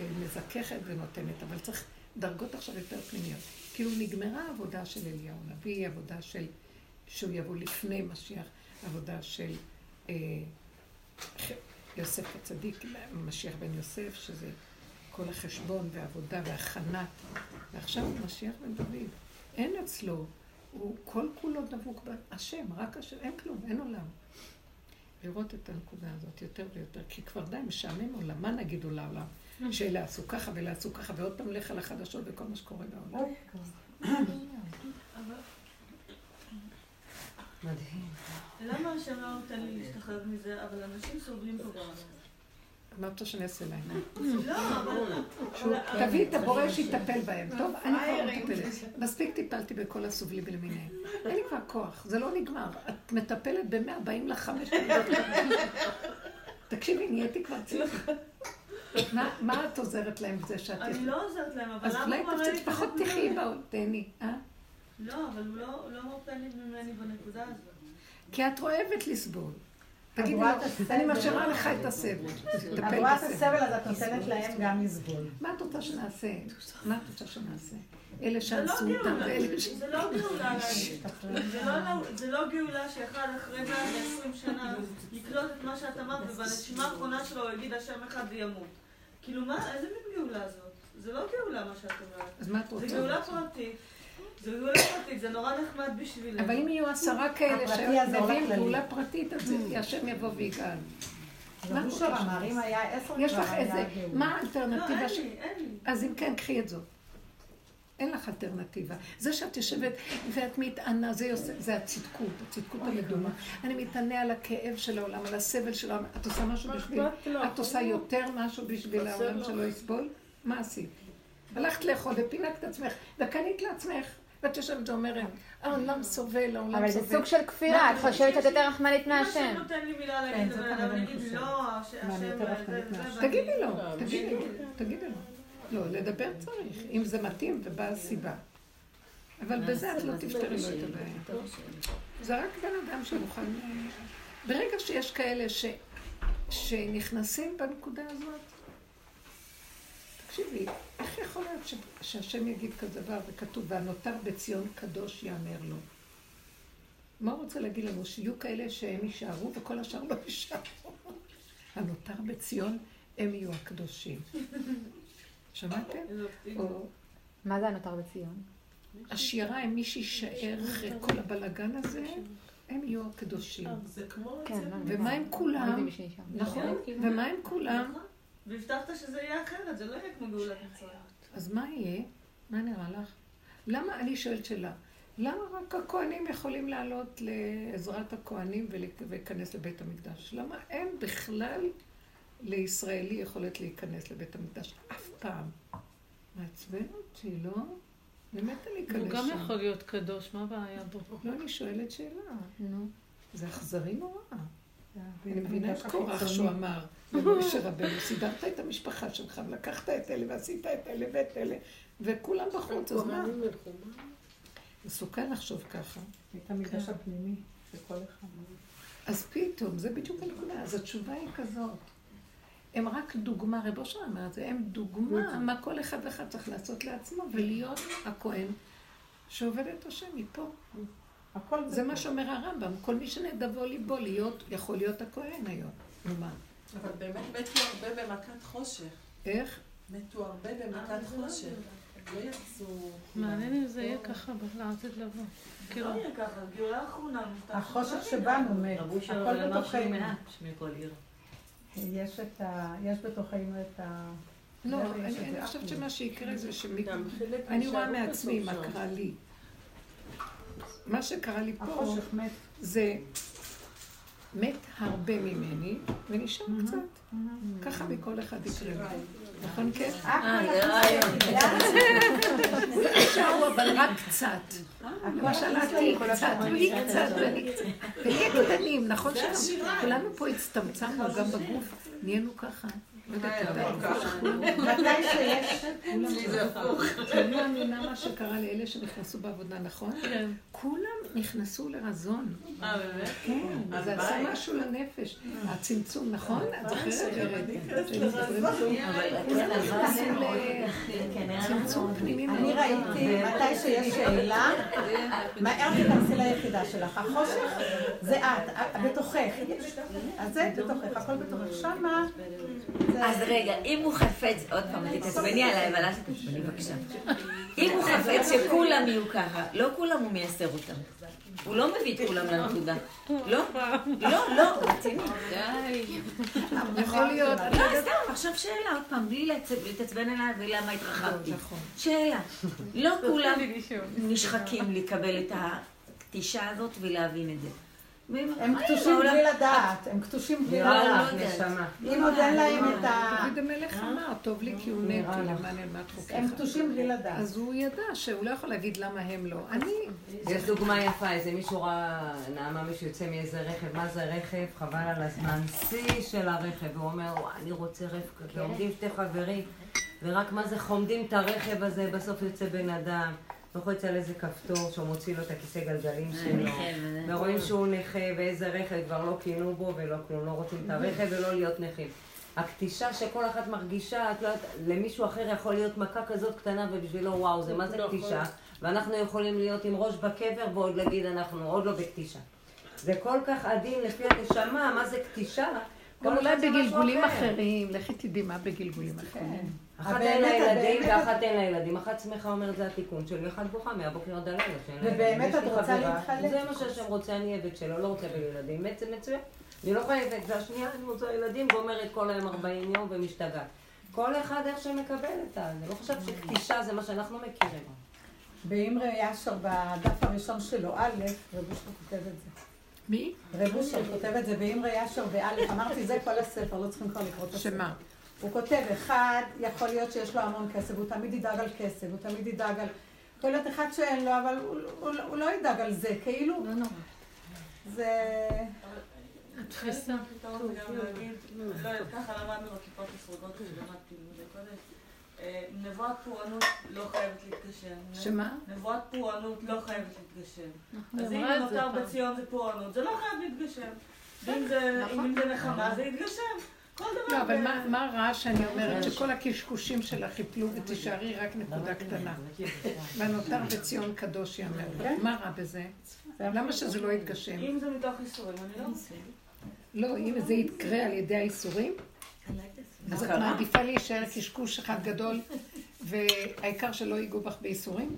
אה, מזככת ונותנת, אבל צריך דרגות עכשיו יותר פנימיות. כאילו נגמרה העבודה של אליהו הנביא, עבודה של, שהוא יבוא לפני משיח, עבודה של אה, יוסף הצדיק, משיח בן יוסף, שזה כל החשבון והעבודה והכנת, ועכשיו משיח בן דוד. אין אצלו הוא כל כולו דבוק בהשם, רק השם, אין כלום, אין עולם. לראות את הנקודה הזאת יותר ויותר, כי כבר די משעמם עולם, מה נגידו לעולם? שאלה עשו ככה ואלה עשו ככה, ועוד פעם לך על החדשות וכל מה שקורה בעולם. מדהים. למה השם לא נותן לי להשתחרר מזה, אבל אנשים סובלים פה בעולם? מה את רוצה שאני אעשה להם? לא, אבל... תביאי את הבורא שיטפל בהם. טוב, אני כבר לא מטפלת. מספיק טיפלתי בכל הסובלים למיניהם. אין לי כבר כוח, זה לא נגמר. את מטפלת במאה, באים לך חמש תקשיבי, נהייתי כבר ציורך. מה את עוזרת להם בזה שאת... אני לא עוזרת להם, אבל למה הוא מראה לי... אז אולי פחות תחי בה, תהני, אה? לא, אבל הוא לא מרפא לי ממני בנקודה הזאת. כי את אוהבת לסבול. תגידי לו, אני משאירה לך את הסבל. את רואה את הסבל, אז את נותנת להם גם לסבול. מה את רוצה שנעשה? מה את רוצה שנעשה? אלה שאנסו אותם ואלה ש... זה לא גאולה זה לא גאולה שאחד אחרי 120 שנה לקלוט את מה שאת אמרת, ובנשימה האחרונה שלו הוא יגיד השם אחד וימות. כאילו מה, איזה מין גאולה זאת? זה לא גאולה מה שאת אומרת. אז מה את רוצה? זה גאולה פרטית. זה גאולה פרטית, זה נורא נחמד בשבילנו. אבל אם יהיו עשרה כאלה שמביאים גאולה פרטית, אז השם יבוא ויגאל. עשר יש לך איזה, מה האלטרנטיבה לא, לי. אז אם כן, קחי את זאת. אין לך אלטרנטיבה. זה שאת יושבת ואת מתענה, זה, יוס... זה הצדקות, הצדקות המדומה. אני מתענה על הכאב של העולם, על הסבל של העולם. את עושה משהו בשביל... את עושה יותר משהו בשביל העולם שלא יסבול? מה עשית? הלכת לאכול ופינקת את עצמך, וקנית לעצמך. ואת יושבת ואומרת, העולם סובל, העולם סובל. אבל זה סוג של כפירה, את חושבת שאת יותר רחמנית מהשם. אם נותן לי מילה להגיד לבן אדם, יגיד לא, השם... תגידי לו, תגידי לו, תגידי לו. לא, לדבר צריך, אם זה מתאים ובאה הסיבה. אבל בזה את לא תפתרי לו את הבעיה. זה רק בן אדם שמוכן... ברגע שיש כאלה ש... שנכנסים בנקודה הזאת, תקשיבי, איך יכול להיות ש... שהשם יגיד כזה דבר וכתוב, והנותר בציון קדוש יאמר לו? מה הוא רוצה להגיד לנו? שיהיו כאלה שהם יישארו וכל השאר לא יישארו. הנותר בציון הם יהיו הקדושים. שמעתם? מה זה הנותר בציון? השירה הם מי שיישאר אחרי כל הבלגן הזה, הם יהיו הקדושים. זה כמו... ומה עם כולם? נכון, ומה עם כולם? והבטחת שזה יהיה אחרת, זה לא יהיה כמו גאולת מצרים. אז מה יהיה? מה נראה לך? למה, אני שואלת שאלה, למה רק הכוהנים יכולים לעלות לעזרת הכוהנים ולהיכנס לבית המקדש? למה אין בכלל לישראלי יכולת להיכנס לבית המקדש? אף פעם. מעצבן אותי, לא? אני מתה להיכנס שם. הוא גם יכול להיות קדוש, מה הבעיה בו? לא, אני שואלת שאלה. נו. זה אכזרי נורא. אני מבינה את קורח שהוא אמר למשה רבנו, סידרת את המשפחה שלך, ולקחת את אלה, ועשית את אלה ואת אלה, וכולם בחוץ, אז מה? מסוכן לחשוב ככה. את המקדש הפנימי של כל אחד. אז פתאום, זה בדיוק הנקודה. אז התשובה היא כזאת. הם רק דוגמה, רב אושר אמר את זה, הם דוגמה מה כל אחד ואחד צריך לעשות לעצמו, ולהיות הכהן שעובד את השם מפה. הכל זה מה שאומר הרמב"ם, כל מי שנדבו ליבו להיות, יכול להיות הכהן היום. נו מה? אבל באמת מתו הרבה במכת חושך. איך? מתו הרבה במכת חושך. לא יצאו... מעניין אם זה יהיה ככה לעתיד לבוא. לא יהיה ככה, גאולה אחרונה. החושך שבנו מת, הכל בתוכנו. יש את ה... יש בתוכנו את ה... לא, אני חושבת שמה שיקרה זה ש... אני רואה מעצמי מה קרה לי. מה שקרה לי פה, זה מת הרבה ממני, ונשאר קצת. ככה מכל אחד יקרה. נכון, כן? אה, זה רעיון. נשארו, אבל רק קצת. למשל, את קצת, והיא קצת, ואני קצת. ונהיה קטנים, נכון שכולנו פה הצטמצמנו גם בגוף, נהיינו ככה. מתי שיש... זה הפוך. אני מאמינה מה שקרה לאלה שנכנסו בעבודה, נכון? כולם נכנסו לרזון. אה, באמת? כן, זה עשה משהו לנפש. הצמצום, נכון? את זוכרת? צמצום פנימי אני ראיתי, מתי שיש שאלה, מהר תיכנסי ליחידה שלך. החושך זה את, בתוכך. אז זה בתוכך, הכל בתוכך. שמה... אז רגע, אם הוא חפץ, עוד פעם, תתעצבני עליי, אבל אל תתעצבני בבקשה. אם הוא חפץ שכולם יהיו ככה, לא כולם הוא מייסר אותם. הוא לא מביא את כולם לנקודה. לא, לא, לא, רציני. די. יכול להיות. לא, סתם, עכשיו שאלה, עוד פעם, בלי להתעצבן עליי ולמה התרחבתי. שאלה. לא כולם נשחקים לקבל את הקטישה הזאת ולהבין את זה. הם קטושים בלי לדעת, הם קטושים בלי לדעת. אם עוד אין להם את ה... דוד המלך אמר, טוב לי כי הוא נטי, למען אלמד חוקיך. הם קטושים בלי לדעת. אז הוא ידע שהוא לא יכול להגיד למה הם לא. אני... יש דוגמה יפה, איזה מישהו ראה, נעמה מישהו יוצא מאיזה רכב, מה זה רכב? חבל על הזמן, שיא של הרכב, והוא אומר, אני רוצה רכב כזה, עומדים שתי חברים, ורק מה זה חומדים את הרכב הזה, בסוף יוצא בן אדם. לוחץ על איזה כפתור שהוא מוציא לו את הכיסא גלגלים שלו, ורואים שהוא נכה ואיזה רכב כבר לא קינו בו ולא כלום, לא רוצים את הרכב ולא להיות נכים. הקטישה שכל אחת מרגישה, את לא יודעת, למישהו אחר יכול להיות מכה כזאת קטנה ובשבילו וואו, זה מה זה קטישה, ואנחנו יכולים להיות עם ראש בקבר ועוד להגיד אנחנו עוד לא בקטישה. זה כל כך עדין לפי הנשמה, מה זה קטישה? גם אולי בגלגולים אחרים, לכי תדעי מה בגלגולים אחרים. אחת אין לה ילדים ואחת אין לה ילדים. אחת שמחה אומרת זה התיקון שלי, אחת בוכה מהבוקר עד הלילה. ובאמת את רוצה להתחלק? זה מה שהשם רוצה, אני עבד שלו, לא רוצה בילדים. בעצם מצוין. אני לא חייבת, והשנייה אני רוצה ילדים ואומרת כל היום 40 יום ומשתגעת. כל אחד איך שמקבל את זה. אני לא חושבת שקטישה זה מה שאנחנו מכירים. באמרי ישר, בדף הראשון שלו, א', רב אושר כותב את זה. מי? רב אושר כותב את זה באמרי ישר באלף, אמרתי זה כל הספר, לא צריכים כבר לקרוא את הספר. שמה? הוא כותב, אחד, יכול להיות שיש לו המון כסף, הוא תמיד ידאג על כסף, הוא תמיד ידאג על... יכול להיות אחד שאין לו, אבל הוא, הוא, הוא לא ידאג על זה, כאילו... לא נורא. זה... התפיסה. לא, ככה למדנו בכיפות הסרוגות כשלמדתי לימודי קודש. אה, נבואת פורענות לא חייבת להתגשם. שמה? נבואת פורענות לא חייבת להתגשם. נכון. אז אם נותר בציון זה פורענות, זה לא חייב להתגשם. זה נכון. נחמה זה יתגשם. לא, אבל מה רע שאני אומרת שכל הקשקושים שלך יפלו ותישארי רק נקודה קטנה. והנותר בציון קדוש יאמר. כן. מה רע בזה? למה שזה לא יתגשם? אם זה מתוך איסורים, אני לא... לא, אם זה יקרה על ידי האיסורים, אז את מעדיפה להישאר קשקוש אחד גדול, והעיקר שלא ייגעו בך בייסורים?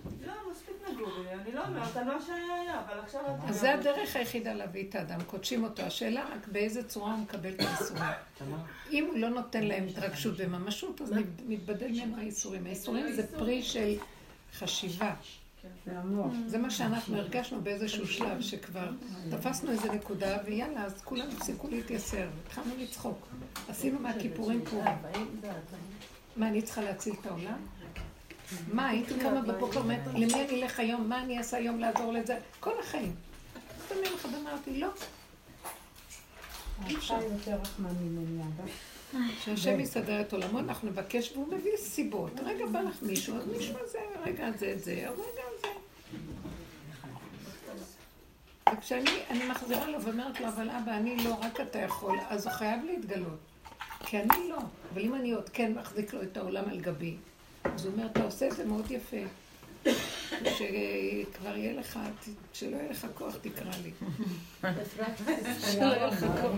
לא, בי, אני לא אומרת על מה שהיה, אבל עכשיו... אז זה הדרך היחידה להביא את האדם, קודשים אותו. השאלה רק באיזה צורה הוא מקבל את הייסורים. אם הוא לא נותן להם התרגשות וממשות, אז מתבדל מהם הייסורים. הייסורים זה פרי של חשיבה. זה מה שאנחנו הרגשנו באיזשהו שלב, שכבר תפסנו איזה נקודה, ויאללה, אז כולם הפסיקו להתייסר, התחלנו לצחוק. עשינו מהכיפורים פה. מה, אני צריכה להציל את העולם? מה, הייתי קמה בבוקר ואומרת, למי אני אלך היום? מה אני אעשה היום לעזור לזה? כל החיים. אז אני לך אמרתי, לא. שהשם יסדר את עולמו, אנחנו נבקש והוא מביא סיבות. רגע בא לך מישהו, אז מישהו הזה, רגע זה, זה, רגע זה. וכשאני מחזירה לו ואומרת לו, אבל אבא, אני לא, רק אתה יכול, אז הוא חייב להתגלות. כי אני לא. אבל אם אני עוד כן מחזיק לו את העולם על גבי, אז הוא אומר, אתה עושה את זה מאוד יפה. שכבר יהיה לך, שלא יהיה לך כוח, תקרא לי. שלא יהיה לך כוח.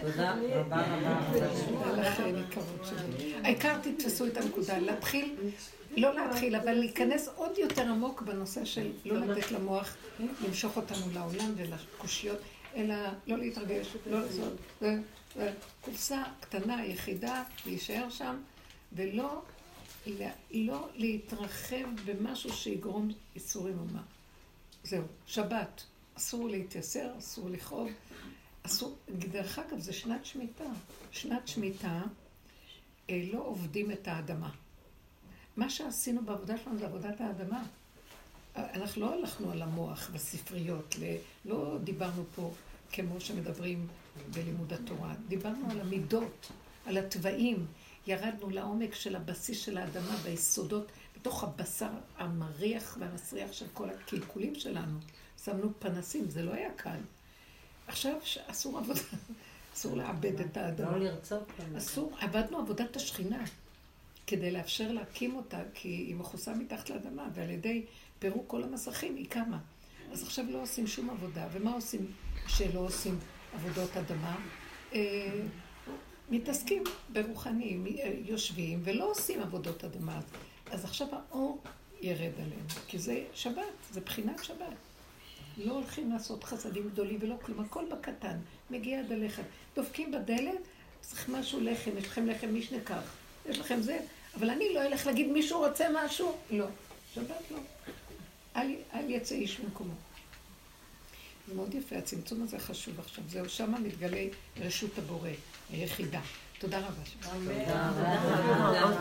תודה רבה רבה. העיקר תתפסו את הנקודה, להתחיל, לא להתחיל, אבל להיכנס עוד יותר עמוק בנושא של לא לתת למוח למשוך אותנו לעולם ולקושיות, אלא לא להתרגש, לא לעשות, קופסה קטנה, יחידה, להישאר שם, ולא לא להתרחב במשהו שיגרום איסורים או מה. זהו, שבת. אסור להתייסר, אסור לכאוב, אסור, דרך אגב, זה שנת שמיטה. שנת שמיטה, אה, לא עובדים את האדמה. מה שעשינו בעבודה שלנו זה עבודת האדמה. אנחנו לא הלכנו על המוח בספריות, לא דיברנו פה כמו שמדברים בלימוד התורה, דיברנו על המידות, על התוואים, ירדנו לעומק של הבסיס של האדמה, ביסודות, בתוך הבשר המריח והמסריח של כל הקלקולים שלנו. שמנו פנסים, זה לא היה קל. עכשיו אסור עבודה, אסור לאבד את האדמה. לא לרצות. אסור, עבדנו עבודת השכינה, כדי לאפשר להקים אותה, כי היא מכוסה מתחת לאדמה, ועל ידי פירוק כל המסכים היא קמה. אז עכשיו לא עושים שום עבודה, ומה עושים כשלא עושים עבודות אדמה? מתעסקים ברוחניים, יושבים ולא עושים עבודות אדמה. אז עכשיו האור ירד עליהם, כי זה שבת, זה בחינת שבת. לא הולכים לעשות חסדים גדולים ולא כלום, הכל בקטן, מגיע עד הלחם. דופקים בדלת, צריך משהו לחם, יש לכם לחם משנה כך, יש לכם זה, אבל אני לא אלך להגיד מישהו רוצה משהו, לא. שבת לא. אל, אל יצא איש ממקומו. זה מאוד יפה, הצמצום הזה חשוב עכשיו. זהו, שמה מתגלה רשות הבורא, היחידה. תודה רבה. תודה רבה.